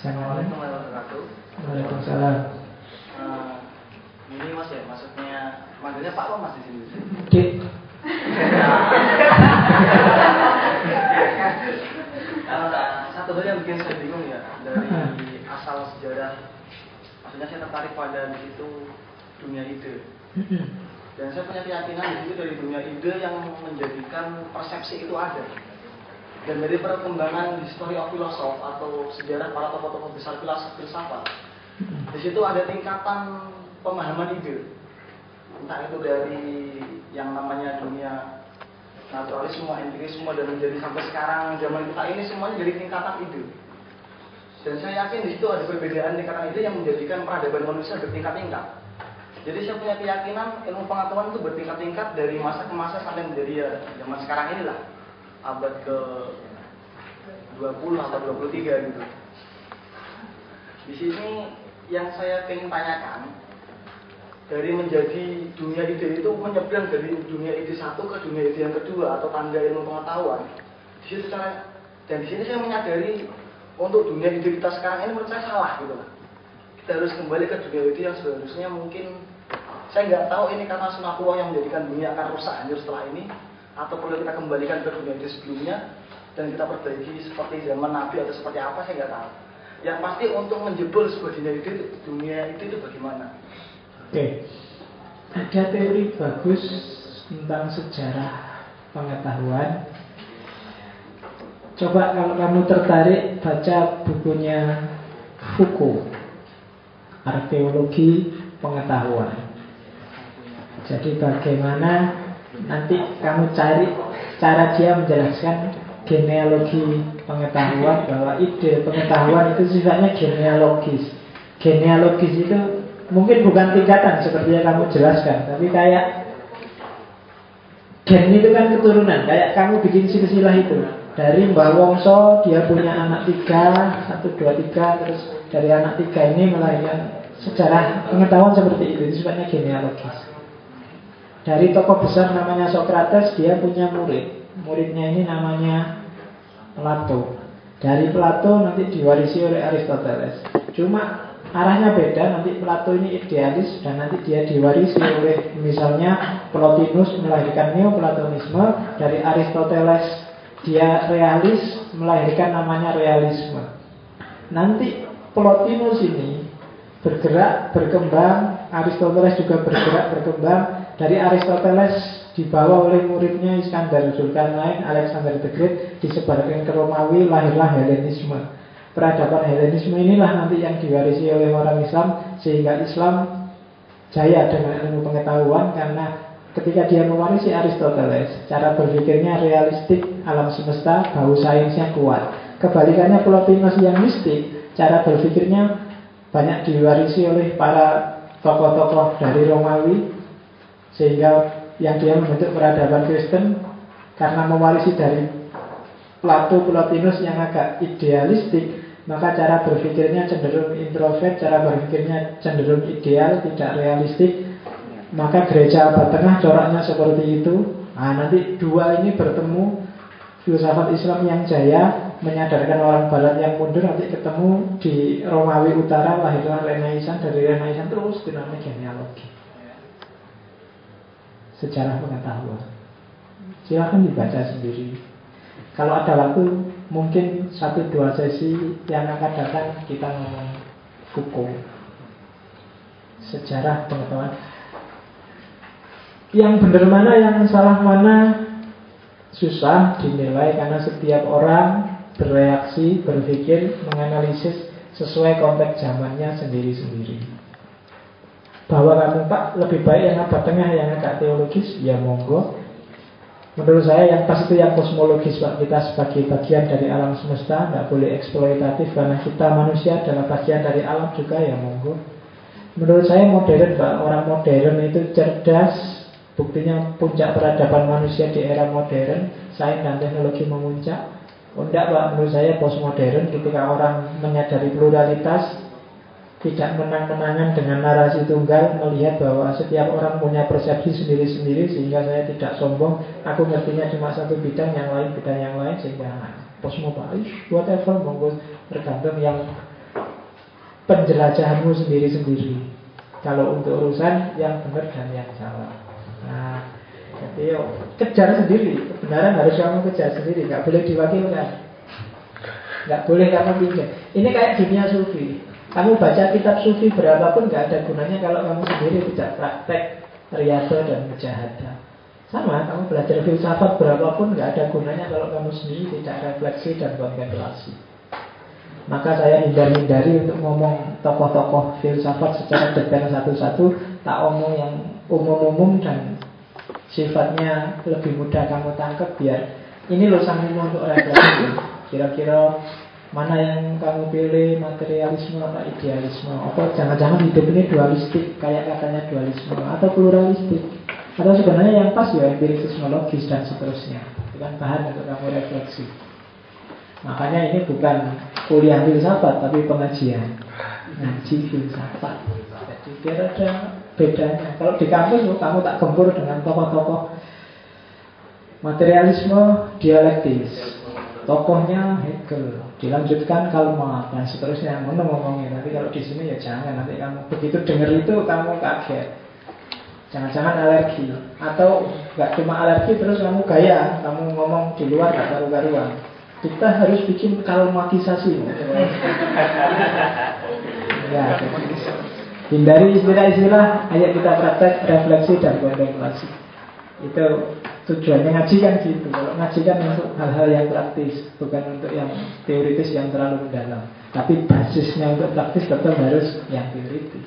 Jangan Waalaikumsalam. Uh, ini mas ya, maksudnya manggilnya Pak apa mas di sini? Dik. yang bikin saya bingung ya dari asal sejarah. Maksudnya saya tertarik pada di situ dunia ide. Dan saya punya keyakinan di situ dari dunia ide yang menjadikan persepsi itu ada. Dan dari perkembangan history of philosophy atau sejarah para tokoh-tokoh besar filsafat filsafat, di situ ada tingkatan pemahaman ide. Entah itu dari yang namanya dunia naturalisme, empirisme dan menjadi sampai sekarang zaman kita ini semuanya jadi tingkatan ide. Dan saya yakin di situ ada perbedaan tingkatan ide yang menjadikan peradaban manusia bertingkat-tingkat. Jadi saya punya keyakinan ilmu pengetahuan itu bertingkat-tingkat dari masa ke masa sampai menjadi ya zaman sekarang inilah abad ke 20 atau 23 gitu. Di sini yang saya ingin tanyakan dari menjadi dunia ide itu menyeberang dari dunia ide satu ke dunia ide yang kedua atau tanda ilmu pengetahuan. Di situ saya dan di sini saya menyadari untuk dunia ide kita sekarang ini menurut saya salah gitu Kita harus kembali ke dunia ide yang seharusnya mungkin saya nggak tahu ini karena sunatullah yang menjadikan dunia akan rusak hancur setelah ini atau perlu kita kembalikan ke dunia itu sebelumnya dan kita perbaiki seperti zaman Nabi atau seperti apa saya nggak tahu. Yang pasti untuk menjebol sebuah dunia itu dunia itu itu bagaimana? Oke, ada teori bagus tentang sejarah pengetahuan. Coba kalau kamu tertarik baca bukunya Foucault Arkeologi Pengetahuan. Jadi bagaimana nanti kamu cari cara dia menjelaskan genealogi pengetahuan bahwa ide pengetahuan itu sifatnya genealogis. Genealogis itu mungkin bukan tingkatan seperti yang kamu jelaskan tapi kayak gen itu kan keturunan kayak kamu bikin silsilah itu. Dari Mbah Wongso dia punya anak tiga satu dua tiga terus dari anak tiga ini melahirkan sejarah pengetahuan seperti itu itu sifatnya genealogis. Dari tokoh besar namanya Socrates dia punya murid. Muridnya ini namanya Plato. Dari Plato nanti diwarisi oleh Aristoteles. Cuma arahnya beda nanti Plato ini idealis dan nanti dia diwarisi oleh misalnya Plotinus melahirkan Neoplatonisme dari Aristoteles dia realis melahirkan namanya realisme. Nanti Plotinus ini bergerak, berkembang, Aristoteles juga bergerak, berkembang. Dari Aristoteles dibawa oleh muridnya Iskandar Zulkarnain, Alexander the Great, disebarkan ke Romawi, lahirlah Helenisme. Peradaban Helenisme inilah nanti yang diwarisi oleh orang Islam, sehingga Islam jaya dengan ilmu pengetahuan karena Ketika dia mewarisi Aristoteles, cara berpikirnya realistik, alam semesta, bau sainsnya kuat. Kebalikannya Plotinus yang mistik, cara berpikirnya banyak diwarisi oleh para tokoh-tokoh dari Romawi, sehingga yang dia membentuk peradaban Kristen karena mewarisi dari Plato Plotinus yang agak idealistik, maka cara berpikirnya cenderung introvert, cara berpikirnya cenderung ideal, tidak realistik, maka gereja abad tengah coraknya seperti itu. Nah, nanti dua ini bertemu filsafat Islam yang jaya menyadarkan orang Barat yang mundur nanti ketemu di Romawi Utara lahirlah Renaissance. Dari Renaissance terus dinamik genealogi. Sejarah pengetahuan. Silahkan dibaca sendiri. Kalau ada waktu mungkin satu dua sesi yang akan datang kita ngomong Foucault sejarah pengetahuan yang benar mana, yang salah mana Susah dinilai karena setiap orang bereaksi, berpikir, menganalisis sesuai konteks zamannya sendiri-sendiri. Bahwa kamu Pak lebih baik yang abad tengah yang agak teologis, ya monggo. Menurut saya yang pas itu yang kosmologis Pak Kita sebagai bagian dari alam semesta Tidak boleh eksploitatif karena kita manusia adalah bagian dari alam juga ya monggo. Menurut saya modern Pak Orang modern itu cerdas Buktinya puncak peradaban manusia di era modern Sains dan teknologi memuncak. Oh enggak Pak, menurut saya postmodern Ketika orang menyadari pluralitas Tidak menang-menangan dengan narasi tunggal Melihat bahwa setiap orang punya persepsi sendiri-sendiri Sehingga saya tidak sombong Aku ngertinya cuma satu bidang, yang lain bidang yang lain Sehingga postmodern, whatever Monggo tergantung yang penjelajahanmu sendiri-sendiri Kalau untuk urusan yang benar dan yang salah Nah, jadi yo kejar sendiri. Kebenaran harus kamu kejar sendiri, nggak boleh diwakilkan. Nggak boleh kamu pinjam. Ini kayak dunia sufi. Kamu baca kitab sufi berapapun nggak ada gunanya kalau kamu sendiri tidak praktek riado dan mujahadah. Sama, kamu belajar filsafat berapapun nggak ada gunanya kalau kamu sendiri tidak refleksi dan kontemplasi. Maka saya hindar-hindari untuk ngomong tokoh-tokoh filsafat secara detail satu-satu, tak omong yang umum-umum dan sifatnya lebih mudah kamu tangkap biar ini loh sanggup untuk refleksi kira-kira mana yang kamu pilih materialisme atau idealisme? Atau jangan-jangan hidup ini dualistik kayak katanya dualisme atau pluralistik? Atau sebenarnya yang pas ya empirisisme logis dan seterusnya. Itu kan bahan untuk kamu refleksi. Makanya ini bukan kuliah filsafat tapi pengajian. Ngaji filsafat. Jadi biar ada bedanya. Kalau di kampus kamu tak gempur dengan tokoh-tokoh materialisme dialektis. Tokohnya Hegel, dilanjutkan Kalma dan seterusnya. Mana ngomongnya. Nanti kalau di sini ya jangan. Nanti kamu begitu dengar itu kamu kaget. Jangan-jangan alergi. Atau nggak cuma alergi terus kamu gaya. Kamu ngomong di luar gak karu-karuan. Kita harus bikin kalmatisasi. Ya, jadi Hindari istilah-istilah. Ayo kita praktek refleksi dan kontemplasi. Itu Tujuannya ngaji kan gitu. Kalau ngaji kan untuk hal-hal yang praktis, bukan untuk yang teoritis yang terlalu mendalam. Tapi basisnya untuk praktis tetap harus yang teoritis.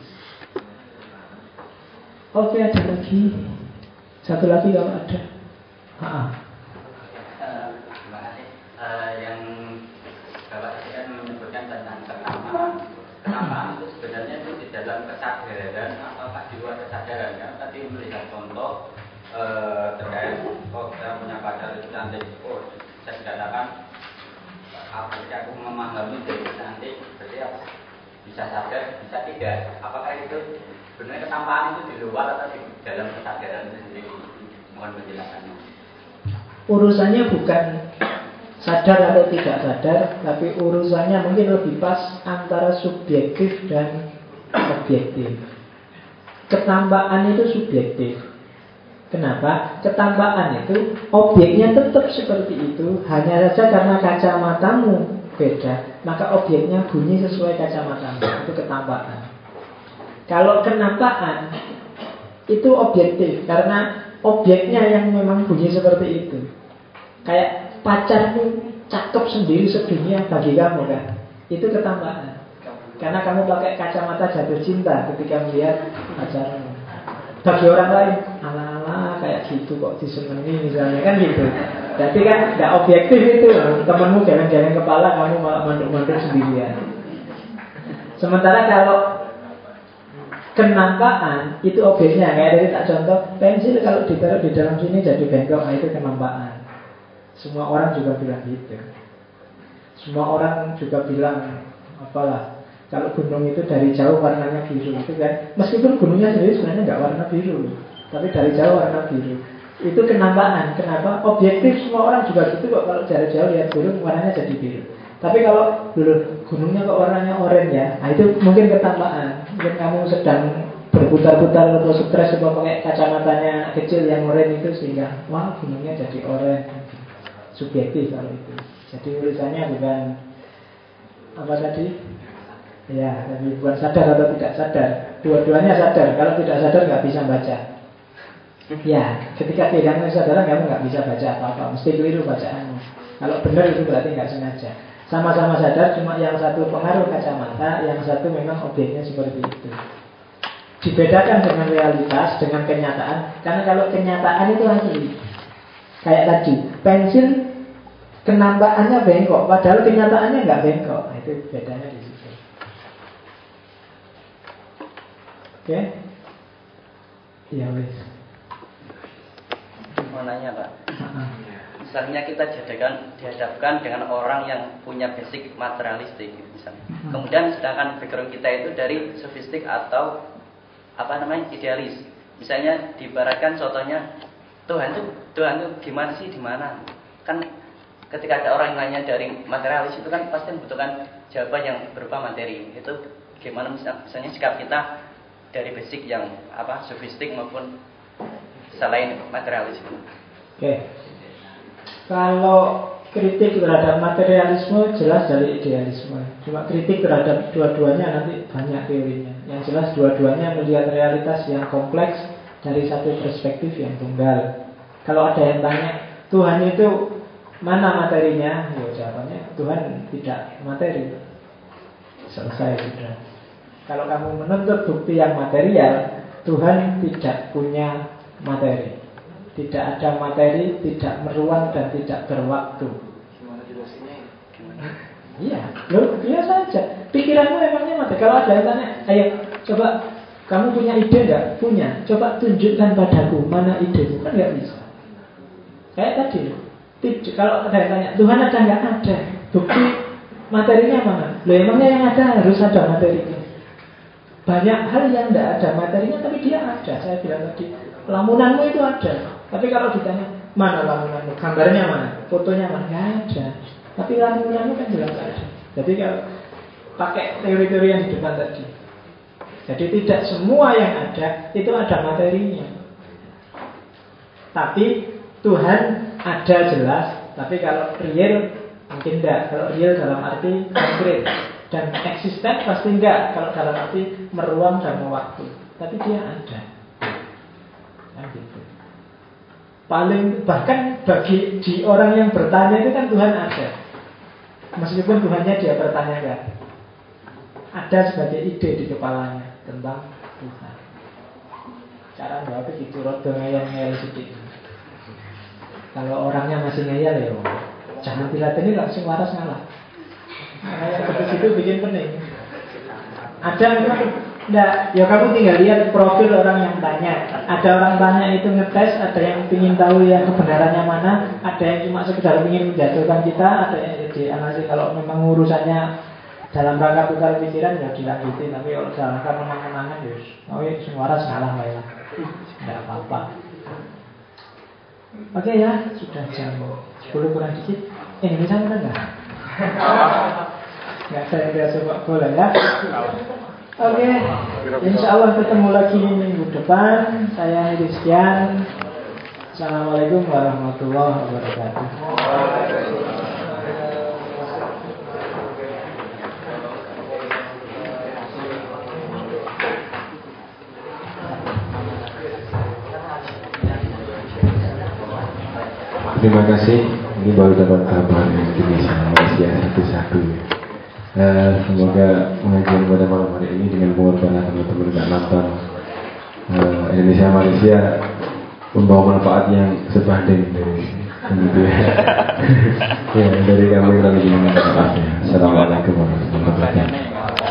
Oke, ada lagi. Satu lagi kalau ada. Ha -ha. Kenamaan itu sebenarnya itu di dalam kesadaran atau di luar kesadaran kan? Tadi melihat contoh uh, terkait oh saya punya pacar itu cantik, oh saya dikatakan apa aku memahami dari cantik, berarti apa? Bisa sadar, bisa tidak. Apakah itu sebenarnya ketampaan itu di luar atau di dalam kesadaran sendiri? Mohon penjelasannya. Urusannya bukan sadar atau tidak sadar, tapi urusannya mungkin lebih pas antara subjektif dan objektif. Ketambahan itu subjektif. Kenapa? Ketambahan itu objeknya tetap seperti itu, hanya saja karena kacamatamu beda, maka objeknya bunyi sesuai kacamatamu. Itu ketambahan. Kalau kenampaan itu objektif karena objeknya yang memang bunyi seperti itu. Kayak pacarmu cakep sendiri sedunia bagi kamu kan itu ketambahan karena kamu pakai kacamata jatuh cinta ketika melihat pacarmu bagi orang lain ala-ala kayak gitu kok disenangi misalnya kan gitu. Jadi kan nggak objektif itu. Temenmu jalan-jalan kepala kamu malah manduk-manduk sendirian. Sementara kalau kenampaan itu objeknya kayak dari tak contoh pensil kalau ditaruh di dalam sini jadi bengkok nah itu kenampaan semua orang juga bilang gitu. Semua orang juga bilang apalah kalau gunung itu dari jauh warnanya biru itu kan. Meskipun gunungnya sendiri sebenarnya nggak warna biru tapi dari jauh warna biru itu kenampaan kenapa objektif semua orang juga gitu kok kalau dari jauh lihat gunung warnanya jadi biru tapi kalau dulu gunungnya kok warnanya oranye ya nah itu mungkin ketampaan mungkin kamu sedang berputar-putar atau stres atau pakai kacamatanya kecil yang oranye itu sehingga wah gunungnya jadi oranye subjektif kalau itu. Jadi urusannya bukan apa tadi? Ya, tapi bukan sadar atau tidak sadar. Dua-duanya sadar. Kalau tidak sadar nggak bisa baca. Ya, ketika kehilangan kesadaran kamu nggak bisa baca apa-apa. Mesti keliru bacaanmu. Kalau benar itu berarti nggak sengaja. Sama-sama sadar, cuma yang satu pengaruh kacamata, yang satu memang objeknya seperti itu. Dibedakan dengan realitas, dengan kenyataan. Karena kalau kenyataan itu asli. Kayak tadi, pensil kenampakannya bengkok, padahal kenyataannya nggak bengkok. Nah, itu bedanya di situ. Oke? Okay? Ya wes. Mau nanya pak. Misalnya kita dihadapkan, dihadapkan dengan orang yang punya basic materialistik, misalnya. Kemudian sedangkan background kita itu dari sofistik atau apa namanya idealis. Misalnya dibaratkan contohnya Tuhan itu Tuhan itu gimana sih di mana? Kan ketika ada orang yang nanya dari materialis itu kan pasti membutuhkan jawaban yang berupa materi. Itu gimana misalnya sikap kita dari basic yang apa sofistik maupun selain materialis itu. Oke. Kalau kritik terhadap materialisme jelas dari idealisme. Cuma kritik terhadap dua-duanya nanti banyak teorinya. Yang jelas dua-duanya melihat realitas yang kompleks dari satu perspektif yang tunggal. Kalau ada yang tanya, Tuhan itu mana materinya? Ya jawabannya Tuhan tidak materi. Selesai sudah. Kalau kamu menuntut bukti yang material, Tuhan tidak punya materi. Tidak ada materi, tidak meruang dan tidak berwaktu. Gimana jelasinnya? Iya, lo biasa saja. Pikiranmu emangnya materi. Kalau ada yang tanya, ayo coba kamu punya ide enggak? Punya. Coba tunjukkan padaku mana ide. Kan nggak bisa. Kayak tadi. Kalau ada yang tanya, Tuhan ada nggak? Ada. Bukti materinya mana? Lo emangnya yang ada harus ada materinya. Banyak hal yang tidak ada materinya, tapi dia ada. Saya bilang tadi, lamunanmu itu ada. Tapi kalau ditanya, mana lamunanmu? Gambarnya mana? Fotonya mana? Nggak ada. Tapi lamunanmu kan jelas ada. Jadi kalau pakai teori-teori yang di depan tadi, jadi tidak semua yang ada itu ada materinya. Tapi Tuhan ada jelas, tapi kalau real mungkin tidak. Kalau real dalam arti konkret dan eksisten pasti enggak. Kalau dalam arti meruang dan mewaktu, tapi dia ada. Nah, gitu. Paling bahkan bagi di orang yang bertanya itu kan Tuhan ada. Meskipun Tuhannya dia bertanyakan. Ada sebagai ide di kepalanya tentang Tuhan. Cara jawab itu rodo ngeyel-ngeyel sedikit. Kalau orangnya masih ngeyel ya jangan dilatih langsung waras ngalah. Kayak seperti itu bikin pening. Ada memang Enggak, ya kamu tinggal lihat profil orang yang tanya. Ada orang tanya itu ngetes, ada yang ingin tahu yang kebenarannya mana, ada yang cuma sekedar ingin menjatuhkan kita, ada yang jadi analisis kalau memang urusannya dalam rangka tukar pikiran ya dilanjutin, tapi kalau dalam rangka menang-menangan ya, oh ya semua orang salah lah ya, tidak apa-apa. Oke ya, sudah jam 10 kurang dikit. Indonesia kan enggak? Enggak saya biasa boleh ya. Oke, okay. insya Allah ketemu lagi minggu depan. Saya Hedi sekian. Assalamualaikum warahmatullahi wabarakatuh. Terima kasih. Ini baru dapat kabar Indonesia Malaysia satu-satu. Uh, semoga mengajian pada malam hari ini dengan pengorbanan teman-teman nggak nonton uh, Indonesia Malaysia membawa manfaat yang sebanding dari ya. ya dari kami lagi Assalamualaikum warahmatullahi wabarakatuh.